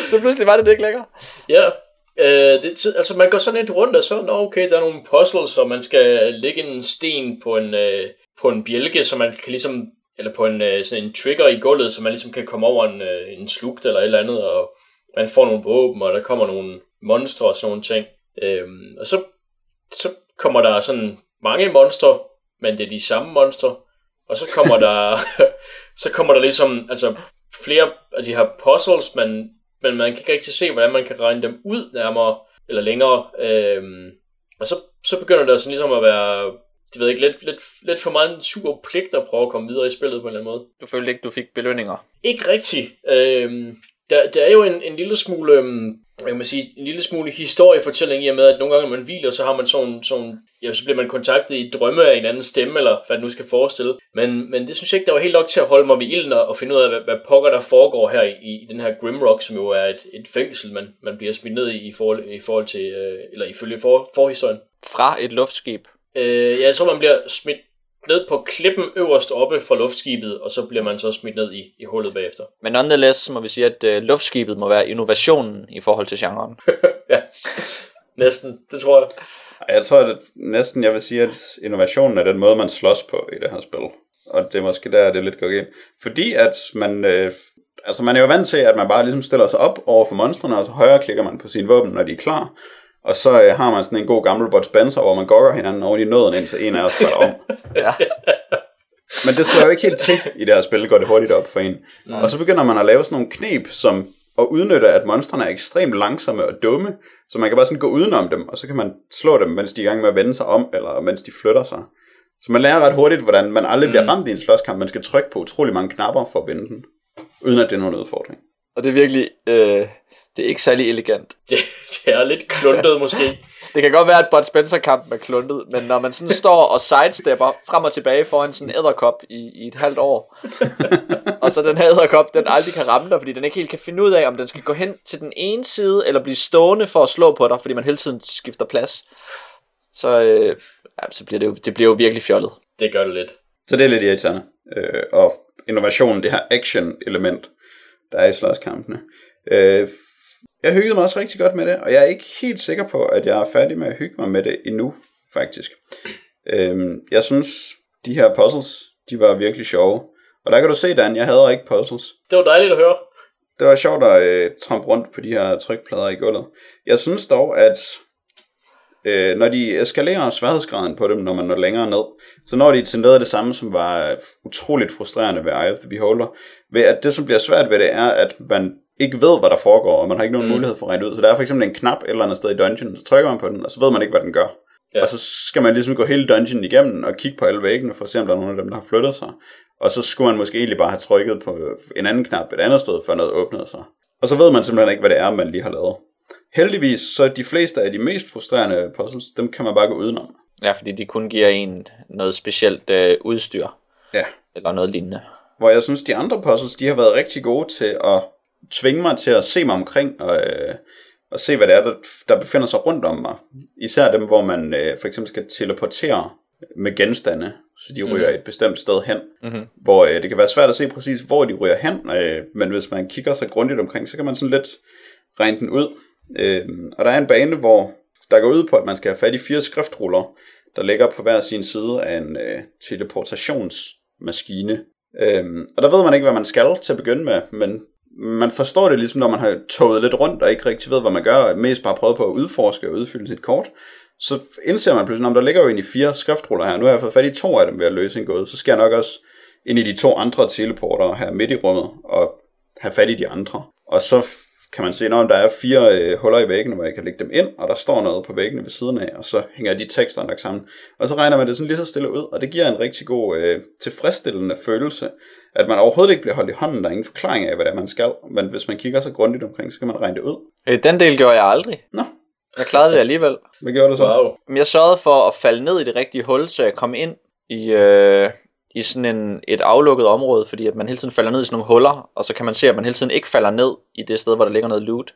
så pludselig var det det ikke længere. Ja, øh, det, altså man går sådan lidt rundt og så, nå okay, der er nogle puzzles, og man skal lægge en sten på en, øh, på en bjælke, så man kan ligesom, eller på en, øh, sådan en trigger i gulvet, så man ligesom kan komme over en, øh, en slugt eller et eller andet, og man får nogle våben, og der kommer nogle monstre og sådan nogle ting. Øhm, og så, så kommer der sådan mange monstre, men det er de samme monstre, og så kommer der, så kommer der ligesom, altså flere af de her puzzles, man, men man kan ikke rigtig se, hvordan man kan regne dem ud nærmere, eller længere. Øhm, og så, så begynder der sådan ligesom at være, det ved jeg ikke, lidt, lidt, lidt for meget en super pligt at prøve at komme videre i spillet på en eller anden måde. Du følte ikke, du fik belønninger. Ikke rigtigt. Øhm, der, der er jo en, en lille smule, øhm, hvad kan sige, en lille smule historiefortælling i og med, at nogle gange, når man hviler, så har man sådan, sådan ja, så bliver man kontaktet i drømme af en anden stemme, eller hvad det nu skal forestille. Men, men det synes jeg ikke, der var helt nok til at holde mig ved ilden og, og finde ud af, hvad, hvad pokker der foregår her i, i den her Grimrock, som jo er et, et fængsel, man, man bliver smidt ned i, i forhold, i forhold til, øh, eller ifølge for, forhistorien. Fra et luftskib. Øh, jeg tror, man bliver smidt ned på klippen øverst oppe fra luftskibet, og så bliver man så smidt ned i, i hullet bagefter. Men nonetheless må vi sige, at øh, luftskibet må være innovationen i forhold til genren. ja, næsten, det tror jeg. Jeg tror at næsten, jeg vil sige, at innovationen er den måde, man slås på i det her spil. Og det er måske der, det lidt går ind. Fordi at man, øh, altså man er jo vant til, at man bare ligesom stiller sig op over for monstrene, og så højre klikker man på sine våben, når de er klar. Og så øh, har man sådan en god gammel Bud Spencer, hvor man gokker hinanden over i nøden, indtil en af os falder om. Ja. Men det slår jo ikke helt til i det her spil, går det hurtigt op for en. Og så begynder man at lave sådan nogle knep, som at udnytte, at monstrene er ekstremt langsomme og dumme, så man kan bare sådan gå udenom dem, og så kan man slå dem, mens de er i gang med at vende sig om, eller mens de flytter sig. Så man lærer ret hurtigt, hvordan man aldrig mm. bliver ramt i en slåskamp. Man skal trykke på utrolig mange knapper for at vinde den, uden at det er nogen udfordring. Og det er virkelig, øh, det er ikke særlig elegant. Det, det er lidt kluntet måske. Det kan godt være, at Bud Spencer kamp er kluntet, men når man sådan står og sidestepper frem og tilbage foran sådan en æderkop i, i et halvt år, og så den her æderkop, den aldrig kan ramme dig, fordi den ikke helt kan finde ud af, om den skal gå hen til den ene side, eller blive stående for at slå på dig, fordi man hele tiden skifter plads, så, øh, ja, så bliver det, jo, det bliver jo virkelig fjollet. Det gør det lidt. Så det er lidt irriterende. Øh, og innovationen, det her action-element, der er i slåskampene. Øh, jeg hyggede mig også rigtig godt med det, og jeg er ikke helt sikker på, at jeg er færdig med at hygge mig med det endnu, faktisk. Øhm, jeg synes, de her puzzles, de var virkelig sjove. Og der kan du se, Dan, jeg havde ikke puzzles. Det var dejligt at høre. Det var sjovt at øh, trampe rundt på de her trykplader i gulvet. Jeg synes dog, at øh, når de eskalerer sværhedsgraden på dem, når man når længere ned, så når de til noget af det samme, som var utroligt frustrerende ved Eye of the Beholder, ved at det, som bliver svært ved det, er, at man ikke ved, hvad der foregår, og man har ikke nogen mm. mulighed for at regne ud. Så der er for eksempel en knap et eller andet sted i dungeon, så trykker man på den, og så ved man ikke, hvad den gør. Ja. Og så skal man ligesom gå hele dungeon igennem og kigge på alle væggene, for at se, om der er nogen af dem, der har flyttet sig. Og så skulle man måske egentlig bare have trykket på en anden knap et andet sted, før noget åbnede sig. Og så ved man simpelthen ikke, hvad det er, man lige har lavet. Heldigvis, så de fleste af de mest frustrerende puzzles, dem kan man bare gå udenom. Ja, fordi de kun giver en noget specielt øh, udstyr. Ja. Eller noget lignende. Hvor jeg synes, de andre puzzles, de har været rigtig gode til at tvinge mig til at se mig omkring og, øh, og se, hvad det er, der, der befinder sig rundt om mig. Især dem, hvor man øh, for eksempel skal teleportere med genstande, så de ryger mm. et bestemt sted hen, mm-hmm. hvor øh, det kan være svært at se præcis, hvor de ryger hen, øh, men hvis man kigger sig grundigt omkring, så kan man sådan lidt regne den ud. Øh, og der er en bane, hvor der går ud på, at man skal have fat i fire skriftruller, der ligger på hver sin side af en øh, teleportationsmaskine. Øh, og der ved man ikke, hvad man skal til at begynde med, men man forstår det ligesom, når man har toget lidt rundt og ikke rigtig ved, hvad man gør, og mest bare prøvet på at udforske og udfylde sit kort, så indser man pludselig, at der ligger jo egentlig fire skriftruller her. Nu har jeg fået fat i to af dem ved at løse en gåde, så skal jeg nok også ind i de to andre teleporter her midt i rummet og have fat i de andre. Og så kan man se, at der er fire øh, huller i væggene, hvor jeg kan lægge dem ind, og der står noget på væggene ved siden af, og så hænger de tekster nok sammen. Og så regner man det sådan lige så stille ud, og det giver en rigtig god øh, tilfredsstillende følelse, at man overhovedet ikke bliver holdt i hånden, der er ingen forklaring af, hvad det er, man skal, men hvis man kigger så grundigt omkring, så kan man regne det ud. Øh, den del gjorde jeg aldrig. Nå. Jeg klarede det alligevel. Hvad gjorde du så? Wow. Men jeg sørgede for at falde ned i det rigtige hul, så jeg kom ind i, øh, i sådan en, et aflukket område, fordi at man hele tiden falder ned i sådan nogle huller, og så kan man se, at man hele tiden ikke falder ned i det sted, hvor der ligger noget loot.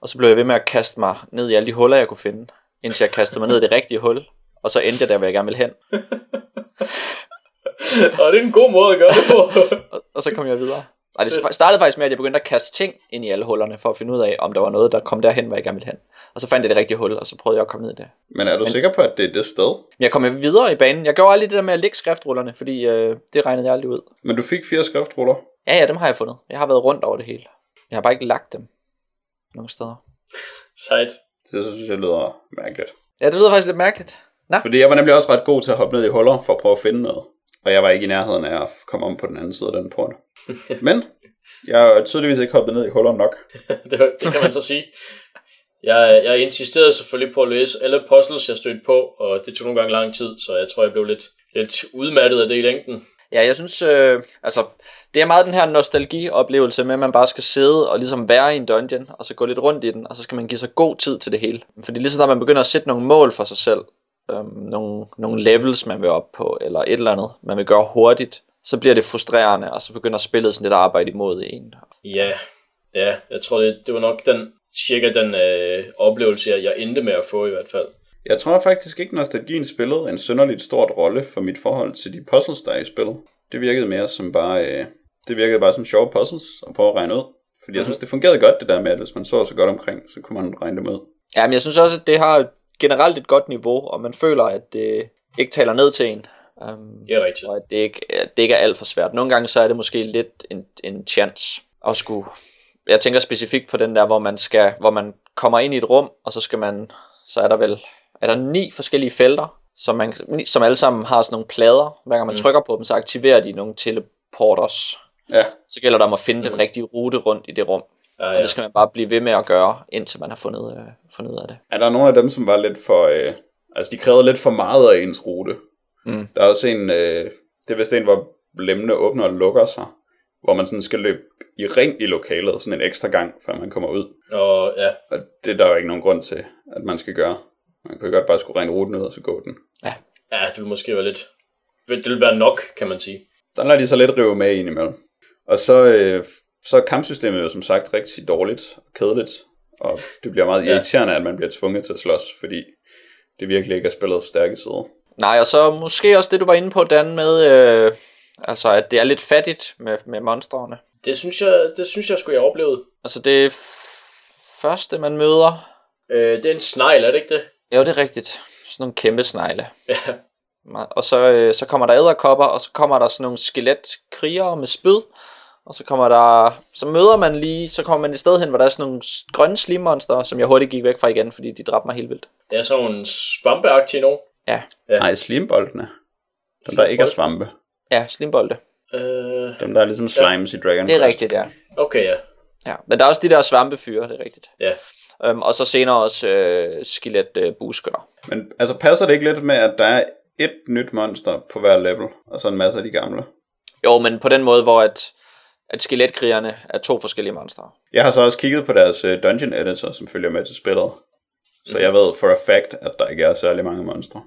Og så blev jeg ved med at kaste mig ned i alle de huller, jeg kunne finde, indtil jeg kastede mig ned i det rigtige hul, og så endte jeg der, hvor jeg gerne ville hen. og det er en god måde at gøre det på. og, og så kom jeg videre. Og det startede faktisk med, at jeg begyndte at kaste ting ind i alle hullerne, for at finde ud af, om der var noget, der kom derhen, hvor jeg gerne ville hen. Og så fandt jeg det rigtige hul, og så prøvede jeg at komme ned i det. Men er du Men, sikker på, at det er det sted? Jeg kom videre i banen. Jeg gjorde aldrig det der med at lægge skriftrullerne, fordi øh, det regnede jeg aldrig ud. Men du fik fire skriftruller? Ja, ja, dem har jeg fundet. Jeg har været rundt over det hele. Jeg har bare ikke lagt dem nogen steder. Sejt. Det synes jeg lyder mærkeligt. Ja, det lyder faktisk lidt mærkeligt. Nå. Fordi jeg var nemlig også ret god til at hoppe ned i huller for at prøve at finde noget. Og jeg var ikke i nærheden af at komme om på den anden side af den port. Men jeg har tydeligvis ikke hoppet ned i huller nok. det, det kan man så sige. Jeg, jeg insisterede selvfølgelig på at læse alle puzzles, jeg stødte på, og det tog nogle gange lang tid, så jeg tror, jeg blev lidt, lidt udmattet af det i længden. Ja, jeg synes, øh, altså, det er meget den her nostalgi-oplevelse med, at man bare skal sidde og ligesom være i en dungeon, og så gå lidt rundt i den, og så skal man give sig god tid til det hele. Fordi lige så snart man begynder at sætte nogle mål for sig selv, øh, nogle, nogle levels, man vil op på, eller et eller andet, man vil gøre hurtigt, så bliver det frustrerende, og så begynder spillet sådan lidt at arbejde imod en. Ja, ja, jeg tror, det, det var nok den cirka den øh, oplevelse, jeg, jeg endte med at få i hvert fald. Jeg tror faktisk ikke, nostalgien spillede en synderligt stort rolle for mit forhold til de puzzles, der er i spillet. Det virkede mere som bare, øh, det virkede bare som sjove puzzles at prøve at regne ud. Fordi mm-hmm. jeg mhm. synes, det fungerede godt det der med, at hvis man så så godt omkring, så kunne man regne dem ud. Ja, men jeg synes også, at det har generelt et godt niveau, og man føler, at det ikke taler ned til en. Um, det er rigtigt. Og at det ikke, at det ikke er alt for svært. Nogle gange så er det måske lidt en, en chance at skulle jeg tænker specifikt på den der, hvor man skal, hvor man kommer ind i et rum, og så skal man, så er der vel, er der ni forskellige felter, som, man, som alle sammen har sådan nogle plader. Hver gang man mm. trykker på dem, så aktiverer de nogle teleporters. Ja. Så gælder det om at finde mm. den rigtige rute rundt i det rum. Ja, Og ja. det skal man bare blive ved med at gøre, indtil man har fundet, øh, fundet ud af det. Er der nogle af dem, som var lidt for... Øh, altså, de krævede lidt for meget af ens rute. Mm. Der er også en... Øh, det er vist en, hvor lemmene åbner og lukker sig. Hvor man sådan skal løbe i ring i lokalet, sådan en ekstra gang, før man kommer ud. Og ja, Og det er der jo ikke nogen grund til, at man skal gøre. Man kan jo godt bare skulle regne ruten ud, og så gå den. ja, det vil måske være lidt... Det vil være nok, kan man sige. Der lader de så lidt rive med indimellem. Og så, øh, så er kampsystemet jo som sagt rigtig dårligt og kedeligt. Og det bliver meget Ja. irriterende, at man bliver tvunget til at slås, fordi det virkelig ikke er spillet stærke side. Nej, og så måske også det, du var inde på, Dan, med, øh, altså, at det er lidt fattigt med, med monstrene. Det synes jeg, det synes jeg skulle jeg oplevede. Altså, det f- første, man møder... Øh, det er en snegl, er det ikke det? Jo, det er rigtigt. Sådan nogle kæmpe snegle. Ja. Og så, øh, så kommer der æderkopper, og så kommer der sådan nogle skeletkrigere med spyd. Og så kommer der, så møder man lige, så kommer man et sted hen, hvor der er sådan nogle grønne slimmonster, som jeg hurtigt gik væk fra igen, fordi de dræbte mig helt vildt. Det er sådan nogle svampeagtige nogen. Ja, Ja. Nej, slimboldene. Dem, der ikke er svampe. ja, slimbolde. Øh, Dem, der er ligesom slimes i Dragon Det er Quest. rigtigt, ja. okay, ja. ja. Men der er også de der svampefyre, det er rigtigt. Ja. Øhm, og så senere også øh, skelet øh. Men altså, passer det ikke lidt med, at der er et nyt monster på hver level, og så en masse af de gamle? Jo, men på den måde, hvor at, at skeletkrigerne er to forskellige monstre. Jeg har så også kigget på deres øh, dungeon editor, som følger med til spillet. Så jeg ved for a fact, at der ikke er særlig mange monstre.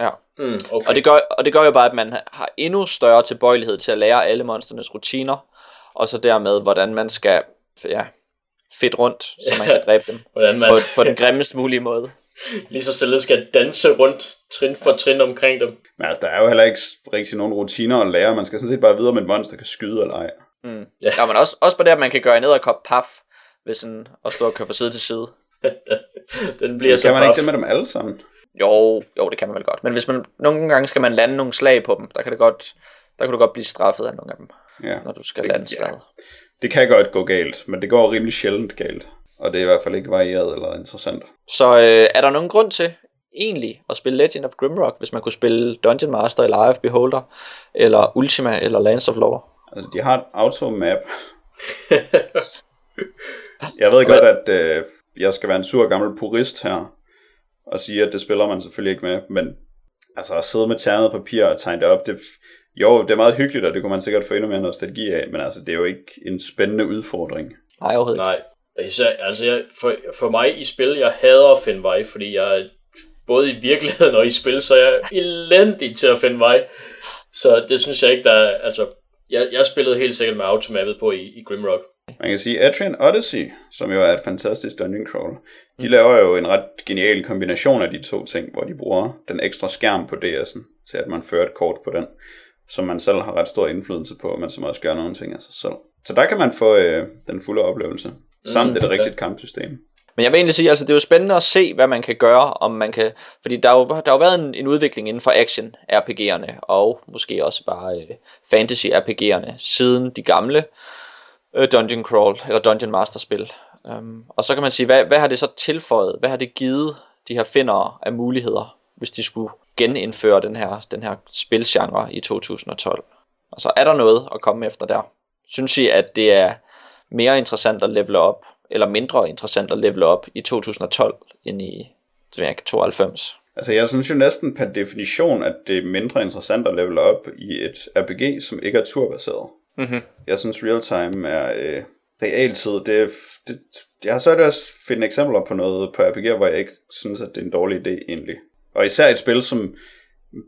Ja. Mm, okay. Og det, gør, og det gør jo bare, at man har endnu større tilbøjelighed til at lære alle monsternes rutiner, og så dermed, hvordan man skal ja, fedt rundt, så man kan dræbe dem Hvordan man på, på den grimmest mulige måde. lige så stille skal danse rundt, trin for trin omkring dem. Men altså, der er jo heller ikke rigtig nogen rutiner at lære. Man skal sådan set bare vide, om et monster kan skyde eller ej. Mm. Ja. Ja. men også, også på det, at man kan gøre en æderkop paf, ved sådan at stå og køre fra side til side. Den bliver så Kan man paf. ikke det med dem alle sammen? Jo, jo, det kan man vel godt. Men hvis man nogle gange skal man lande nogle slag på dem, der kan det godt, der kan du godt blive straffet af nogle af dem, Ja. når du skal Det- lande ja. slaget. Det kan godt gå galt, men det går rimelig sjældent galt. Og det er i hvert fald ikke varieret eller interessant. Så øh, er der nogen grund til egentlig at spille Legend of Grimrock, hvis man kunne spille Dungeon Master eller Eye of Beholder, eller Ultima eller Lands of Lore? Altså, de har et automap. jeg ved godt, at øh, jeg skal være en sur gammel purist her, og sige, at det spiller man selvfølgelig ikke med, men altså at sidde med ternet papir og tegne det op, det, jo, det er meget hyggeligt, og det kunne man sikkert få endnu mere nostalgi af, men altså, det er jo ikke en spændende udfordring. Nej, overhovedet ikke. Nej. Især, altså jeg, for, for mig i spil, jeg hader at finde vej, fordi jeg både i virkeligheden og i spil, så jeg er elendig til at finde vej. Så det synes jeg ikke, der er, altså, jeg, jeg spillede helt sikkert med automappet på i, i Grimrock. Man kan sige, Atrian Odyssey, som jo er et fantastisk dungeon crawl, de laver jo en ret genial kombination af de to ting, hvor de bruger den ekstra skærm på DS'en, til at man fører et kort på den, som man selv har ret stor indflydelse på, men som også gør nogle ting af sig selv. Så der kan man få øh, den fulde oplevelse, samt Mm, et ja. rigtigt kampsystem. Men jeg vil egentlig sige, altså det er jo spændende at se, hvad man kan gøre, om man kan, fordi der har jo, der har jo været en, en udvikling inden for action RPG'erne, og måske også bare øh, fantasy RPG'erne, siden de gamle øh, Dungeon Crawl, eller Dungeon Master spil. Um, og så kan man sige, hvad, hvad har det så tilføjet, hvad har det givet de her findere af muligheder, hvis de skulle genindføre den her, den her spilgenre i 2012? Altså er der noget at komme efter der? Synes I, at det er mere interessant at levele op, eller mindre interessant at levele op i 2012, end i det ved jeg ikke, 92? Altså jeg synes jo næsten per definition, at det er mindre interessant at level op i et RPG, som ikke er turbaseret. Mhm. Jeg synes real-time er øh, realtid. Det, det, jeg har svært ved at finde eksempler på noget på RPG'er, hvor jeg ikke synes, at det er en dårlig idé egentlig. Og især et spil, som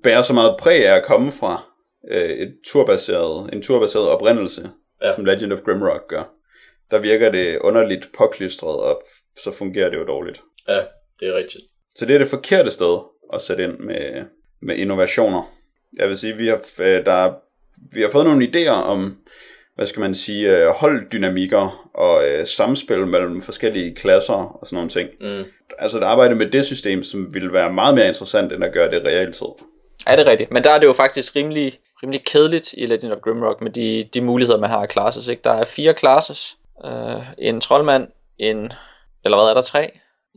bærer så meget præg af at komme fra øh, et turbaseret, en turbaseret oprindelse, ja. som Legend of Grimrock gør. Der virker det underligt påklistret, og så fungerer det jo dårligt. Ja, det er rigtigt. Så det er det forkerte sted at sætte ind med, med innovationer. Jeg vil sige, vi har, øh, der, er- vi har fået nogle idéer om, hvad skal man sige, øh, holddynamikker og øh, samspil mellem forskellige klasser og sådan nogle ting. Mm. Altså et arbejde med det system, som ville være meget mere interessant, end at gøre det realtid. Er det rigtigt? Men der er det jo faktisk rimelig, rimelig kedeligt i Legend of Grimrock med de, de muligheder, man har af classes. Ikke? Der er fire classes. Uh, en troldmand, en... Eller hvad er der? Tre?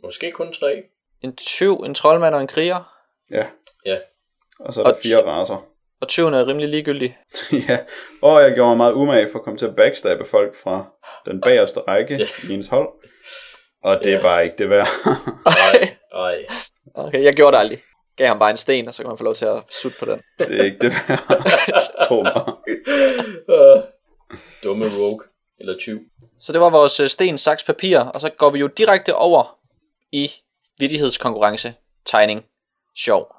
Måske kun tre. En tyv, en troldmand og en kriger. Ja. Ja. Og så er der Og- fire raser. Og tyven er rimelig ligegyldig. ja. Og jeg gjorde mig meget umage for at komme til at backstabbe folk fra den bagerste række i ens hold. Og det er Ja. bare ikke det værd. Nej, nej. Okay, jeg gjorde det aldrig. Gav ham bare en sten, og så kan man få lov til at sutte på den. det er ikke det værd. Tro mig. Uh, dumme rogue. Eller tyv. Så det var vores øh, sten, saks, papir, og så går vi jo direkte over i vidighedskonkurrence, tegning, sjov.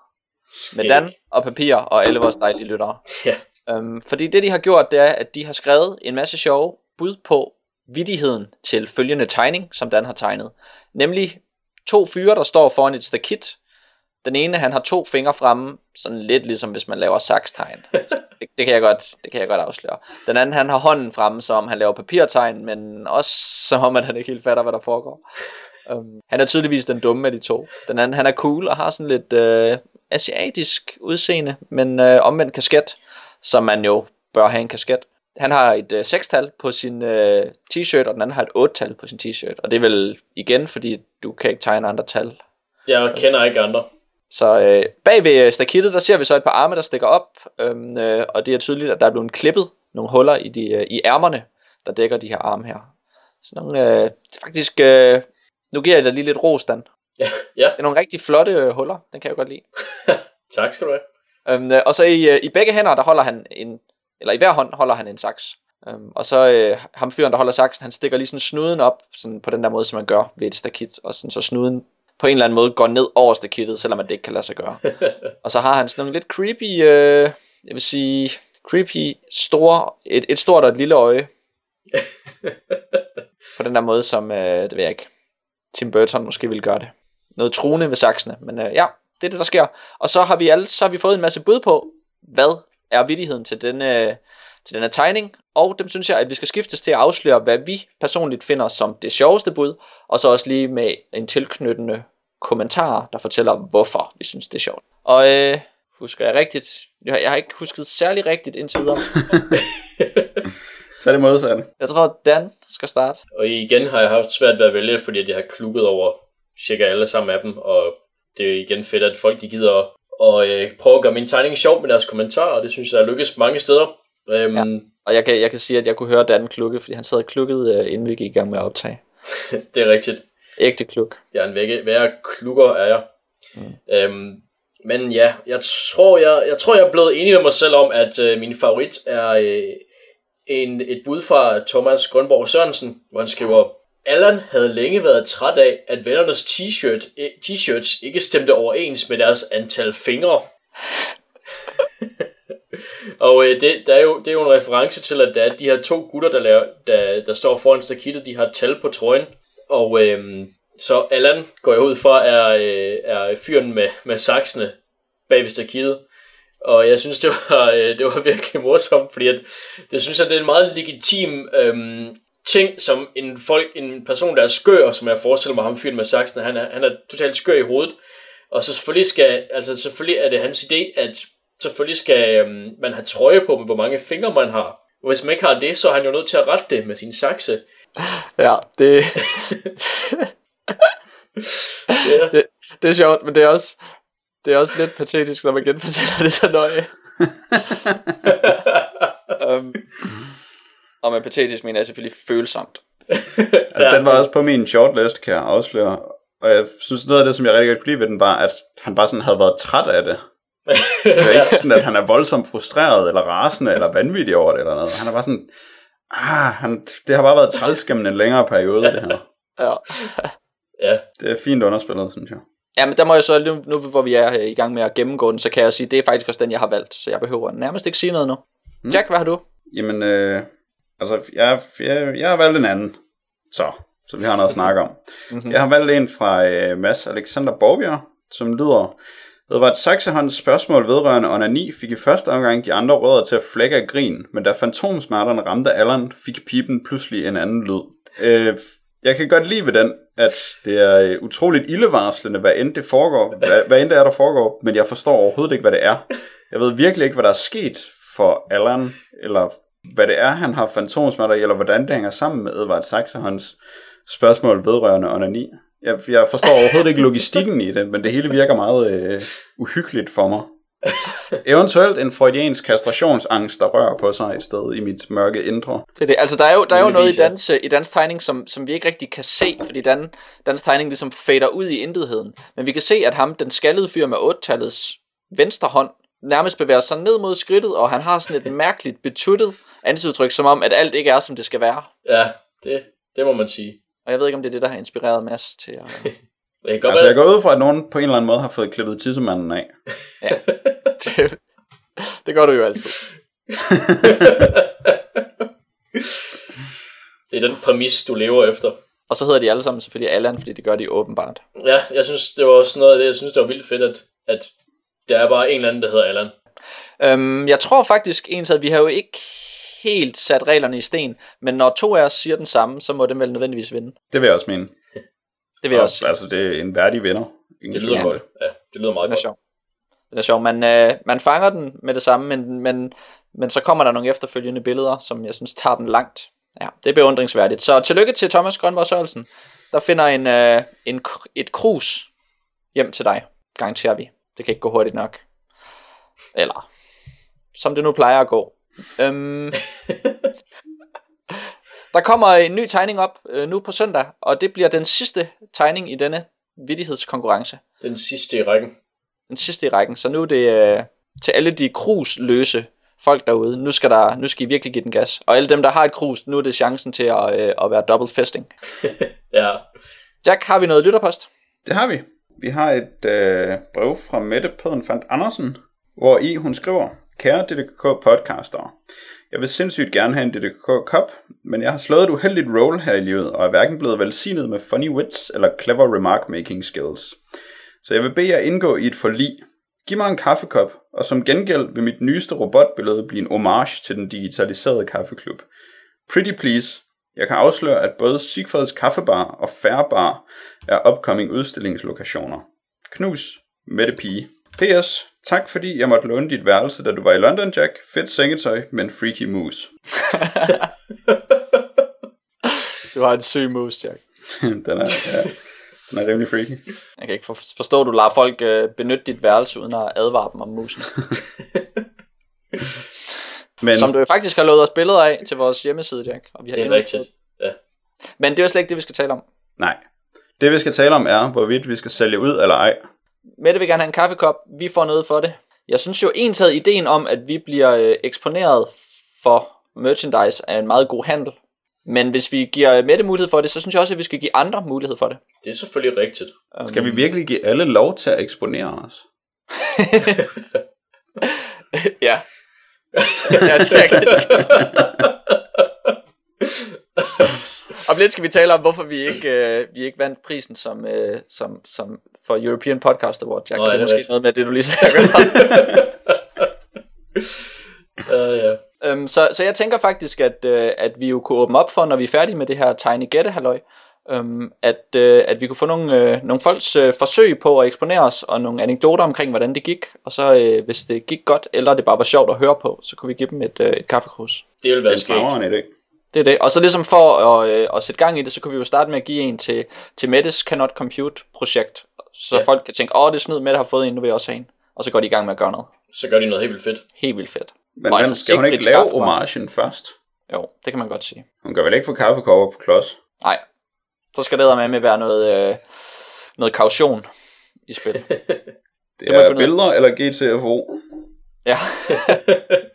Med Dan og papir og alle vores dejlige lyttere. Ja. Øhm, fordi det de har gjort, det er, at de har skrevet en masse sjove bud på vidigheden til følgende tegning, som Dan har tegnet. Nemlig to fyre, der står foran et stakit. Den ene, han har to fingre fremme, sådan lidt ligesom hvis man laver sakstegn. Altså, det, det, kan jeg godt, det kan jeg godt afsløre. Den anden, han har hånden fremme, som han laver papirtegn, men også som om, at han ikke helt fatter, hvad der foregår. Um, han er tydeligvis den dumme af de to. Den anden, han er cool og har sådan lidt øh, asiatisk udseende, men øh, omvendt kasket, som man jo bør have en kasket. Han har et øh, sekstal på sin øh, t-shirt, og den anden har et 8-tal på sin t-shirt. Og det er vel igen, fordi du kan ikke tegne andre tal. Jeg kender ikke andre. Så øh, bag ved stakittet, der ser vi så et par arme, der stikker op, øhm, øh, og det er tydeligt, at der er blevet klippet nogle huller i, de, øh, i ærmerne, der dækker de her arme her. Så nogle, øh, faktisk, øh, nu giver jeg dig lige lidt ros, Dan. Ja, ja. Det er nogle rigtig flotte øh, huller, den kan jeg godt lide. tak skal du have. Øhm, øh, og så i, øh, i begge hænder, der holder han en, eller i hver hånd holder han en saks. Øhm, og så øh, ham fyren, der holder saksen, han stikker lige sådan snuden op, sådan på den der måde, som man gør ved et stakit, og sådan, så snuden på en eller anden måde går ned over stakittet, selvom at det ikke kan lade sig gøre. og så har han sådan nogle lidt creepy, øh, jeg vil sige, creepy, store, et, et stort og et lille øje. på den der måde, som, øh, det ved jeg ikke, Tim Burton måske ville gøre det. Noget truende ved saksene, men øh, ja, det er det, der sker. Og så har vi alle, så har vi fået en masse bud på, hvad er vittigheden til denne, til denne tegning, og dem synes jeg, at vi skal skiftes til at afsløre, hvad vi personligt finder som det sjoveste bud, og så også lige med en tilknyttende kommentar, der fortæller, hvorfor vi synes, det er sjovt. Og øh, husker jeg rigtigt? Jeg har, jeg har ikke husket særlig rigtigt indtil videre. Så er det modsatte. Jeg tror, Dan skal starte. Og igen har jeg haft svært ved at vælge, fordi at jeg har klukket over cirka alle sammen af dem, og det er igen fedt, at folk de gider at og, øh, prøve at gøre min tegning sjov med deres kommentarer, og det synes jeg er lykkes mange steder. Øhm, Ja. Og jeg kan, jeg kan sige, at jeg kunne høre Dan klukke, fordi han sad og klukkede, øh, inden vi gik i gang med at optage. det er rigtigt. Ægte kluk. Jeg er en vække, værre klukker er jeg. Mm. Øhm, men ja, jeg tror jeg, jeg tror, jeg er blevet enig med mig selv om, at øh, min favorit er øh, en, et bud fra Thomas Grønborg Sørensen, hvor han skriver, Allan havde længe været træt af, at vennernes t-shirt, eh, t-shirts ikke stemte overens med deres antal fingre og øh, det, der er jo, det er jo en reference til, at der er de her to gutter, der, laver, der, der står foran stakittet, de har tal på trøjen. Og øh, så Allan går jeg ud fra, er, øh, er fyren med, med saksene bag ved stakittet. Og jeg synes, det var, øh, det var virkelig morsomt, fordi at, det synes jeg, det er en meget legitim øh, ting, som en, folk, en person, der er skør, som jeg forestiller mig ham fyren med saksen, han er, han er totalt skør i hovedet. Og så selvfølgelig skal, altså selvfølgelig er det hans idé, at selvfølgelig skal øhm, man have trøje på med, hvor mange fingre man har. Og hvis man ikke har det, så er han jo nødt til at rette det med sin sakse. Ja, det, Ja. det, det er sjovt, men det er også, det er også lidt patetisk, når man genfortæller det så nøje. um, og med patetisk mener jeg selvfølgelig følsomt. Altså, den var også på min shortlist, kan jeg afsløre. Og jeg synes, noget af det, som jeg rigtig godt kunne lide ved den, var, at han bare sådan havde været træt af det. Det er ikke sådan, at han er voldsomt frustreret, eller rasende, eller vanvittig over det, eller noget. Han er bare sådan, ah, han, det har bare været træls gennem en længere periode, det her. Ja. ja. Det er fint underspillet, synes jeg. ja, men der må jeg så, nu, nu hvor vi er i gang med at gennemgå den, så kan jeg sige, det er faktisk også den, jeg har valgt. Så jeg behøver nærmest ikke sige noget nu. Jack, hvad har du? Jamen, øh, altså, jeg, jeg, jeg har valgt en anden. Så, så vi har noget at snakke om. Mm-hmm. Jeg har valgt en fra øh, Mads Alexander Borbjerg, som lyder, det var et spørgsmål vedrørende onani, fik i første omgang de andre rødder til at flække af grin, men da fantomsmerterne ramte Allan, fik pipen pludselig en anden lyd. Øh, jeg kan godt lide ved den, at det er øh, utroligt ildevarslende, hvad end det foregår, hvad, hvad end det er, der foregår, men jeg forstår overhovedet ikke, hvad det er. Jeg ved virkelig ikke, hvad der er sket for Allan, eller hvad det er, han har fantomsmerter i, eller hvordan det hænger sammen med Edvard Saxehånds spørgsmål vedrørende onani. Jeg, jeg forstår overhovedet ikke logistikken i det, men det hele virker meget øh, uhyggeligt for mig. Eventuelt en freudiansk kastrationsangst, der rører på sig et sted i mit mørke indre. Det er det. Altså, der er jo, der er jo noget i dans, i dans tegning, som, som vi ikke rigtig kan se, fordi dan, dans tegning ligesom fader ud i intetheden. Men vi kan se, at ham, den skaldede fyr med 8-tallets venstre hånd, nærmest bevæger sig ned mod skridtet, og han har sådan et mærkeligt betuttet ansigtsudtryk, som om, at alt ikke er, som det skal være. Ja, det, det må man sige. Og jeg ved ikke, om det er det, der har inspireret Mads til at... Det kan godt Altså, jeg går ud fra, at nogen på en eller anden måde har fået klippet tissemanden af. det, det gør du jo altid. det er den præmis, du lever efter. Og så hedder de alle sammen selvfølgelig Allan, fordi det gør de åbenbart. Ja, jeg synes, det var også noget af det, jeg synes, det var vildt fedt, at, at der er bare en eller anden, der hedder Allan. Øhm, jeg tror faktisk ens, at vi har jo ikke helt sat reglerne i sten, men når to af os siger den samme, så må den vel nødvendigvis vinde. Det vil jeg også mene. Det vil jeg også. Altså, det er en værdig vinder. Ingen Det lyder godt. Ja, det lyder meget Den er godt. sjov. Den er sjov. Man, øh, man fanger den med det samme, men, men, men så kommer der nogle efterfølgende billeder, som jeg synes tager den langt. Ja, det er beundringsværdigt. Så tillykke til Thomas Grønborg Sørensen. Der finder en, øh, en, et krus hjem til dig, garanterer vi. Det kan ikke gå hurtigt nok. Eller, som det nu plejer at gå. Øhm, der kommer en ny tegning op øh, nu på søndag, og det bliver den sidste tegning i denne vittighedskonkurrence Den sidste i rækken. den sidste i rækken, så nu er det øh, til alle de krusløse folk derude. Nu skal, der, nu skal I virkelig give den gas. Og alle dem, der har et krus, nu er det chancen til at, øh, at være double festing. Ja, Jack, har vi noget lytterpost? Det har vi. Vi har et øh, brev fra Mette Pødenfandt Andersen, hvor i hun skriver, Kære DDK podcaster, jeg vil sindssygt gerne have en DDK Cup, men jeg har slået et uheldigt roll her i livet, og er hverken blevet velsignet med funny wits eller clever remark making skills. Så jeg vil bede jer indgå i et forlig. Giv mig en kaffekop, og som gengæld vil mit nyeste robotbillede blive en homage til den digitaliserede kaffeklub. Pretty please, jeg kan afsløre, at både Sigfrids Kaffebar og Færbar er upcoming udstillingslokationer. Knus, Mette Pige. P.S. Tak fordi jeg måtte låne dit værelse, da du var i London, Jack. Fedt sengetøj, men freaky mus. Du har en syg mus, Jack. den, er, ja, den er rimelig freaky. Jeg kan ikke for- forstå, at du lader folk øh, benytte dit værelse, uden at advare dem om musen. Men Som du jo faktisk har lovet os billeder af til vores hjemmeside, Jack. Og vi har det er rigtigt. Ja. Men det er jo slet ikke det, vi skal tale om. nej. Det vi skal tale om er, hvorvidt vi skal sælge ud eller ej. Mette vil gerne have en kaffekop. Vi får noget for det. Jeg synes jo ensad ideen om, at vi bliver øh, eksponeret for merchandise er en meget god handel. Men hvis vi giver Mette mulighed for det, så synes jeg også, at vi skal give andre mulighed for det. Det er selvfølgelig rigtigt. Um, Skal vi virkelig give alle lov til at eksponere os? ja. ja, det er rigtigt. Om lidt skal vi tale om, hvorfor vi ikke, øh, vi ikke vandt prisen som, øh, som, som for European Podcast Award, Jack. Nå, det ja, er det er måske noget med det, du lige sagde. Uh, ja. Øhm, så, så jeg tænker faktisk, at, øh, at vi jo kunne åbne op for, når vi er færdige med det her Tiny Gætte halløj, øhm, at, øh, at vi kunne få nogle, øh, nogle folks øh, forsøg på at eksponere os, og nogle anekdoter omkring, hvordan det gik, og så øh, hvis det gik godt, eller det bare var sjovt at høre på, så kunne vi give dem et, øh, et kaffekrus. Det vil Det være er en skægt. idé. Det er det. Og så ligesom for at, øh, at sætte gang i det, så kunne vi jo starte med at give en til, til Mettes Cannot Compute projekt, så Ja. folk kan tænke, åh, det er snyd, Mette har fået en, nu vil jeg også have en. Og så går de i gang med at gøre noget. Så gør de noget helt vildt fedt. Helt vildt fedt. Men Og altså skal hun ikke lave homagen først? Jo, det kan man godt sige. Hun kan vel ikke få kaffekopper på klods? Nej, så skal det med være noget, øh, noget kaution i spil. Det Det er billeder eller GTFO. Ja.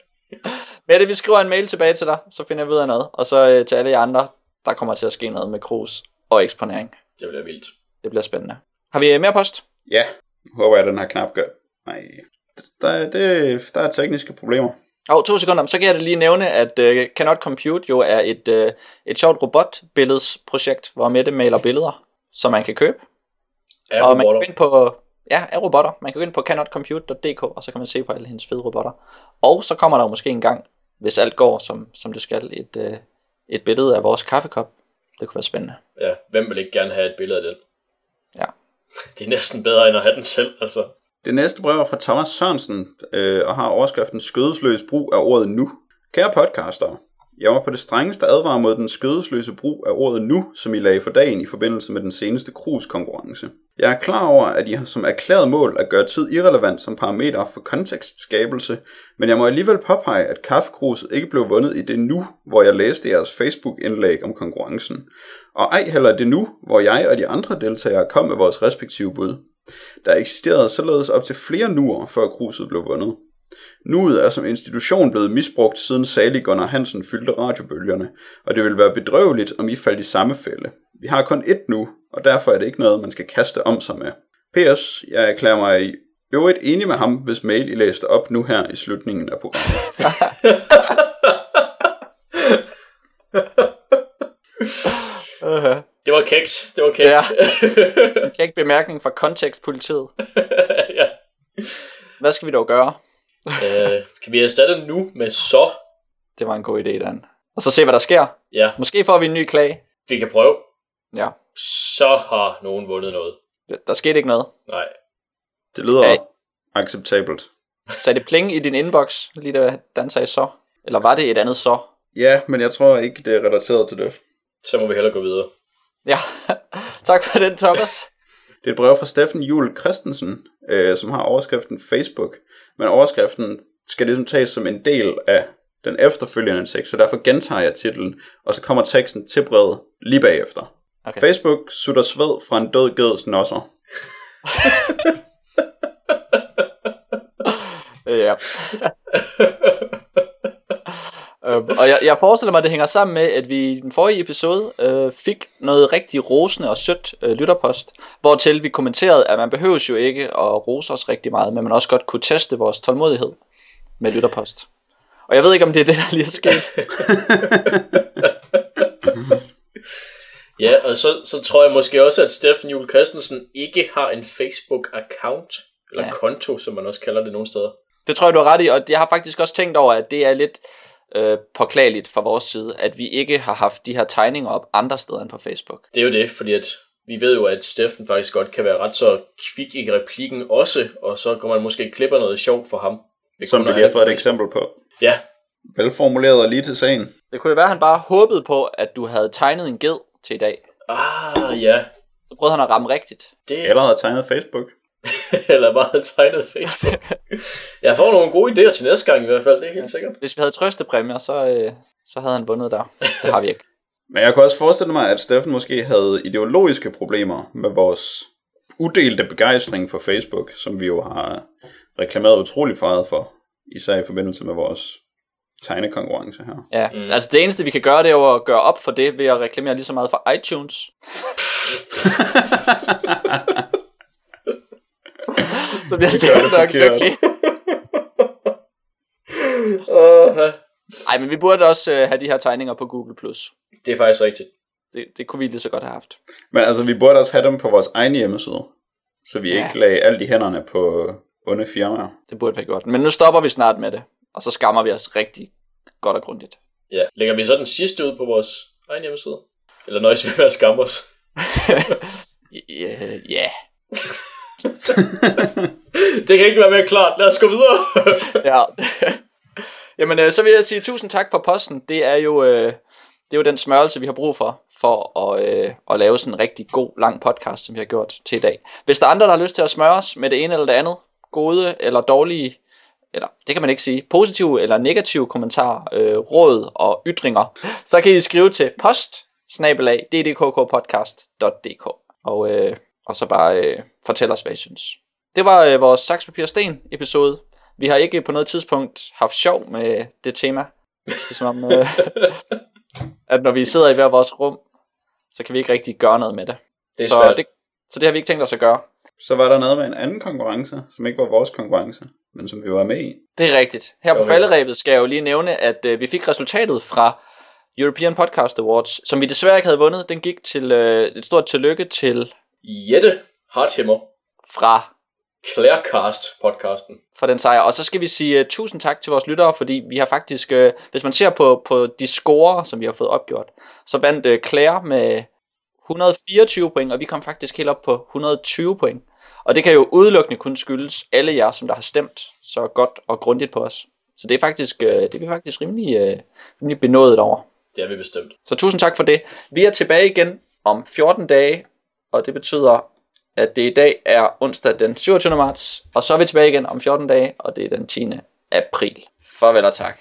Mette, vi skriver en mail tilbage til dig, så finder vi ud af noget. Og så øh, til alle jer andre, der kommer til at ske noget med krus og eksponering. Det bliver vildt. Det bliver spændende. Har vi øh, mere post? Ja, håber jeg, den her knap gør. Nej, der, er- det, der er tekniske problemer. Og to sekunder, så kan jeg lige nævne, at uh, Cannot Compute jo er et, uh, et sjovt robotbilledsprojekt, hvor Mette maler billeder, som man kan købe. Af og man kan gå ind på, ja, af robotter. Man kan gå ind på cannotcompute.dk, og så kan man se på alle hendes fede robotter. Og så kommer der jo måske en gang, hvis alt går, som, som det skal, et, uh, et billede af vores kaffekop. Det kunne være spændende. Ja, hvem vil ikke gerne have et billede af den? Ja. Det er næsten bedre end at have den selv, altså. Det næste brev er fra Thomas Sørensen, øh, og har overskriften Skødesløs brug af ordet nu. Kære podcaster, jeg var på det strengeste advare mod den skødesløse brug af ordet nu, som I lagde for dagen i forbindelse med den seneste kruskonkurrence. Jeg er klar over, at I har som erklæret mål at gøre tid irrelevant som parameter for kontekstskabelse, men jeg må alligevel påpege, at kaffekruset ikke blev vundet i det nu, hvor jeg læste jeres Facebook-indlæg om konkurrencen, og ej heller det nu, hvor jeg og de andre deltagere kom med vores respektive bud. Der eksisterede således op til flere nuer, før kruset blev vundet. Nuet er som institution blevet misbrugt siden salig Gunnar Hansen fyldte radiobølgerne, og det vil være bedrøveligt, om I faldt i samme fælde. Vi har kun ét nu, og derfor er det ikke noget, man skal kaste om sig med. P.S. Jeg erklærer mig i øvrigt enig med ham, hvis mail I læste op nu her i slutningen af programmet. Uh-huh. Det var kægt. Det var kægt. Ja. En kæk bemærkning fra kontekstpolitiet. ja. Hvad skal vi dog gøre? Øh, kan vi erstatte nu med så? Det var en god idé, Dan. Og så se, hvad der sker. Ja, Måske får vi en ny klage. vi kan prøve. Ja, Så har nogen vundet noget. det- der skete ikke noget. Nej. Det lyder Hey. acceptabelt. Sagde det pling i din inbox, lige da Dan sagde så? Eller var det et andet så? Ja, men jeg tror ikke, det er relateret til det. Så må vi hellere gå videre. Ja, tak for den, Thomas. Det er et brev fra Steffen Jul Christensen, øh, som har overskriften Facebook. Men overskriften skal ligesom tages som en del af den efterfølgende tekst, så derfor gentager jeg titlen, og så kommer teksten til brevet lige bagefter. Okay. Facebook sutter sved fra en død geds nosser. Ja. øhm, og jeg, jeg forestiller mig, at det hænger sammen med, at vi i den forrige episode øh, fik noget rigtig rosende og sødt øh, lytterpost, hvortil vi kommenterede, at man behøves jo ikke at rose os rigtig meget, men man også godt kunne teste vores tålmodighed med lytterpost. Og jeg ved ikke, om det er det, der lige er sket. Ja, og så, så tror jeg måske også, at Steffen Juhl Christensen ikke har en Facebook-account, eller ja. konto, som man også kalder det nogle steder. Det tror jeg, du har ret i, og jeg har faktisk også tænkt over, at det er lidt øh, påklageligt fra vores side, at vi ikke har haft de her tegninger op andre steder end på Facebook. Det er jo det, fordi at vi ved jo, at Steffen faktisk godt kan være ret så kvik i replikken også, og så går man måske klipper noget sjovt for ham. ved Som vi lige har fået et det eksempel på. Ja, Velformuleret og lige til sagen. Det kunne jo være, at han bare håbede på, at du havde tegnet en ged til i dag. ah ja, Så prøvede han at ramme rigtigt. det Eller har tegnet Facebook. eller bare havde tegnet Facebook. jeg får nogle gode idéer til næste gang i hvert fald, det er helt sikkert. Hvis vi havde trøstepræmier, så, øh, så havde han vundet der. Det har vi ikke. Men jeg kunne også forestille mig, at Steffen måske havde ideologiske problemer med vores udelte begejstring for Facebook, som vi jo har reklameret utrolig meget for, især i forbindelse med vores tegnekonkurrence her. Ja, mm. altså det eneste vi kan gøre, det er jo at gøre op for det, ved at reklamere lige så meget for iTunes. så bliver Steffen nok forkert. lykkelig. Uh, Ej, men vi burde også øh, have de her tegninger på Google+. det er faktisk rigtigt. Det, det kunne vi lige så godt have haft. Men altså, vi burde også have dem på vores egen hjemmeside, så vi Ja. ikke lagde alt i hænderne på onde firmaer. Det burde vi have gjort. Men nu stopper vi snart med det. Og så skammer vi os rigtig godt og grundigt. Ja, lægger vi så den sidste ud på vores egen hjemmeside? Eller nøjes vi med at skamme os? Ja, ja. det kan ikke være mere klart. Lad os gå videre. ja. Jamen, øh, så vil jeg sige tusind tak for posten. Det er jo, øh, det er jo den smørelse, vi har brug for, for at, øh, at lave sådan en rigtig god, lang podcast, som vi har gjort til i dag. Hvis der er andre, der har lyst til at smøre os med det ene eller det andet, gode eller dårlige, eller det kan man ikke sige, positive eller negative kommentarer, øh, råd og ytringer, så kan I skrive til post ddkkpodcast.dk og, øh, og så bare øh, fortæl os, hvad I synes. Det var øh, vores Saks, Papir, Sten episode. Vi har ikke på noget tidspunkt haft sjov med det tema. Det som om, øh, at når vi sidder i hver vores rum, så kan vi ikke rigtig gøre noget med det. Det er så, svært. det så det har vi ikke tænkt os at gøre. Så var der noget med en anden konkurrence, som ikke var vores konkurrence, men som vi var med i. Det er rigtigt. Her på Okay. falderæbet skal jeg jo lige nævne, at øh, vi fik resultatet fra European Podcast Awards, som vi desværre ikke havde vundet. Den gik til øh, et stort tillykke til Jette Harthimmer, fra Clarecast podcasten. for den sejr. Og så skal vi sige uh, tusind tak til vores lyttere, fordi vi har faktisk, uh, hvis man ser på, på de scorer, som vi har fået opgjort, så vandt uh, Claire med 124 point, og vi kom faktisk helt op på 120 point. Og det kan jo udelukkende kun skyldes alle jer, som der har stemt så godt og grundigt på os. Så det er faktisk, øh, det er vi faktisk rimelig, øh, rimelig benådet over. Det er vi bestemt. Så tusind tak for det. Vi er tilbage igen om 14 dage, og det betyder, at det i dag er onsdag den 27. marts, og så er vi tilbage igen om 14 dage, og det er den 10. april. Farvel og tak.